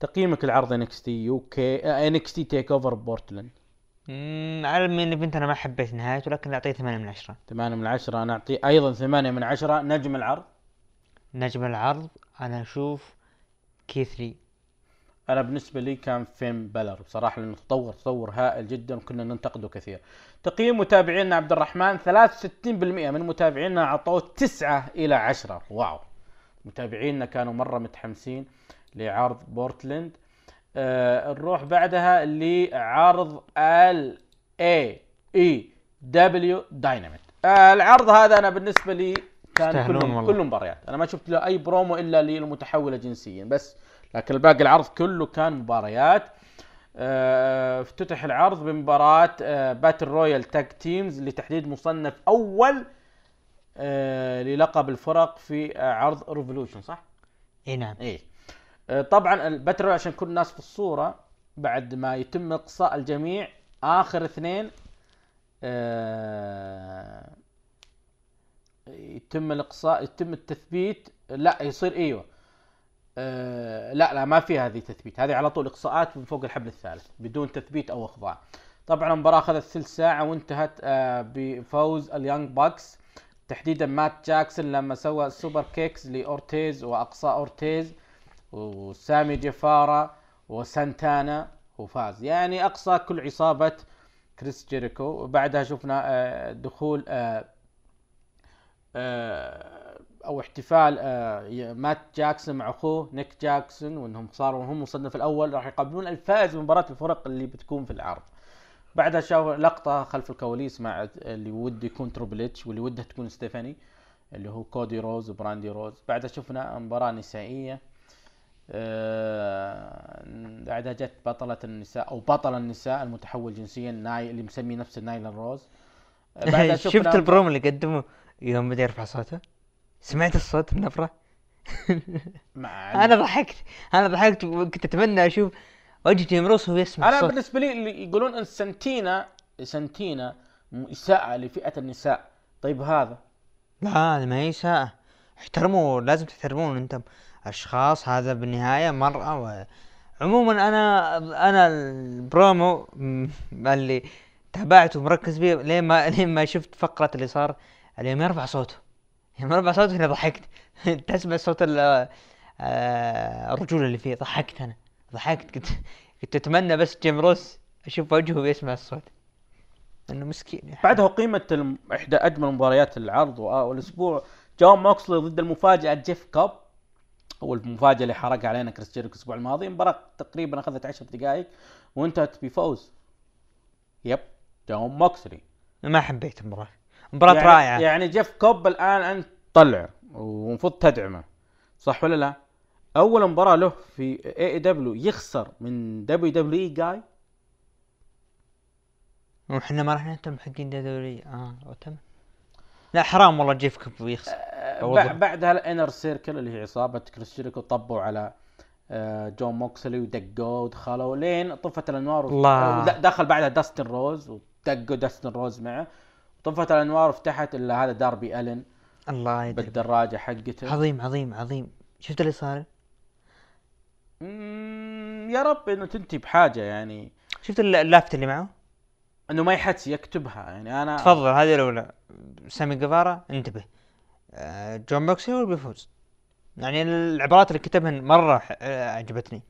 تقييمك العرض انكس تي يو كي انكس تي تيك اوفر بورتلاند أمم، على ال main event أنا ما حبيت نهايته لكن أعطيه 8 من 10 8 من 10 أنا أعطيه أيضا 8 من 10 نجم العرض؟ نجم العرض أنا أشوف كيث لي أنا بالنسبة لي كان فين بلر بصراحة لأنه تطور تطور هائل جدا وكنا ننتقده كثير. تقييم متابعينا عبد الرحمن 63% من متابعينا أعطوه 9 إلى 10 wow. متابعينا كانوا مرة متحمسين لعرض بورتلاند. نروح بعدها لعرض ال AEW Dynamite آه العرض هذا أنا بالنسبة لي كان كله. كله مباريات. أنا ما شفت له أي برومو إلا للمتحولة جنسيا بس لكن الباقي العرض كله كان مباريات. آه، افتتح العرض بمباراة آه، battle royal tag teams لتحديد مصنف أول آه، للقب الفرق في آه، عرض Revolution صح؟ إي نعم. إيه آه، طبعا ال battle royal عشان كل الناس في الصورة بعد ما يتم إقصاء الجميع آخر اثنين آه، يتم الإقصاء يتم التثبيت لا يصير إيوه. آه لا لا ما في هذه تثبيت. هذه على طول إقصاءات من فوق الحبل الثالث بدون تثبيت أو اخضاع طبعا المباراة أخذت ثلث ساعة وانتهت آه بفوز ال Young Bucks. تحديدا مات جاكسون لما سوى superkicks لأورتيز وأقصى أورتيز. وسامي جيفارا وسانتانا وفاز يعني أقصى كل عصابة كريس جيريكو. وبعدها شفنا آه دخول آه آه، أو احتفال مات جاكسون مع أخوه نيك جاكسون وإنهم صاروا هم المصنف الأول راح يقابلون الفائز من مباراة الفرق اللي بتكون في العرض. بعدها شاف لقطة خلف الكواليس مع اللي وده يكون Triple H واللي ودها تكون ستيفاني اللي هو كودي رودز وبراندي رودز. بعدها شفنا مباراة نسائية. بعدها جت بطلة النساء أو بطل النساء المتحول جنسيا ناي اللي مسمي نفسه نايلا روز. آه، بعدها <laughs> شفت البروم اللي قدمه؟ يوم بدأ يرفع صوته. سمعت الصوت <laughs> مع أنا ضحكت. أنا ضحكت وكنت أتمنى أشوف وجه جيم روس وهو يسمع أنا الصوت. بالنسبة لي اللي يقولون إن سنتينا سنتينا إساءة لفئة النساء. طيب هذا؟ لا هذا ما هي ساعة احترموا لازم تحترمون أنتم. أشخاص هذا بالنهاية مرأة و... عموما أنا أنا البرومو اللي تابعته ومركز فيه لين ما لين ما شفت فقرة اللي صار اليوم يرفع صوته. يوم يرفع صوته هنا ضحكت. <laughs> تسمع صوت آه، الرجولة اللي فيه ضحكت أنا. ضحكت. كنت كنت أتمنى بس جيم روس أشوف وجهه ويسمع الصوت. إنه مسكين بعدها قيمة الم- إحدى أجمل مباريات العرض وآ- والأسبوع. جون موكسلي ضد المفاجأة جيف كوب هو المفاجاه اللي حرقها علينا كريس جيريكو الأسبوع الماضي. مباراة تقريبا أخذت 10 دقائق. وانتهت بفوز يب. جون موكسلي ما حبيت المباراة. مباراة يعني رائعة. يعني جيف كوب الآن انت طلع ومفروض تدعمه. صح ولا لا؟ أول مباراة له في AEW يخسر من WWE جاي وحنا ما راح نهتم حقين دوري آه تمام لا حرام والله جيف كوب يخسر. بع- بعدها ال Inner Circle اللي هي عصابه كريس جيريكو طبوا على آه، جون موكسلي ودقوا ودخلوا لين طفت الأنوار الله. دخل بعدها داستن رودز ودقوا داستن رودز معه. طفت الأنوار وفتحت إلا هذا داربي ألن الله يدري بالدراجة حقته. عظيم عظيم عظيم. شفت اللي صار؟ يا رب إنه تنتهي بحاجة يعني. شفت الل- اللافت اللي معه؟ انه ما يحدس يكتبها يعني أنا تفضل هذه الأولى. سامي جيفارا انتبه. آه، جون موكسلي هو اللي بيفوز. يعني العبارات اللي كتبهن مرة آه، عجبتني.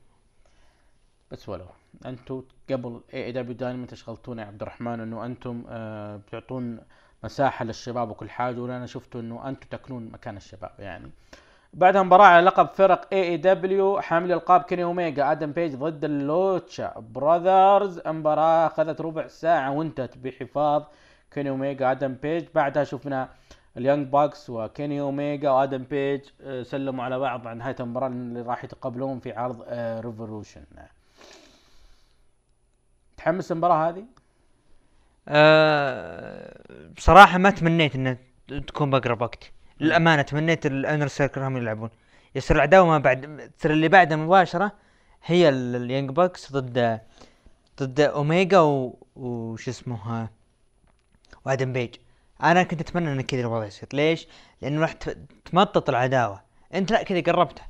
بس ولو. أنتم قبل AEW دايما تشغلتونا يا عبد الرحمن إنه أنتم آه بتعطون مساحة للشباب وكل حاجة وأنا شفت إنه أنتم تكنون مكان الشباب يعني. بعدها مباراة على لقب فرق AEW حامل القاب كيني اوميجا آدم بيج ضد ال Lucha Brothers. مباراة أخذت ربع ساعة وانتهت بحفاظ كيني اوميجا آدم بيج. بعدها شفنا ال Young Bucks وكيني اوميجا وآدم بيج آه، سلموا على بعض عن نهاية المباراة اللي راح يتقابلون في عرض Revolution تحمس المباراة هذه؟ أه بصراحه ما تمنيت إنها تكون بأقرب وقت. للأمانة تمنيت ال Inner Circle هم يلعبون. يصير العداوة ما بعد تصير اللي بعدها مباشره هي ال- ال Young Bucks ضد ضد اوميجا و... وش اسمه وادم بيج. أنا كنت أتمنى إن كذا الوضع يصير. ليش؟ لأنه راح تمطط العداوة. أنت لا كذا قربتها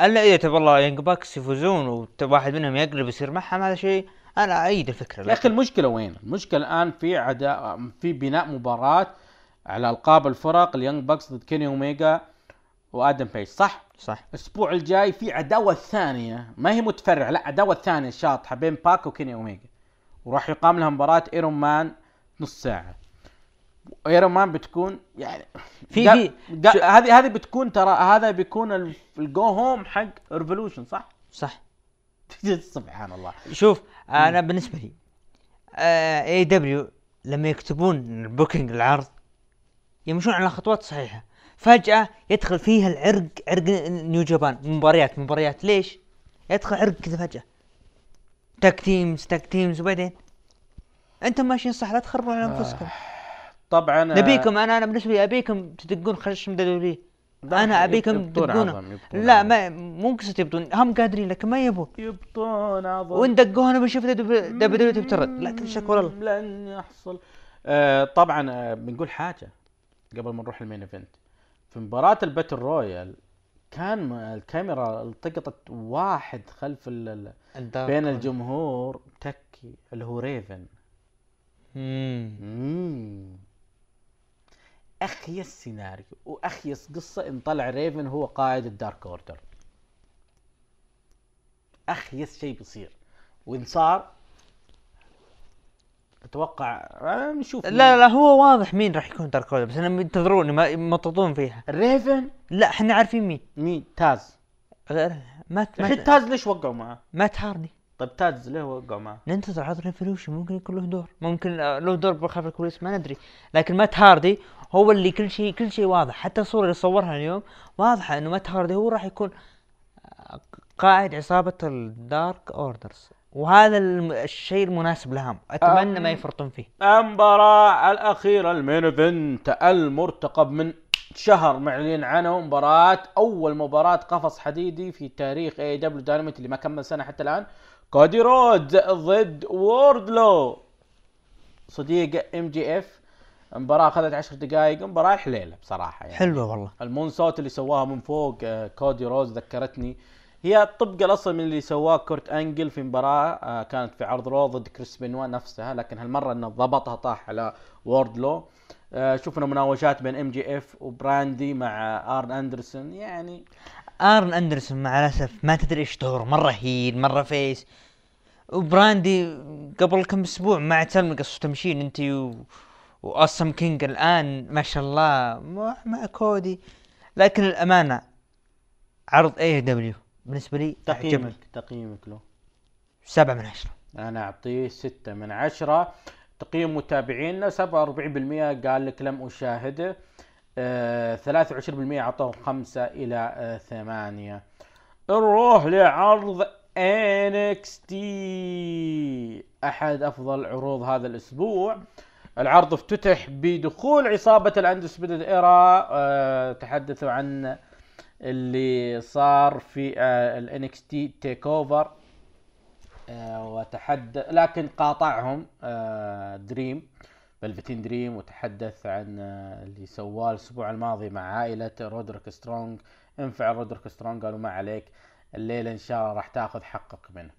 ألا إذا تبى والله Young Bucks يفوزون وواحد منهم يقلب يصير معهم هذا شيء أنا ايد الفكرة. يا أخي المشكلة وين؟ المشكلة الآن في عدا في بناء مباراة على ألقاب الفرق ال Young Bucks ضد كيني اوميجا وآدم بيج صح؟ صح. الأسبوع الجاي في عداوة ثانية ما هي متفرعة لا عداوة ثانية شاطحة بين باك وكيني اوميجا وراح يقام لها مباراة iron man نص ساعة. iron man بتكون يعني <laughs> في- في- هذه هذه بتكون ترى هذا بيكون ال- ال go home حق Revolution صح؟ صح. <laughs> سبحان الله. شوف أنا بالنسبة لي AEW لما يكتبون ال booking العرض يمشون على خطوات صحيحة. فجأة يدخل فيها العرق عرق New Japan. مباريات مباريات. ليش؟ يدخل عرق كذا فجأة. tag teams tag teams. وبعدين؟ أنتم ماشيين صح لا تخربون على أنفسكم. طبعا آه، نبيكم أنا أنا بالنسبة لي أبيكم تدقون خشم لا، أنا أبيكم تدقونه. يبطون لا. ما مو قصة يبطون هم قادرين لكن ما يبون. يبطون عظم. وان دقونا بنشوف دبليو تبترد لا تشك مم، لن يحصل. آه طبعا آه بنقول حاجة. قبل ما نروح ال main event. في مباراة ال battle royal كان الكاميرا التقطت واحد خلف ال- بين. الجمهور تكي اللي هو ريفن. أخيس سيناريو وأخيس قصة إن طلع ريفن هو قائد ال Dark Order. أخيس شيء بيصير. وإن صار أتوقع نشوف لا لا هو واضح مين راح يكون Dark Order بس أنا منتظرون ما يمططون فيها. ريفن؟ لا إحنا عارفين مين. مين؟ تاز. غير ما الحين تاز ليش وقعوا معاه؟ مات هاردي. طيب تاز ليه وقعوا معاه؟ ننتظر عرض Revolution ممكن يكون له دور. ممكن آه، له دور بخلف الكواليس ما ندري. لكن مات هاردي هو اللي كل شيء كل شيء واضح. حتى الصورة اللي صورها اليوم واضحة إنه مات هاردي هو راح يكون آه، قائد عصابة ال Dark Orders وهذا الشيء المناسب لهم. أتمنى ما يفرطون فيه. المباراة الأخيرة ال main event المرتقب من شهر معلن عنه. مباراة أول مباراة قفص حديدي في تاريخ AEW Dynamite اللي ما كمل سنة حتى الآن. كودي رودز ضد ووردلو. صديق MJF مباراة أخذت عشر دقائق مباراة حليلة بصراحة يعني. حلوة والله. ال moonsault اللي سواها من فوق آه، كودي رودز ذكرتني هي طبق الأصل من اللي سواه كورت أنجل في مباراة آه، كانت في عرض Raw ضد كريس بنوا نفسها لكن هالمرة إنه ضبطها طاح على ووردلو آه، شفنا مناوشات بين إم جي إف وبراندي مع آرن أندرسون يعني آرن أندرسون مع الأسف ما تدري إيش دوره مرة هيل مرة فيس وبراندي قبل كم أسبوع مع تلمق تمشين أنت و... واصم كينج الآن ما شاء الله مع كودي. لكن الأمانة عرض اي دبليو بالنسبة لي تقييمك تقييمك له. سبعة من عشرة. أنا أعطيه ستة من عشرة. تقييم متابعينا 47% قال لك لم أشاهده. آه 23% أعطوه خمسة إلى آه ثمانية. نروح لعرض NXT أحد أفضل عروض هذا الأسبوع. العرض افتتح بدخول عصابة الاندسبيدد إيرا. آه تحدثوا عن اللي صار في آه ال NXT TakeOver وتحدث لكن قاطعهم آه، دريم فلفتين دريم وتحدث عن آه، اللي سواه الأسبوع الماضي مع عائلة رودريك سترونج انفع رودريك سترونج قالوا ما عليك الليلة إن شاء الله راح تاخذ حقك منه.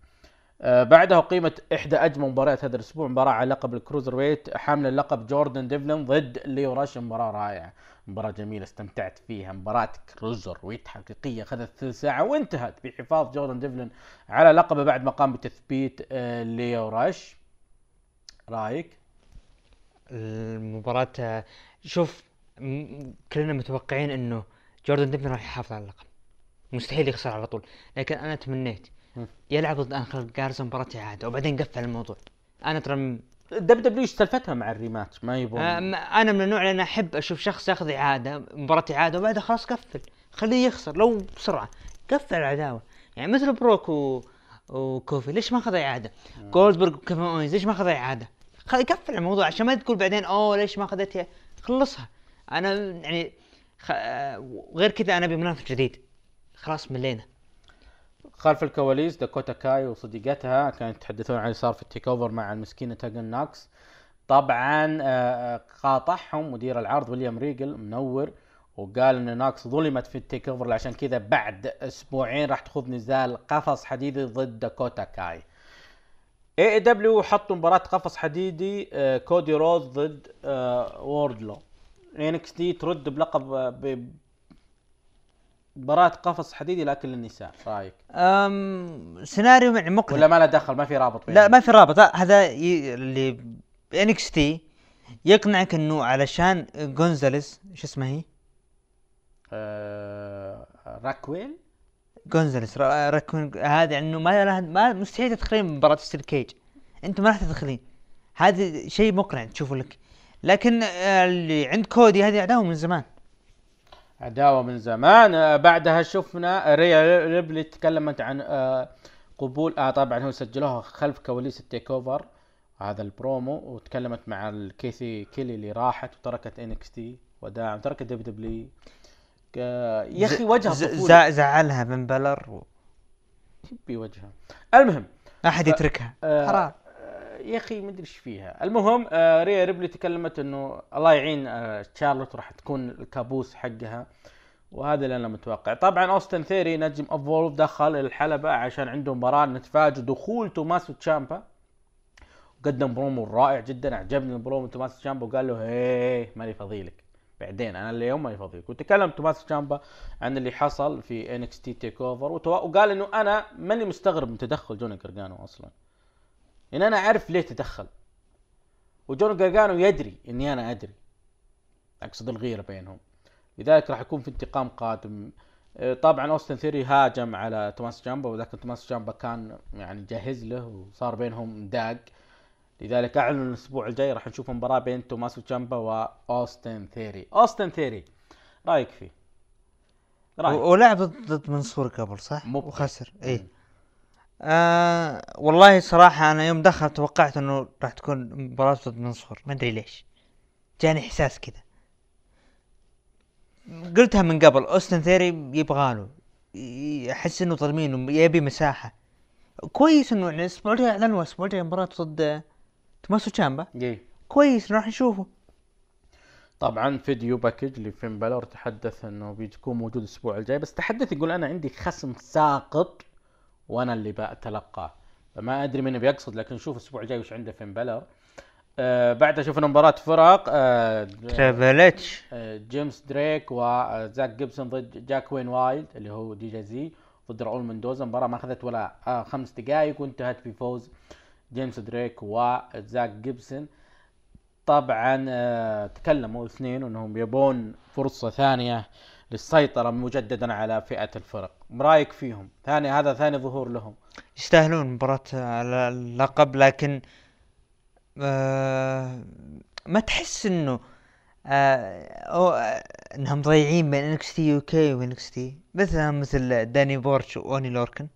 بعدها أقيمت إحدى أجمل مباريات هذا الأسبوع مباراة على لقب ال cruiserweight حامل اللقب جوردن ديفلن ضد ليو راش مباراة رائعة. مباراة جميلة استمتعت فيها. مباراة cruiserweight حقيقية أخذت ثلث ساعة وانتهت بحفاظ جوردن ديفلن على لقبه بعد ما قام بتثبيت آه، ليو راش. رأيك؟ المباراة آه، شوف كلنا متوقعين إنه جوردن ديفلن راح يحافظ على اللقب. مستحيل يخسر على طول لكن أنا تمنيت. يلعب ضد انخل جارزا مباراة اعادة وبعدين قفل الموضوع. أنا ترى WWE سالفتها مع ال rematch ما يبون. آه، أنا من النوع اللي أنا أحب أشوف شخص ياخذ إعادة مباراة إعادة وبعدها خلاص قفل. خليه يخسر لو بسرعة. قفل العداوة. يعني مثل بروك و... وكوفي ليش ما أخذ إعادة؟ جولدبرغ وكيفن أوينز ليش ما أخذ إعادة؟ خلي يقفل الموضوع عشان ما تقول بعدين أوه ليش ما اخذتها؟ خلصها. أنا يعني خ... آه، غير كذا أنا ابي منافس جديد. خلاص ملينا. خلف الكواليس داكوتا كاي وصديقتها كانوا يتحدثون عن اللي صار في ال TakeOver مع المسكينة تيجن ناكس. طبعا آه، قاطعهم مدير العرض ويليام ريجل منور وقال إن ناكس ظلمت في ال TakeOver عشان كذا بعد أسبوعين راح تخوض نزال قفص حديدي ضد داكوتا كاي. AEW حطوا مباراة قفص حديدي آه، كودي رودز ضد آه، ووردلو. NXT ترد بلقب آه، مباراة قفص حديدي لكن للنساء رأيك؟ أم سيناريو يعني مقنع. ولا ما له دخل ما في رابط لا بينهم؟ ما في رابط. لا هذا ي... اللي NXT يقنعك إنه علشان جونزاليس شو اسمها هي؟ آه راكويل؟ جونزاليس را- راكون هذا إنه ما لها ما مستحيل تدخلين مباراة steel cage. أنت ما راح تدخلين. هذا شيء مقنع تشوفه لك. لكن آه، اللي عند كودي هذه عداوه من زمان. عداوة من زمان. آه بعدها شفنا ريا ريبلي تكلمت عن آه قبول آه طبعا هو سجلوها خلف كواليس ال TakeOver هذا البرومو وتكلمت مع الكاثي كيلي اللي راحت وتركت NXT وداعا تركت WWE. يا أخي وجهها ز- طفولي. زعلها من بلر و... يبي وجهها. المهم ما حد يتركها. آه، حرام. آه، يا أخي ما ادري إيش فيها. المهم آه ريا ريبلي تكلمت إنه الله يعين آه شارلوت راح تكون الكابوس حقها وهذا اللي أنا متوقع. طبعا أوستن ثيري نجم Evolve دخل الحلبة عشان عنده مباراة نتفاجئ دخول توماسو تشامبا. قدم برومو رائع جدا عجبني البرومو توماسو تشامبا وقال له هي ماني فاضيلك بعدين أنا اليوم ماني فاضيلك وتكلم توماسو تشامبا عن اللي حصل في NXT TakeOver وقال إنه أنا ماني مستغرب من تدخل جوني جرجانو أصلا. إن أنا أعرف ليه تدخل. وجون جرجانو يدري إني أنا أدري. أقصد الغيرة بينهم. لذلك راح يكون في انتقام قادم. آه، طبعا أوستن ثيري هاجم على توماسو تشامبا ولكن توماسو تشامبا كان يعني جاهز له وصار بينهم داق. لذلك اعلنوا الأسبوع الجاي راح نشوف مباراة بين توماسو تشامبا وأوستن ثيري. أوستن ثيري رأيك فيه؟ رأيك. ولعب ضد منصور قبل صح؟ مبقي. وخسر. اي آه والله صراحة أنا يوم دخل توقعت إنه راح تكون مباراة ضد منصور. ما أدري ليش. جاني إحساس كذا. قلتها من قبل أوستن ثيري يبغاله أحس إنه ظالمينه يبي مساحة. كويس إنه يعني الأسبوع الجاي أعلنوا الأسبوع الجاي مباراة ضد توماسو تشامبا. إيه. كويس راح نشوفه. طبعا video package لفين بالور تحدث إنه بيكون موجود الأسبوع الجاي بس تحدث يقول أنا عندي خصم ساقط. وأنا اللي بتلقاه. فما أدري من بيقصد لكن نشوف الأسبوع الجاي وش عنده فين بالور آه بعدها شفنا مباراة فرق آه آه، جيمس دريك وزاك جيبسون ضد جاك وين وايلد اللي هو DJZ ضد راؤول مندوزا. مباراة ما أخذت ولا آه خمس دقائق وانتهت بفوز جيمس دريك وزاك جيبسون. طبعا آه تكلموا الاثنين إنهم يبون فرصة ثانية للسيطرة مجددا على فئة الفرق. برايك فيهم؟ ثاني هذا ثاني ظهور لهم. يستاهلون مباراة على اللقب لكن آه ما تحس إنه آه آه إنهم ضايعين بين NXT UK و NXT؟ مثلا مثل داني بورش وأوني لوركن.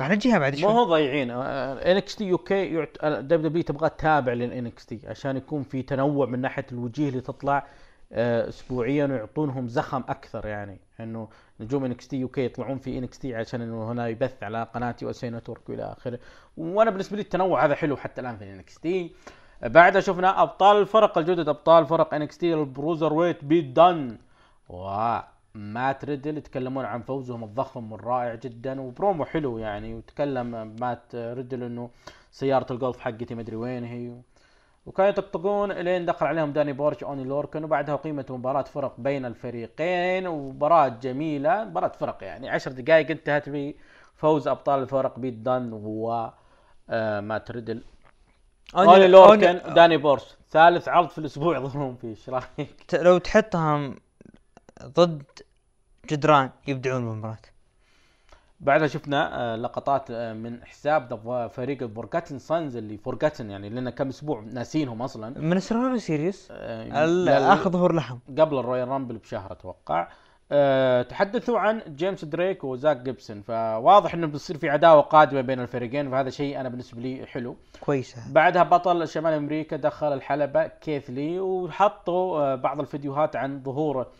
راح نجيها بعد شوي. هو ضايعين. NXT UK WWE تبغى تتابع لل NXT عشان يكون في تنوع من ناحية الوجيه اللي تطلع. آه، اسبوعيا ويعطونهم زخم أكثر يعني. إنه نجوم NXT UK يطلعون في NXT عشان إنه هنا يبث على USA Network وإلى آخره. وأنا بالنسبة لي التنوع هذا حلو حتى الآن في NXT. بعدها شفنا أبطال الفرق الجدد أبطال فرق NXT ال Broserweights بيت دن ومات ريدل يتكلمون عن فوزهم الضخم والرائع جدا وبرومو حلو يعني. وتكلم مات ريدل إنه سيارة الجولف حقتي مدري وين هي. وكانوا يطقطقون لين دخل عليهم داني بورش اوني لوركن وبعدها اقيمت مباراة فرق بين الفريقين ومباراة جميلة مباراة فرق يعني عشر دقائق انتهت بفوز أبطال الفرق بيت دان و آه، مات ريدل. اوني لوركن داني بورش. ثالث عرض في الأسبوع <laughs> يظهرون فيه إيش رأيك؟ لو تحطهم ضد جدران يبدعون بالمباراة. بعدها شفنا آه، لقطات آه، من حساب فريق ال Forgotten Sons اللي forgotten يعني لنا كم أسبوع ناسينهم أصلا. من ال Survivor Series آه، اخر ظهور لهم قبل ال Royal Rumble بشهر أتوقع. أه تحدثوا عن جيمس دريك وزاك جيبسون فواضح إنه بيصير في عداوة قادمة بين الفريقين فهذا شيء أنا بالنسبة لي حلو. كويسة بعدها بطل شمال أمريكا دخل الحلبة كيث لي وحطوا آه، بعض الفيديوهات عن ظهوره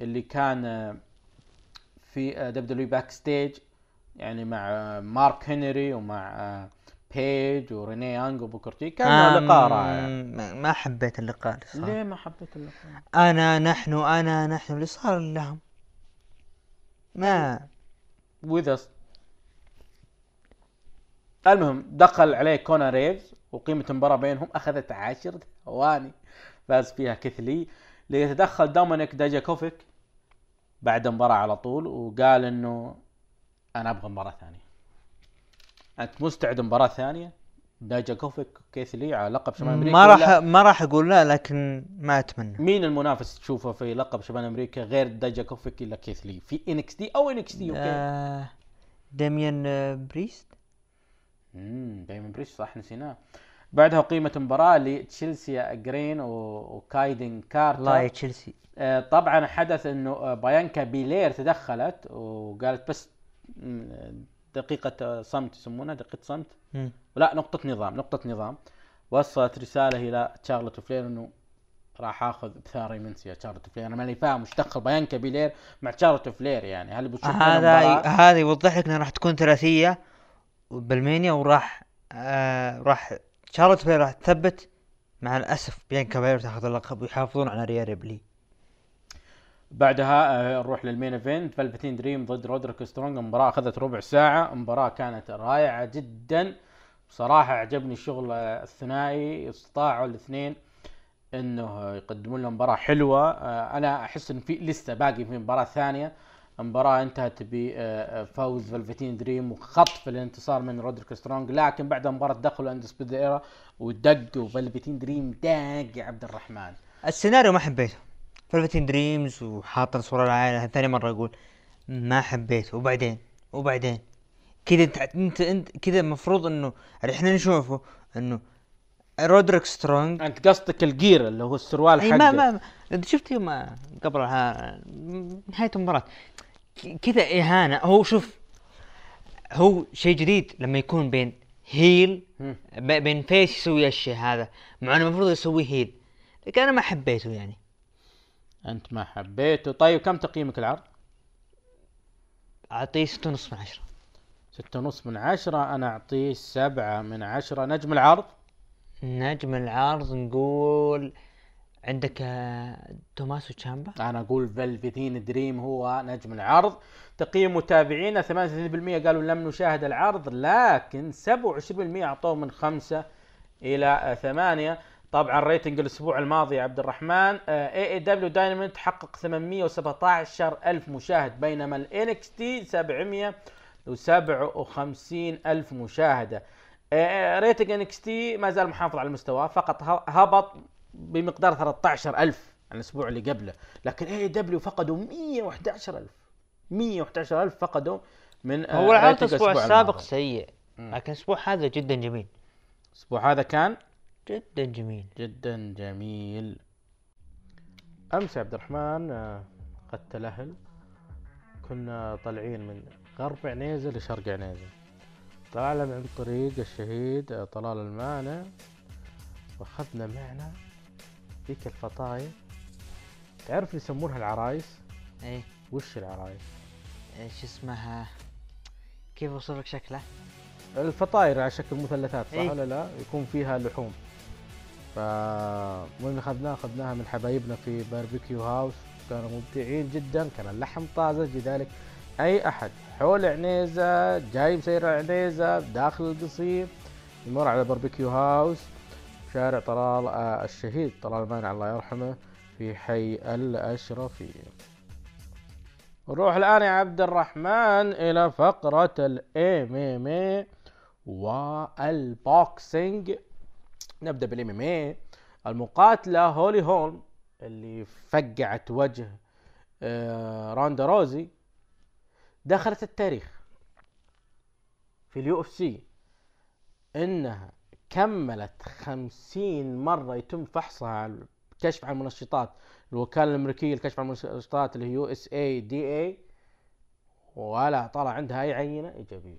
اللي كان آه، في WWE Backstage يعني مع مارك هنري ومع بيج وريني يانج وبوكرتي. كان آه، لقاء رائع. ما حبيت اللقاء صراحة. ليه ما حبيت اللقاء؟ أنا نحن أنا نحن اللي صار لهم. ما. واذا ص- المهم دخل عليه كونر ريفز وأقيمت المباراة بينهم أخذت عشر ثواني. فاز فيها كيث لي. ليتدخل دومينيك داجاكوفيك بعد المباراة على طول وقال إنه أنا أبغى مباراة ثانية. أنت مستعد مباراة ثانية؟ داجاكوفيك كيث لي على لقب شمال أمريكا ما راح ما راح أقول لا لكن ما أتمنى. مين المنافس تشوفه في لقب شمال أمريكا غير داجاكوفيك إلا كيث لي في NXT أو NXT UK. آه داميان آه، بريست؟ امم بريش صح نسيناه. بعدها أقيمت مباراة لتشيلسي جرين وكايدن كارتر. الله يا تشيلسي. آه، طبعا حدث إنه بايانكا بيلير تدخلت وقالت بس دقيقة صمت يسمونها دقيقة صمت. لا نقطة نظام نقطة نظام. وصلت رسالة إلى شارلوت فلير إنه راح آخذ بثاري منك يا شارلوت فلير أنا ماني فاهم وش دخل بايانكا بيلير مع شارلوت فلير يعني. هل بتشوف هذا؟ هذا يوضح لك إنها راح تكون ثلاثية بالريسلمانيا وراح آه راح شارلوت فلير راح تثبت مع الأسف بيانكا باير تاخذ اللقب ويحافظون على ريا ريبلي. بعدها آه، نروح لل main event. فالفتين دريم ضد رودريك سترونج. المباراة أخذت ربع ساعة. مباراة كانت رائعة جدا. بصراحة عجبني الشغل الثنائي. استطاعوا الاثنين إنه يقدمون لهم مباراة حلوة. آه، أنا أحس إن في لسه باقي في مباراة ثانية. المباراة انتهت بفوز فالفتين دريم وخطف الانتصار من رودريك سترونج. لكن بعد المباراة دخلوا Undisputed Era ودقوا فالفتين دريم داق عبد الرحمن. السيناريو ما حبيته. فلفتين دريمز وحاط صورة العائلة ثاني مرة أقول. ما حبيته وبعدين؟ وبعدين؟ كذا انت أنت, أنت كذا المفروض إنه اللي إحنا نشوفه إنه رودريك سترونج. أنت قصدك ال gear اللي هو السروال إي حقه. ما ما أنت شفت يوم ما- قبل ها- نهاية المباراة؟ ك- كذا إهانة. هو شوف هو شيء جديد لما يكون بين هيل بين فيس يسوي الشيء هذا. مع إنه المفروض يسوي هيل لكن أنا ما حبيته يعني. أنت ما حبيته. طيب كم تقييمك العرض؟ أعطيه ستة ونص من عشرة. ستة ونص من عشرة. أنا أعطيه سبعة من عشرة. نجم العرض؟ نجم العرض نقول عندك آه، توماسو تشامبا؟ أنا أقول فالفتين دريم هو نجم العرض. تقييم متابعينا 38% قالوا لم نشاهد العرض لكن 27% أعطوه من خمسة إلى ثمانية. طبعا rating الأسبوع الماضي يا عبد الرحمن. AEW Dynamite حقق 817 ألف مشاهد بينما ال NXT 757 ألف مشاهدة. آه، rating NXT ما زال محافظ على المستوى فقط هبط بمقدار 13 ألف عن الأسبوع اللي قبله. لكن AEW فقدوا 111 ألف. 111 ألف فقدوا من آه، هو العرض الأسبوع السابق. سيء لكن الأسبوع هذا جدا جميل. الأسبوع هذا كان جدا جميل. جدا جميل. أمس يا عبد الرحمن آه، قد تلهل. كنا طالعين من غرب عنيزة لشرق عنيزة. طلعنا من طريق الشهيد آه، طلال المانع. وأخذنا معنا ذيك الفطاير. تعرف اللي يسمونها العرايس؟ إيه. وش العرايس؟ إيش اسمها؟ كيف أوصف لك شكله؟ الفطاير على شكل مثلثات صح إيه. ولا لا؟ يكون فيها لحوم. ف وين أخذناها اخذناها من حبايبنا في باربيكيو هاوس كانوا مبدعين جدا كان اللحم طازج لذلك أي أحد حول عنيزة جاي مسير عنيزة داخل القصير يمر على Barbecue House شارع طلال آه الشهيد طلال مانع الله يرحمه في حي الاشرفيه نروح الآن يا عبد الرحمن إلى فقرة ال MMA وال boxing نبدأ بال MMA المقاتلة هولي هولم اللي فقعت وجه آه، روندا روزي دخلت التاريخ في ال UFC. إنها كملت خمسين مرة يتم فحصها على كشف عن المنشطات الوكالة الأمريكية لكشف عن المنشطات اللي هي يو اس اي دي اي ولا طلع عندها أي عينة إيجابية.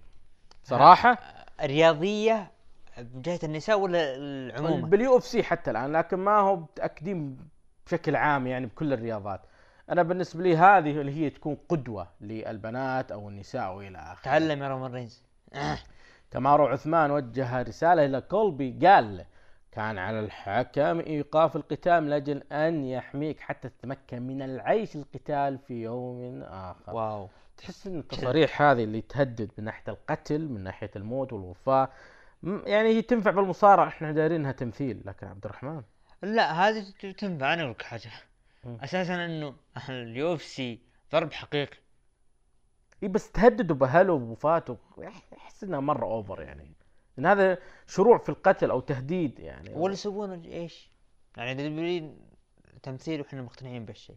صراحة؟ رياضية بجهة النساء ولا عموما؟ بال UFC حتى الآن لكن ما هو متأكدين بشكل عام يعني بكل الرياضات. أنا بالنسبة لي هذه اللي هي تكون قدوة للبنات أو النساء وإلى آخره. تعلم يا رومان رينز. كمارو عثمان وجه رسالة إلى كولبي قال له كان على الحكم إيقاف القتال من أجل أن يحميك حتى تتمكن من العيش القتال في يوم آخر. wow. تحس أن التصاريح هذه اللي تهدد من ناحية القتل من ناحية الموت والوفاة م- يعني هي تنفع بالمصارعة إحنا دارين إنها تمثيل لكن عبد الرحمن؟ لا هذه تنفع أنا أقول حاجة. أساسا إنه ال UFC ضرب حقيقي. إي بس تهددوا بأهله ووفاته احس إنها مرة over يعني. إن هذا شروع في القتل أو تهديد يعني. ولا يسوون إيش؟ يعني W تمثيل وإحنا مقتنعين بالشيء.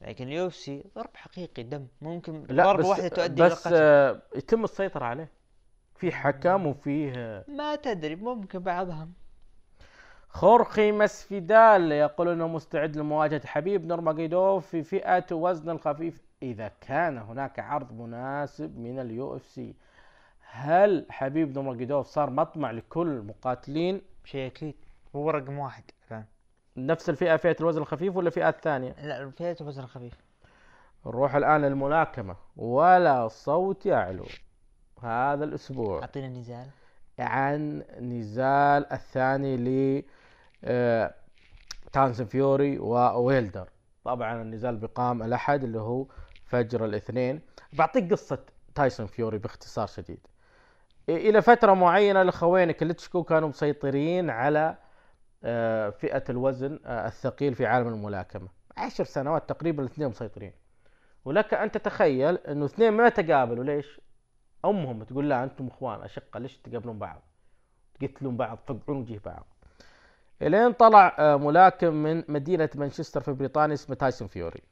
لكن ال UFC ضرب حقيقي دم. ممكن لا ضربة بس واحدة تؤدي إلى بس القتل. آه يتم السيطرة عليه. في حكم وفيه ما تدري ممكن بعضها خورخي مسفيدال يقول إنه مستعد لمواجهة حبيب نورماجيدوف في فئة وزن الخفيف. إذا كان هناك عرض مناسب من ال UFC هل حبيب نورماجيدوف صار مطمع لكل المقاتلين شيء أكيد هو رقم واحد الآن. نفس الفئة فئة الوزن الخفيف ولا فئات ثانية لا فئة الوزن الخفيف. نروح الآن للملاكمة. ولا صوت يعلو. هذا الأسبوع. أعطينا نزال عن نزال الثاني ل تايسون فيوري وويلدر طبعا النزال بيقام الأحد اللي هو فجر الاثنين. بعطيك قصة تايسون فيوري باختصار شديد. إ- إلى فترة معينة الاخوين كليتشكو كانوا مسيطرين على آه، فئة الوزن آه، الثقيل في عالم الملاكمة. عشر سنوات تقريبا الاثنين مسيطرين. ولك أن تتخيل إنه اثنين ما تقابلوا ليش؟ أمهم تقول لا أنتم إخوان أشقة ليش تقابلون بعض؟ تقتلون بعض تفقعون وجه بعض. إلين طلع آه، ملاكم من مدينة مانشستر في بريطانيا اسمه تايسون فيوري.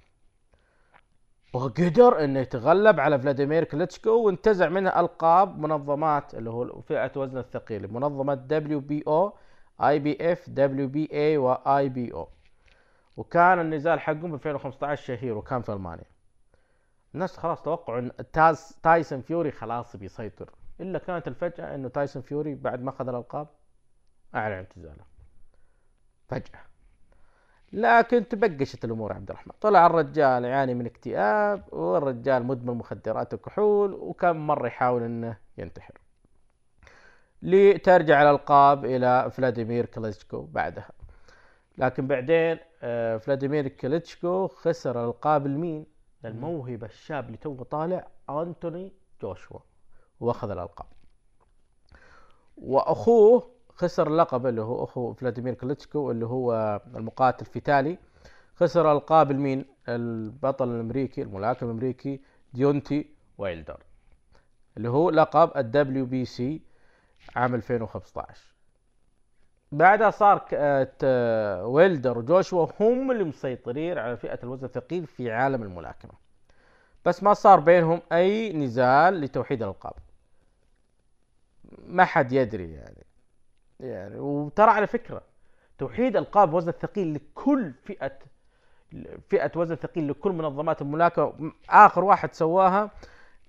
وقدر إنه يتغلب على فلاديمير كليتشكو وانتزع منه ألقاب منظمات اللي هو فئة وزن الثقيل منظمة WBO IBF WBA و IBO وكان النزال حقهم ب 2015 شهير وكان في ألمانيا الناس خلاص توقعوا إن تاز تايسون فيوري خلاص بيسيطر. إلا كانت المفاجأة إنه تايسون فيوري بعد ما أخذ الألقاب أعلن اعتزاله. فجأة. لكن تكشفت الأمور عبد الرحمن. طلع الرجال يعاني من اكتئاب والرجال مدمن مخدرات وكحول وكان مرة يحاول إنه ينتحر. لترجع الألقاب إلى فلاديمير كليتشكو بعدها. لكن بعدين آه، فلاديمير كليتشكو خسر الألقاب لمين؟ للموهبة الشاب اللي توه طالع أنتوني جوشوا وأخذ الألقاب. وأخوه خسر اللقب اللي هو أخو فلاديمير كليتشكو اللي هو المقاتل فيتالي خسر ألقاب لمين؟ البطل الأمريكي الملاكم الأمريكي ديونتي وايلدر اللي هو لقب ال WBC عام 2015 بعدها صار آه، ويلدر وجوشوا هم اللي مسيطرين على فئة الوزن الثقيل في عالم الملاكمة. بس ما صار بينهم أي نزال لتوحيد الألقاب. ما حد يدري يعني. يعني وترى على فكرة توحيد ألقاب وزن الثقيل لكل فئة فئة وزن ثقيل لكل منظمات الملاكمة. آخر واحد سواها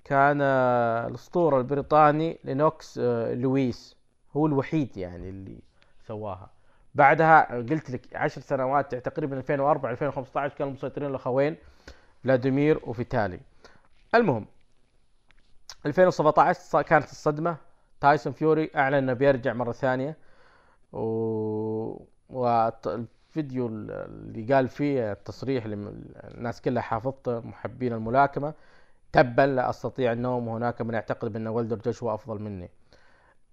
كان آه، الأسطورة البريطاني لينوكس آه، لويس. هو الوحيد يعني اللي سواها. بعدها قلت لك عشر سنوات تقريبا 2004 2015 كانوا مسيطرين الاخوين فلاديمير وفيتالي. المهم 2017 صا- كانت الصدمة. تايسون فيوري أعلن إنه بيرجع مرة ثانية. و والفيديو اللي قال فيه التصريح اللي الناس كلها حافظته محبين الملاكمة تبا لا أستطيع النوم وهناك من يعتقد بأن ولدر جوشوا أفضل مني.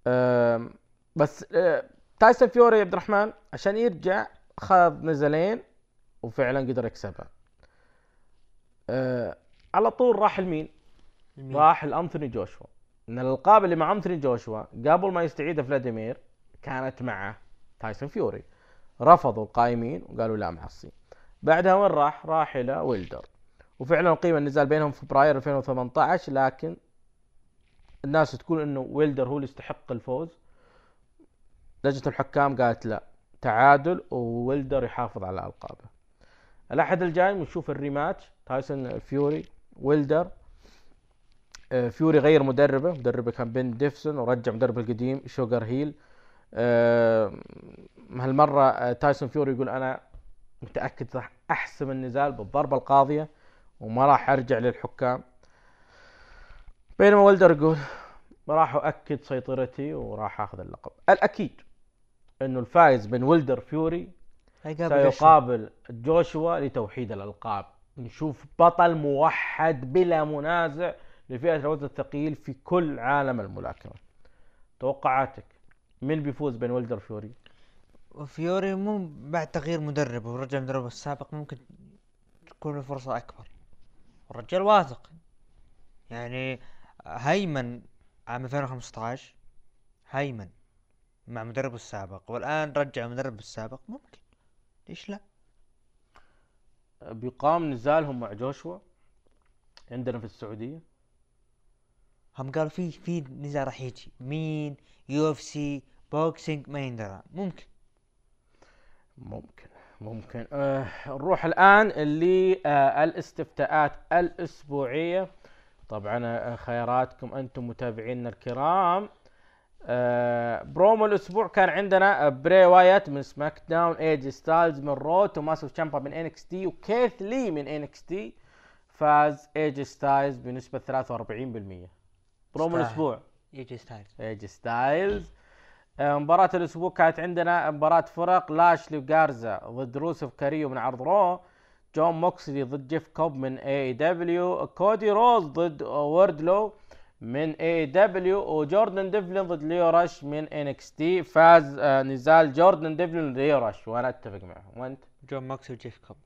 أم، بس أه، تايسون فيوري يا عبد الرحمن عشان يرجع خاض نزلين وفعلا قدر يكسبها. أه على طول راح لمين؟ راح لأنثوني جوشوا. إن الألقاب اللي مع أنثوني جوشوا قبل ما يستعيدها فلاديمير كانت مع تايسون فيوري. رفضوا القائمين وقالوا لا معصين بعدها وين راح؟ راح إلى ويلدر. وفعلا قيم النزال بينهم في فبراير 2018 لكن الناس تقول إنه ويلدر هو اللي يستحق الفوز. لجنة الحكام قالت لا تعادل وويلدر يحافظ على ألقابه. الأحد الجاي بنشوف ال rematch تايسون فيوري ويلدر. آه، فيوري غير مدربه مدربه كان بن ديفسون ورجع مدربه القديم شوغر هيل. آه، هالمرة آه، تايسون فيوري يقول أنا متأكد راح أحسم النزال بالضربة القاضية وما راح أرجع للحكام. بينما ولدر يقول راح أؤكد سيطرتي وراح آخذ اللقب. الأكيد إنه الفائز بين ولدر فيوري سيقابل جوشوا. لتوحيد الألقاب. نشوف بطل موحد بلا منازع لفئة الوزن الثقيل في كل عالم الملاكمة. توقعاتك مين بيفوز بين ولدر فيوري؟ وفيوري مو بعد تغيير مدرب ورجع مدربه السابق ممكن تكون الفرصة أكبر. والرجال واثق. يعني هيمن عام 2015 هيمن. مع مدربه السابق. والآن رجع مدربه السابق. ممكن. ليش لا؟ بيقام نزالهم مع جوشوا عندنا في السعودية. هم قالوا في في نزال راح يجي. مين؟ UFC boxing ما يندرى. ممكن. ممكن. ممكن. آه نروح الآن للاستفتاءات الأسبوعية. طبعا آه، خياراتكم أنتم متابعينا الكرام. آه برومو الأسبوع كان عندنا آه، بري وايت من SmackDown إيجي ستايلز من Raw توماسو تشامبا من NXT وكيث لي من NXT فاز إيجي ستايلز بنسبة 43% برومو. الأسبوع. يجي ستايلز. إيجي ستايلز. آه، مباراة الأسبوع كانت عندنا مباراة فرق لاشلي وجارزا ضد روسف كاريو من عرض Raw جون موكسلي ضد جيف كوب من AEW كودي روز ضد ووردلو من AEW وجوردن ديفلين ضد ليو راش من NXT فاز آه، نزال جوردن ديفلين ليو راش وأنا أتفق معه وأنت؟ جون ماكس وجيف كوب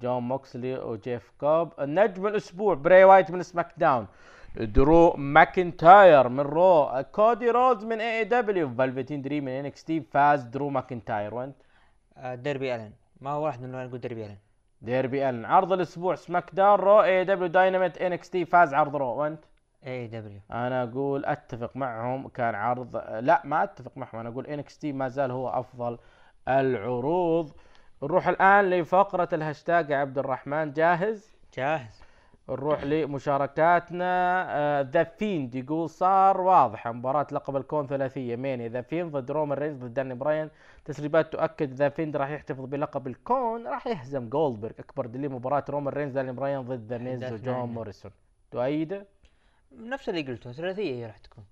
جون موكسلي وجيف كوب النجم الأسبوع بري وايت من SmackDown درو ماكنتاير من Raw. كودي روز من AEW فالفتين دريم من NXT فاز درو ماكنتاير. وأنت؟ آه، ديربي ألن. ما هو واحد من نقول ديربي ألن. ديربي ألن. عرض الأسبوع SmackDown Raw AEW Dynamite NXT فاز عرض Raw. وأنت؟ AEW. أنا أقول أتفق معهم كان عرض لا ما أتفق معهم أنا أقول NXT ما زال هو أفضل العروض. نروح الآن لفقرة الهاشتاج يا عبد الرحمن جاهز؟ جاهز. نروح لمشاركاتنا. ذا فيند يقول صار واضح مباراة لقب الكون ثلاثية. مانيا ذا فيند ضد رومان رينز ضد داني براين تسريبات تؤكد ذا فيند راح يحتفظ بلقب الكون. راح يهزم جولدبرغ أكبر دليل مباراة رومان رينز داني براين ضد ذا ميز وجون. موريسون. تؤيده؟ نفس اللي قلته ثلاثية هي راح تكون.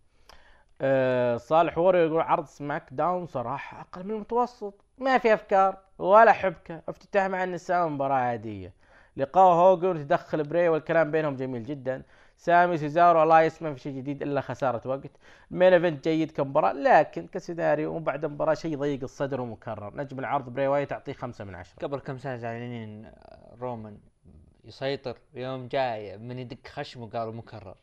آه صالح ووري يقول عرض SmackDown صراحة أقل من المتوسط. ما في أفكار ولا حبكة. افتتاح مع النساء مباراة عادية. لقاء هوجن تدخل بري والكلام بينهم جميل جدا. سامي سيزارو الله يسمع في شيء جديد إلا خسارة وقت. main event جيد كمباراة لكن كسيناريو وبعد المباراه شيء ضيق الصدر ومكرر. نجم العرض بري وايت تعطيه خمسة من عشرة. قبل كم سنة زعلانين رومان يسيطر؟ يوم جاي من يدق خشمه قالوا مكرر.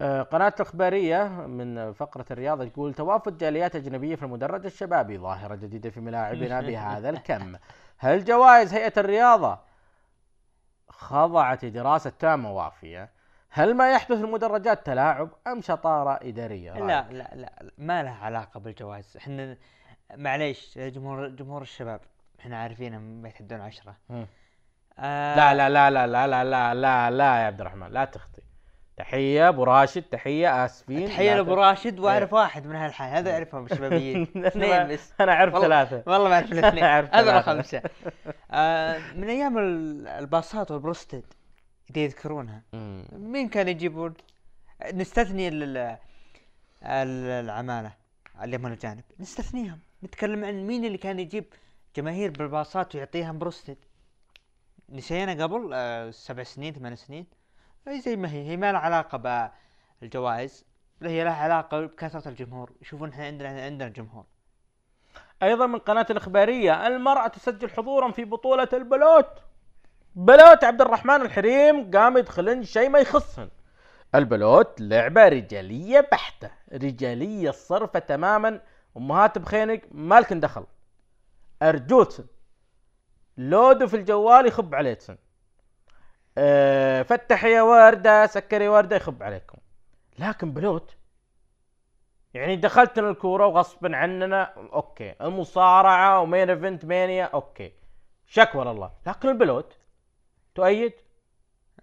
قناة الإخبارية من فقرة الرياضة تقول توافد جاليات أجنبية في المدرج الشبابي ظاهرة جديدة في ملاعبنا <laughs> بهذا الكم. هل جوائز هيئة الرياضة خضعت لدراسة تامة وافية هل ما يحدث في المدرجات تلاعب أم شطارة إدارية؟ لا لا لا لا، ما لها علاقة بالجوائز. إحنا معليش جمهور جمهور الشباب إحنا عارفين ما يتحدون عشرة. آه لا لا لا لا لا لا لا لا يا عبد الرحمن لا تخطي تحية أبو راشد تحية آسفين. تحية لا لأبو راشد وأعرف واحد من هالحال هذا أعرفهم الشبابيين <laughs> اثنين بس. أنا أعرف والله- ثلاثة والله ما أعرف <laughs> الاثنين. ثلاثة. خمسة آه من أيام ال- الباصات والبروستد إذا يذكرونها. مين كان يجيبون؟ نستثني ال- ال- ال- العمالة اللي هم الأجانب نستثنيهم. نتكلم عن مين اللي كان يجيب جماهير بالباصات ويعطيهم بروستد. نسينا قبل آه سبع سنين ثمان سنين. زي ما هي. هي ما لها علاقة بالجوائز لا هي لها علاقة بكثرة الجمهور. يشوفون إحنا عندنا عندنا جمهور. أيضا من قناة الإخبارية المرأة تسجل حضورا في بطولة البلوت. بلوت عبد الرحمن الحريم قام يدخلن شيء ما يخصهن. البلوت لعبة رجالية بحتة. رجالية صرفه تماما. أمهات بخينق مالكن دخل. أرجوتسن. لودو في الجوال يخب عليكم أه فتح يا وردة سكري وردة يخب عليكم. لكن بلوت يعني دخلت الكورة وغصبا عننا أوكي. المصارعة ومين إيفنت مانيا أوكي. شكوى لله لكن البلوت تؤيد؟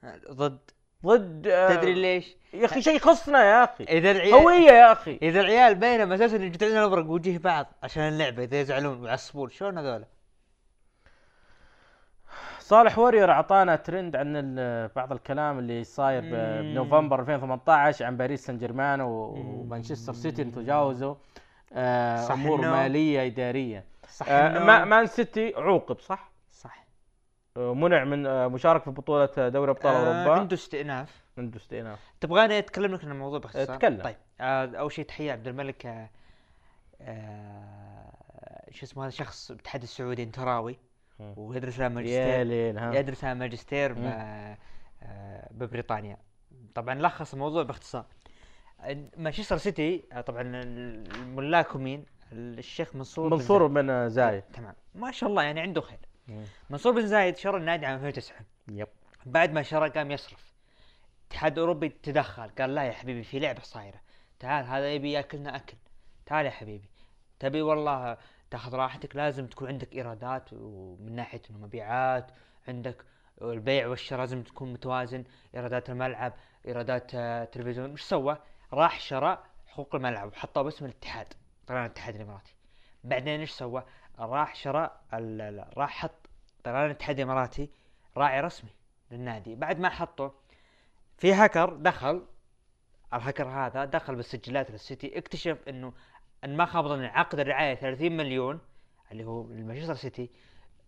آه، ضد. ضد آه، تدري ليش؟ يا أخي شيء يخصنا يا أخي. إذا العيال هوية يا أخي. إذا العيال بينهم أساسا يقطعون الأبرق وجه بعض عشان اللعبة إذا يزعلون ويعصبون. شلون هذول؟ صالح وورير أعطانا ترند عن بعض الكلام اللي صاير. بنوفمبر 2018 عن باريس سان جيرمان ومانشستر سيتي تجاوزوا. آه، أمور مالية إدارية. صح آه، مان سيتي عوقب صح؟ صح. آه، منع من آه، مشاركة في بطولة دوري أبطال آه أوروبا. عنده استئناف. عنده استئناف. تبغاني أتكلم لك عن الموضوع باختصار اتكلم. طيب. آه أول شيء تحية عبد الملك آه آه شو اسمه هذا شخص بالاتحاد السعودي انتراوي مم. ويدرس له يا ماجستير ليل ها. يدرس له ماجستير. آه ببريطانيا. طبعا لخص الموضوع باختصار. مانشستر سيتي آه، طبعا الملاك مين الشيخ منصور بن منصور زايد. بن زايد. تمام. ما شاء الله يعني عنده خير. منصور بن زايد شرى النادي عام 2009 يب. بعد ما شرى قام يصرف. الاتحاد الاوروبي تدخل قال لا يا حبيبي في لعبة صايرة. تعال هذا يبي ياكلنا أكل. تعال يا حبيبي. تبي والله تاخذ راحتك لازم تكون عندك إيرادات ومن ناحية إنه مبيعات عندك البيع والشراء لازم تكون متوازن إيرادات الملعب إيرادات آه، تلفزيون إيش سوى؟ راح شرى حقوق الملعب وحطها باسم الاتحاد طيران الاتحاد الإماراتي بعدين إيش سوى؟ راح شرى راح حط طيران الاتحاد الإماراتي راعي رسمي للنادي بعد ما حطه في هاكر دخل الهاكر هذا دخل بالسجلات للسيتي اكتشف إنه أن ما خاب ظني عقد الرعاية 30 مليون اللي هو المانشستر سيتي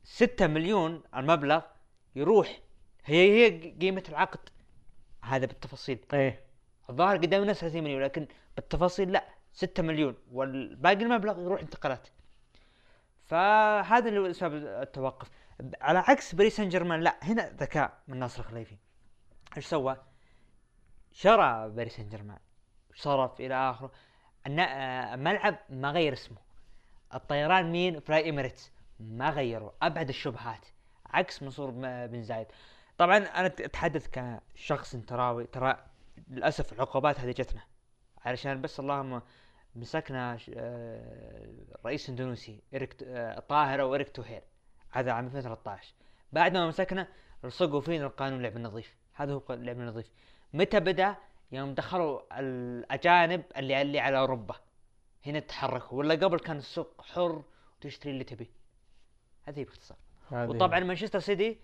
6 مليون المبلغ يروح هي هي قيمة العقد. هذا بالتفاصيل. إيه. الظاهر قدام الناس 30 مليون لكن بالتفاصيل لا 6 مليون والباقي المبلغ يروح انتقالات. فهذا اللي هو سبب التوقف. على عكس باريس سان جيرمان لا هنا ذكاء من ناصر الخليفي. إيش سوى؟ شرى باريس سان جيرمان صرف إلى آخره. آه، الملعب ما غير اسمه. الطيران مين؟ Fly Emirates. ما غيروا. أبعد الشبهات. عكس منصور بن زايد. طبعا أنا أتحدث كشخص انتراوي ترى للأسف العقوبات هذه جتنا. علشان بس اللهم مسكنا آه، رئيس إندونيسي إريك آه، طاهر أو إريك توهير. هذا عام 2013 بعد ما مسكنا لصقوا فينا القانون اللعب النظيف. هذا هو اللعب النظيف. متى بدأ؟ يوم دخلوا الأجانب اللي اللي على أوروبا. هنا تحركوا. ولا قبل كان السوق حر وتشتري اللي تبيه. هذه باختصار. وطبعا مانشستر سيتي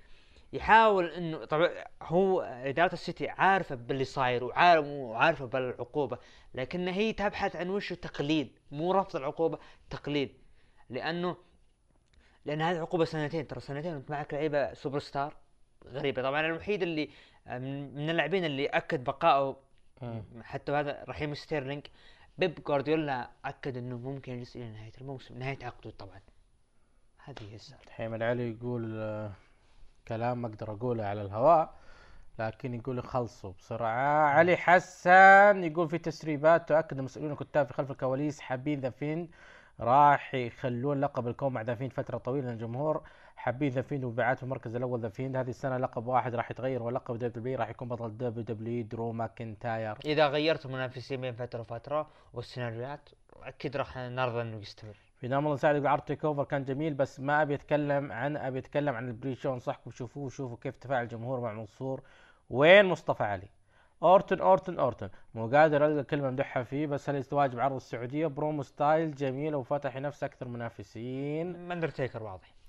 يحاول إنه طبعا هو إدارة السيتي عارفة باللي صاير وعارف وعارفة بالعقوبة لكن هي تبحث عن وش تقليل مو رفض العقوبة تقليل لأنه لأن هذه عقوبة سنتين. ترى سنتين وانت معك لعيبة سوبر ستار غريبة. طبعا الوحيد اللي من اللاعبين اللي أكد بقائه. حتى هذا رحيم ستيرلينج بيب جوارديولا أكد إنه ممكن يجلس إلى نهاية الموسم نهاية عقده طبعا. هذه هي السالفة. حيمد علي يقول آه، كلام ما أقدر أقوله على الهواء لكن يقول خلصوا بسرعة. علي حسن يقول في تسريبات تؤكد المسؤولين الكتاب في خلف الكواليس حابين The Fiend راح يخلون لقب الكون مع The Fiend فترة طويلة لأن الجمهور حابين The Fiend ومبيعات المركز الأول The Fiend هذه السنة لقب واحد راح يتغير ولقب WWE راح يكون بطل WWE درو ماكنتاير. إذا غيرت المنافسين بين فترة وفترة والسيناريوهات أكيد راح نرضى إنه يستمر. في نام الله سعد يقول عرض TakeOver كان جميل بس ما أبي أتكلم عن أبي أتكلم عن ال pre-show أنصحكم شوفوه شوفوا كيف تفاعل الجمهور مع منصور. وين مصطفى علي؟ اورتن اورتن اورتن مو قادر ألقى كلمة امدحها فيه بس هل يستواجب عرض السعودية؟ برومو ستايل جميل وفتح ينافس أكثر منافسين. أندرتيكر واضح.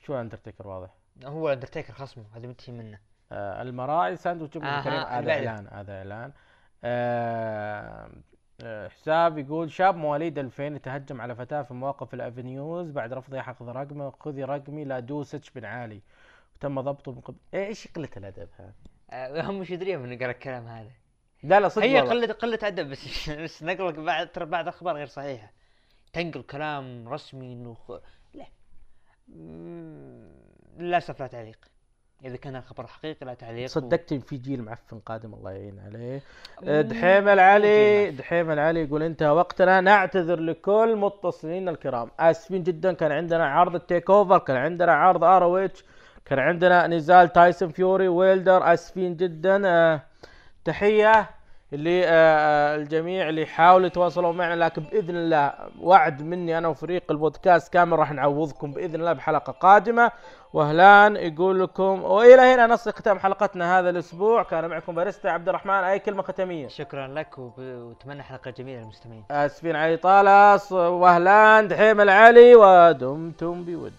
شو اندرتيكر واضح؟ هو اندرتيكر خصمه هذا منتهي منه. آه المراعي ساندويتش ابن آها، الكريم هذا. إعلان هذا إعلان. آه آه، حساب يقول شاب مواليد 2000 يتهجم على فتاة في مواقف الافنيوز بعد رفضها يحفظ رقمه. خذي رقمي لا دوسك بن عالي وتم ضبطه من قبل. إيه، إيش قلة الأدب هذا؟ آه، هم مش يدري من قال الكلام هذا. لا لا صدق هي. قلة قلة أدب بس <laughs> بس نقلك بعد ترى بعد أخبار غير صحيحة. تنقل كلام رسمي إنه للأسف لا تعليق. إذا كان الخبر حقيقي لا تعليق صدقت إن في جيل معفن قادم الله يعين عليه. آه، دحيم العلي. دحيم العلي يقول انتهى وقتنا نعتذر لكل متصلين الكرام. آسفين جدا كان عندنا عرض التيك أوفر كان عندنا عرض آرويتش كان عندنا نزال تايسون فيوري ويلدر. آسفين جدا آه، تحية. للجميع اللي حاولوا يتواصلوا معنا لكن بإذن الله وعد مني أنا وفريق البودكاست كامل راح نعوضكم بإذن الله بحلقة قادمة. وهلان يقول لكم وإلى هنا نصل ختام حلقتنا هذا الأسبوع. كان معكم باريستا عبد الرحمن أي كلمة ختامية؟ شكرا لك وأتمنى حلقة جميلة للمستمعين. آسفين علي طالس وهلان دحيم العلي ودمتم بود.